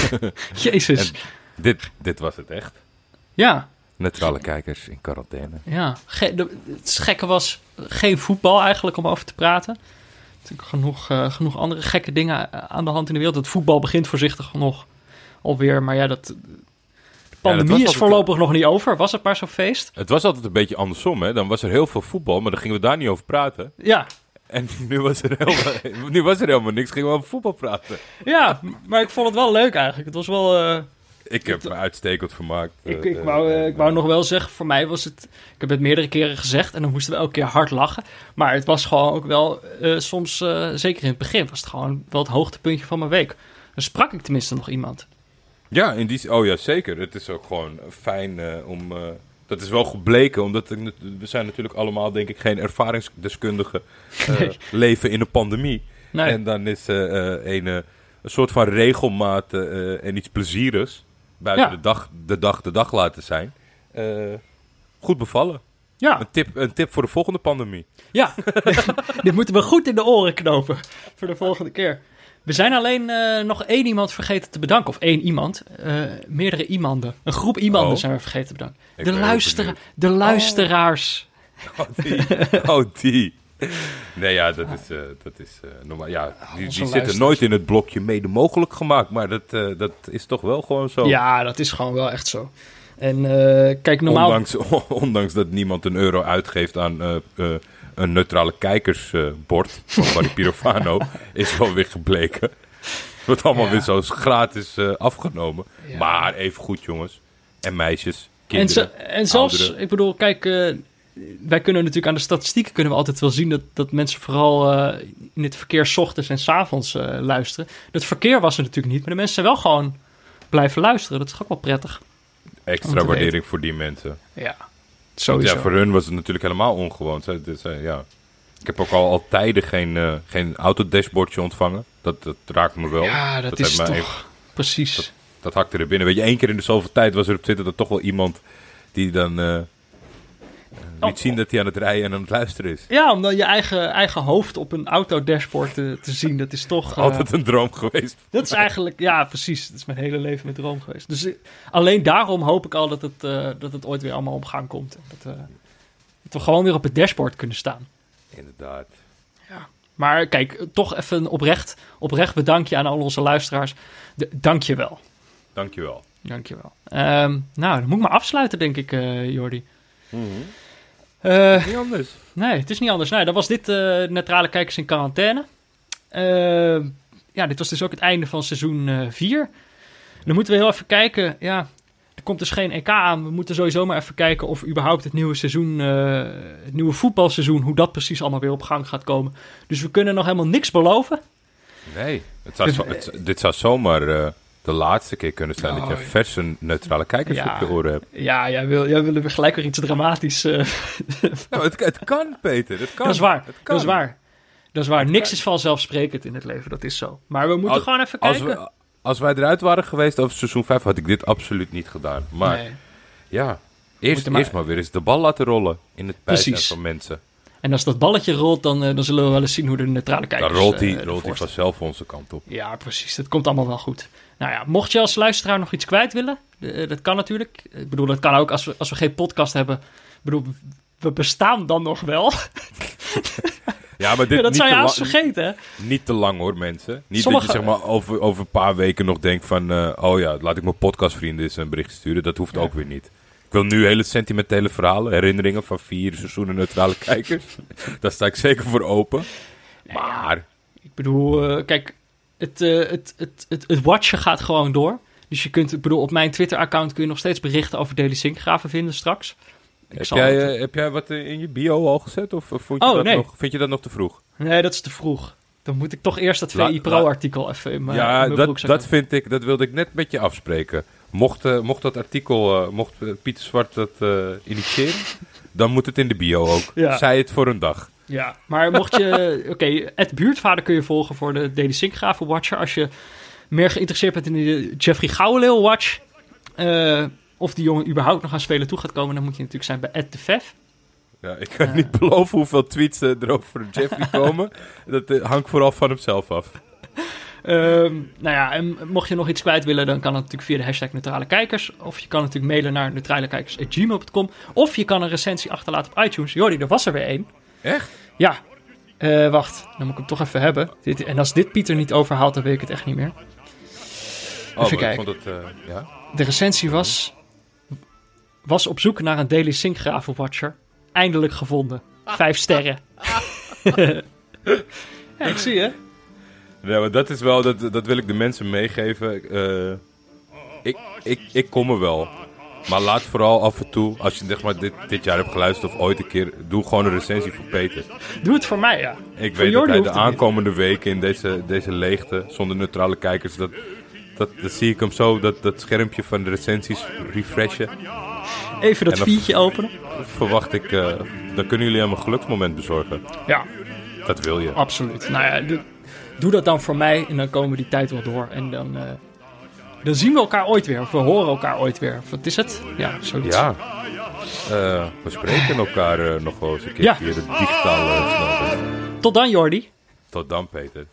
[laughs] Jezus. En- Dit, dit was het echt. Ja, Neutrale kijkers in quarantaine. ja. Ge- de- het gekke was geen voetbal eigenlijk om over te praten. Natuurlijk genoeg, eh, genoeg andere gekke dingen aan de hand in de wereld. Het voetbal begint voorzichtig nog alweer. Maar ja, dat, de pandemie is voorlopig nog niet over. Was het maar zo'n feest? Het was altijd een beetje andersom, hè. Dan was er heel veel voetbal, maar dan gingen we daar niet over praten. Ja, En nu was er helemaal, [laughs] nu was er helemaal niks, gingen we over voetbal praten. ja, maar ik vond het wel leuk eigenlijk. Het was wel... eh, Ik heb me uitstekend vermaakt. Ik, eh, ik, wou, eh, ik wou nog wel zeggen, voor mij was het... Ik heb het meerdere keren gezegd en dan moesten we elke keer hard lachen. Maar het was gewoon ook wel soms, zeker in het begin, was het gewoon wel het hoogtepuntje van mijn week. Dan sprak ik tenminste nog iemand. Ja, in die, oh ja, zeker. Het is ook gewoon fijn om... dat is wel gebleken, omdat we zijn natuurlijk allemaal, denk ik, geen ervaringsdeskundigen. eh, Nee. leven in een pandemie. Nee, En dan is eh eh ene een soort van regelmaat en iets plezierigs buiten Ja. de, dag, de dag de dag laten zijn. goed bevallen. Ja, Een tip, een tip voor de volgende pandemie. ja. [laughs] dit moeten we goed in de oren knopen voor de volgende keer. We zijn alleen eh, nog één iemand vergeten te bedanken. Of één iemand. eh, meerdere iemanden. Een groep iemanden Oh. zijn we vergeten te bedanken. Ik De, luistera de luisteraars. Oh, die. oh, die. Nee, ja, dat is, eh, dat is eh, normaal. Ja, die, die onze zitten nooit in het blokje mede mogelijk gemaakt. Maar dat, eh, dat is toch wel gewoon zo. Ja, dat is gewoon wel echt zo. En eh, kijk, normaal... Ondanks, [laughs] ondanks dat niemand een euro uitgeeft aan eh, eh, een neutrale kijkersbord [laughs] van Barry Pirofano, is wel weer gebleken. Wordt allemaal Ja. weer zo gratis eh, afgenomen. Ja. Maar even goed, jongens. En meisjes, En, kinderen. ze- en zelfs, ouderen. ik bedoel, kijk, eh, wij kunnen natuurlijk aan de statistieken kunnen we altijd wel zien dat, dat mensen vooral eh, in het verkeer 's ochtends en 's avonds luisteren. Het verkeer was er natuurlijk niet, maar de mensen zijn wel gewoon blijven luisteren. Dat is ook wel prettig. Extra waardering voor die mensen. Ja, sowieso. Ja, voor hun was het natuurlijk helemaal ongewoon. Zij- eh, ja. Ik heb ook al, al tijden geen, eh, geen autodashboardje ontvangen. Dat, dat raakt me wel. Ja, dat, Dat is toch even- precies. Dat hakte er binnen. Weet je, één keer in de zoveel tijd was er op Twitter dan toch wel iemand die dan eh, liet Oh. zien dat hij aan het rijden en aan het luisteren is. Ja, om dan je eigen, eigen hoofd op een autodashboard te, te zien, dat is toch... eh, Altijd een droom geweest. Dat is eigenlijk, ja, precies. Dat is mijn hele leven met droom geweest. Dus eh, alleen daarom hoop ik al dat het, eh, dat het ooit weer allemaal op gang komt. Dat, eh, dat we gewoon weer op het dashboard kunnen staan. Inderdaad. Maar kijk, eh, toch even een oprecht, oprecht bedankje aan al onze luisteraars. De, dank je wel. Dankjewel. Dank je wel. Ehm, nou, dan moet ik maar afsluiten, denk ik, eh Jordi. Eh, Niet anders. Nee, het is niet anders. Nee, dat was dit eh neutrale kijkers in quarantaine. Eh, ja, dit was dus ook het einde van seizoen 4. Dan moeten we heel even kijken. Ja, er komt dus geen EK aan. We moeten sowieso maar even kijken of überhaupt het nieuwe seizoen, eh, het nieuwe voetbalseizoen, hoe dat precies allemaal weer op gang gaat komen. Dus we kunnen nog helemaal niks beloven. Nee, het zou zo- het- dit zou zomaar eh, de laatste keer kunnen zijn dat je Oh, verse neutrale kijkers ja. op je oren hebt. Ja, jij wil, jij wil gelijk weer iets dramatisch. eh, Nou, het, het kan, Peter. Het kan. dat is waar. Het kan. Dat is waar. Dat is waar. Niks is vanzelfsprekend in het leven. Dat is zo. Maar we moeten Als- gewoon even Als, kijken. we, als wij eruit waren geweest over seizoen 5, had ik dit absoluut niet gedaan. Maar Nee. ja, eerst maar- eerst maar weer eens de bal laten rollen in het bijzijn Precies. van mensen. En als dat balletje rolt, dan, eh, dan zullen we wel eens zien hoe de neutrale Dan kijkers rolt hij eh, rolt hij staan. vanzelf onze kant op. Ja, precies. Dat komt allemaal wel goed. Nou ja, mocht je als luisteraar nog iets kwijt willen, eh, dat kan natuurlijk. Ik bedoel, dat kan ook als we, als we geen podcast hebben. Ik bedoel, we bestaan dan nog wel. Ja, maar dit Ja, [laughs] dat niet, zou je te haast lang, vergeten, niet te lang hoor, mensen. Niet Sommige- dat je zeg maar over, over een paar weken nog denkt van... eh, oh ja, laat ik mijn podcastvrienden eens een bericht sturen. Dat hoeft Ja. ook weer niet. Ik wil nu hele sentimentele verhalen, herinneringen van vier seizoenen neutrale kijkers. [laughs] Daar sta ik zeker voor open. Maar, Ik bedoel, eh, kijk, het, eh, het, het, het, het watchen gaat gewoon door. Dus je kunt, ik bedoel, op mijn Twitter-account kun je nog steeds berichten over Daily Sinkgraven vinden straks. Ik heb jij, het- eh, heb jij wat eh, in je bio al gezet? Of, vond je Oh, dat nee. nog, vind je dat nog te vroeg? Nee, dat is te vroeg. Dan moet ik toch eerst dat VI Pro-artikel even in mijn, in ja, mijn dat, dat vind ik, dat wilde ik net met je afspreken. Mocht, mocht dat artikel, mocht Pieter Zwart dat initiëren, dan moet het in de bio ook. Ja. Zij het voor een dag. Ja, maar mocht je... [laughs] Oké, het buurtvader kun je volgen voor de Daily Sinkgraven Watcher. Als je meer geïnteresseerd bent in de Jeffrey Gouwenleeuw Watch... eh, of die jongen überhaupt nog aan spelen toe gaat komen... dan moet je natuurlijk zijn bij @defef. Ja, ik kan niet beloven hoeveel tweets eh, er over Jeffrey [laughs] komen. Dat eh, hangt vooral van hemzelf af. Ehm, nou ja, en mocht je nog iets kwijt willen... dan kan dat natuurlijk via de hashtag neutrale kijkers. Of je kan natuurlijk mailen naar neutralekijkers.gmail.com. Of je kan een recensie achterlaten op iTunes. Jordi, er was er weer één. Echt? Ja. Eh, wacht, dan moet ik hem toch even hebben. Dit, en als dit Pieter niet overhaalt, dan weet ik het echt niet meer. Oh, ik kijken. het, eh, ja. De recensie was... Was op zoek naar een Daily Sinkgraven Watcher. Eindelijk gevonden. Vijf sterren. [laughs] ja, ik zie je. Ja, maar dat is wel, dat, dat wil ik de mensen meegeven. Eh, ik, ik, ik kom er wel. Maar laat vooral af en toe, als je zeg maar, dit, dit jaar hebt geluisterd of ooit een keer, doe gewoon een recensie voor Peter. Doe het voor mij, ja. Ik Voor weet dat hij de aankomende weken in deze, deze leegte, zonder neutrale kijkers, dat, dat, dat zie ik hem zo, dat, dat schermpje van de recensies refreshen. Even dat feedje openen. Verwacht ik, eh, dan kunnen jullie hem een geluksmoment bezorgen. Ja, Dat wil je. absoluut. Nou ja, doe dat dan voor mij en dan komen we die tijd wel door. En dan, eh, dan zien we elkaar ooit weer. Of we horen elkaar ooit weer. Wat is het? Ja, zoiets. Ja. Eh, we spreken elkaar eh, nog wel eens een keer Ja. via de digitale snelweg. Tot dan, Jordi. Tot dan, Peter.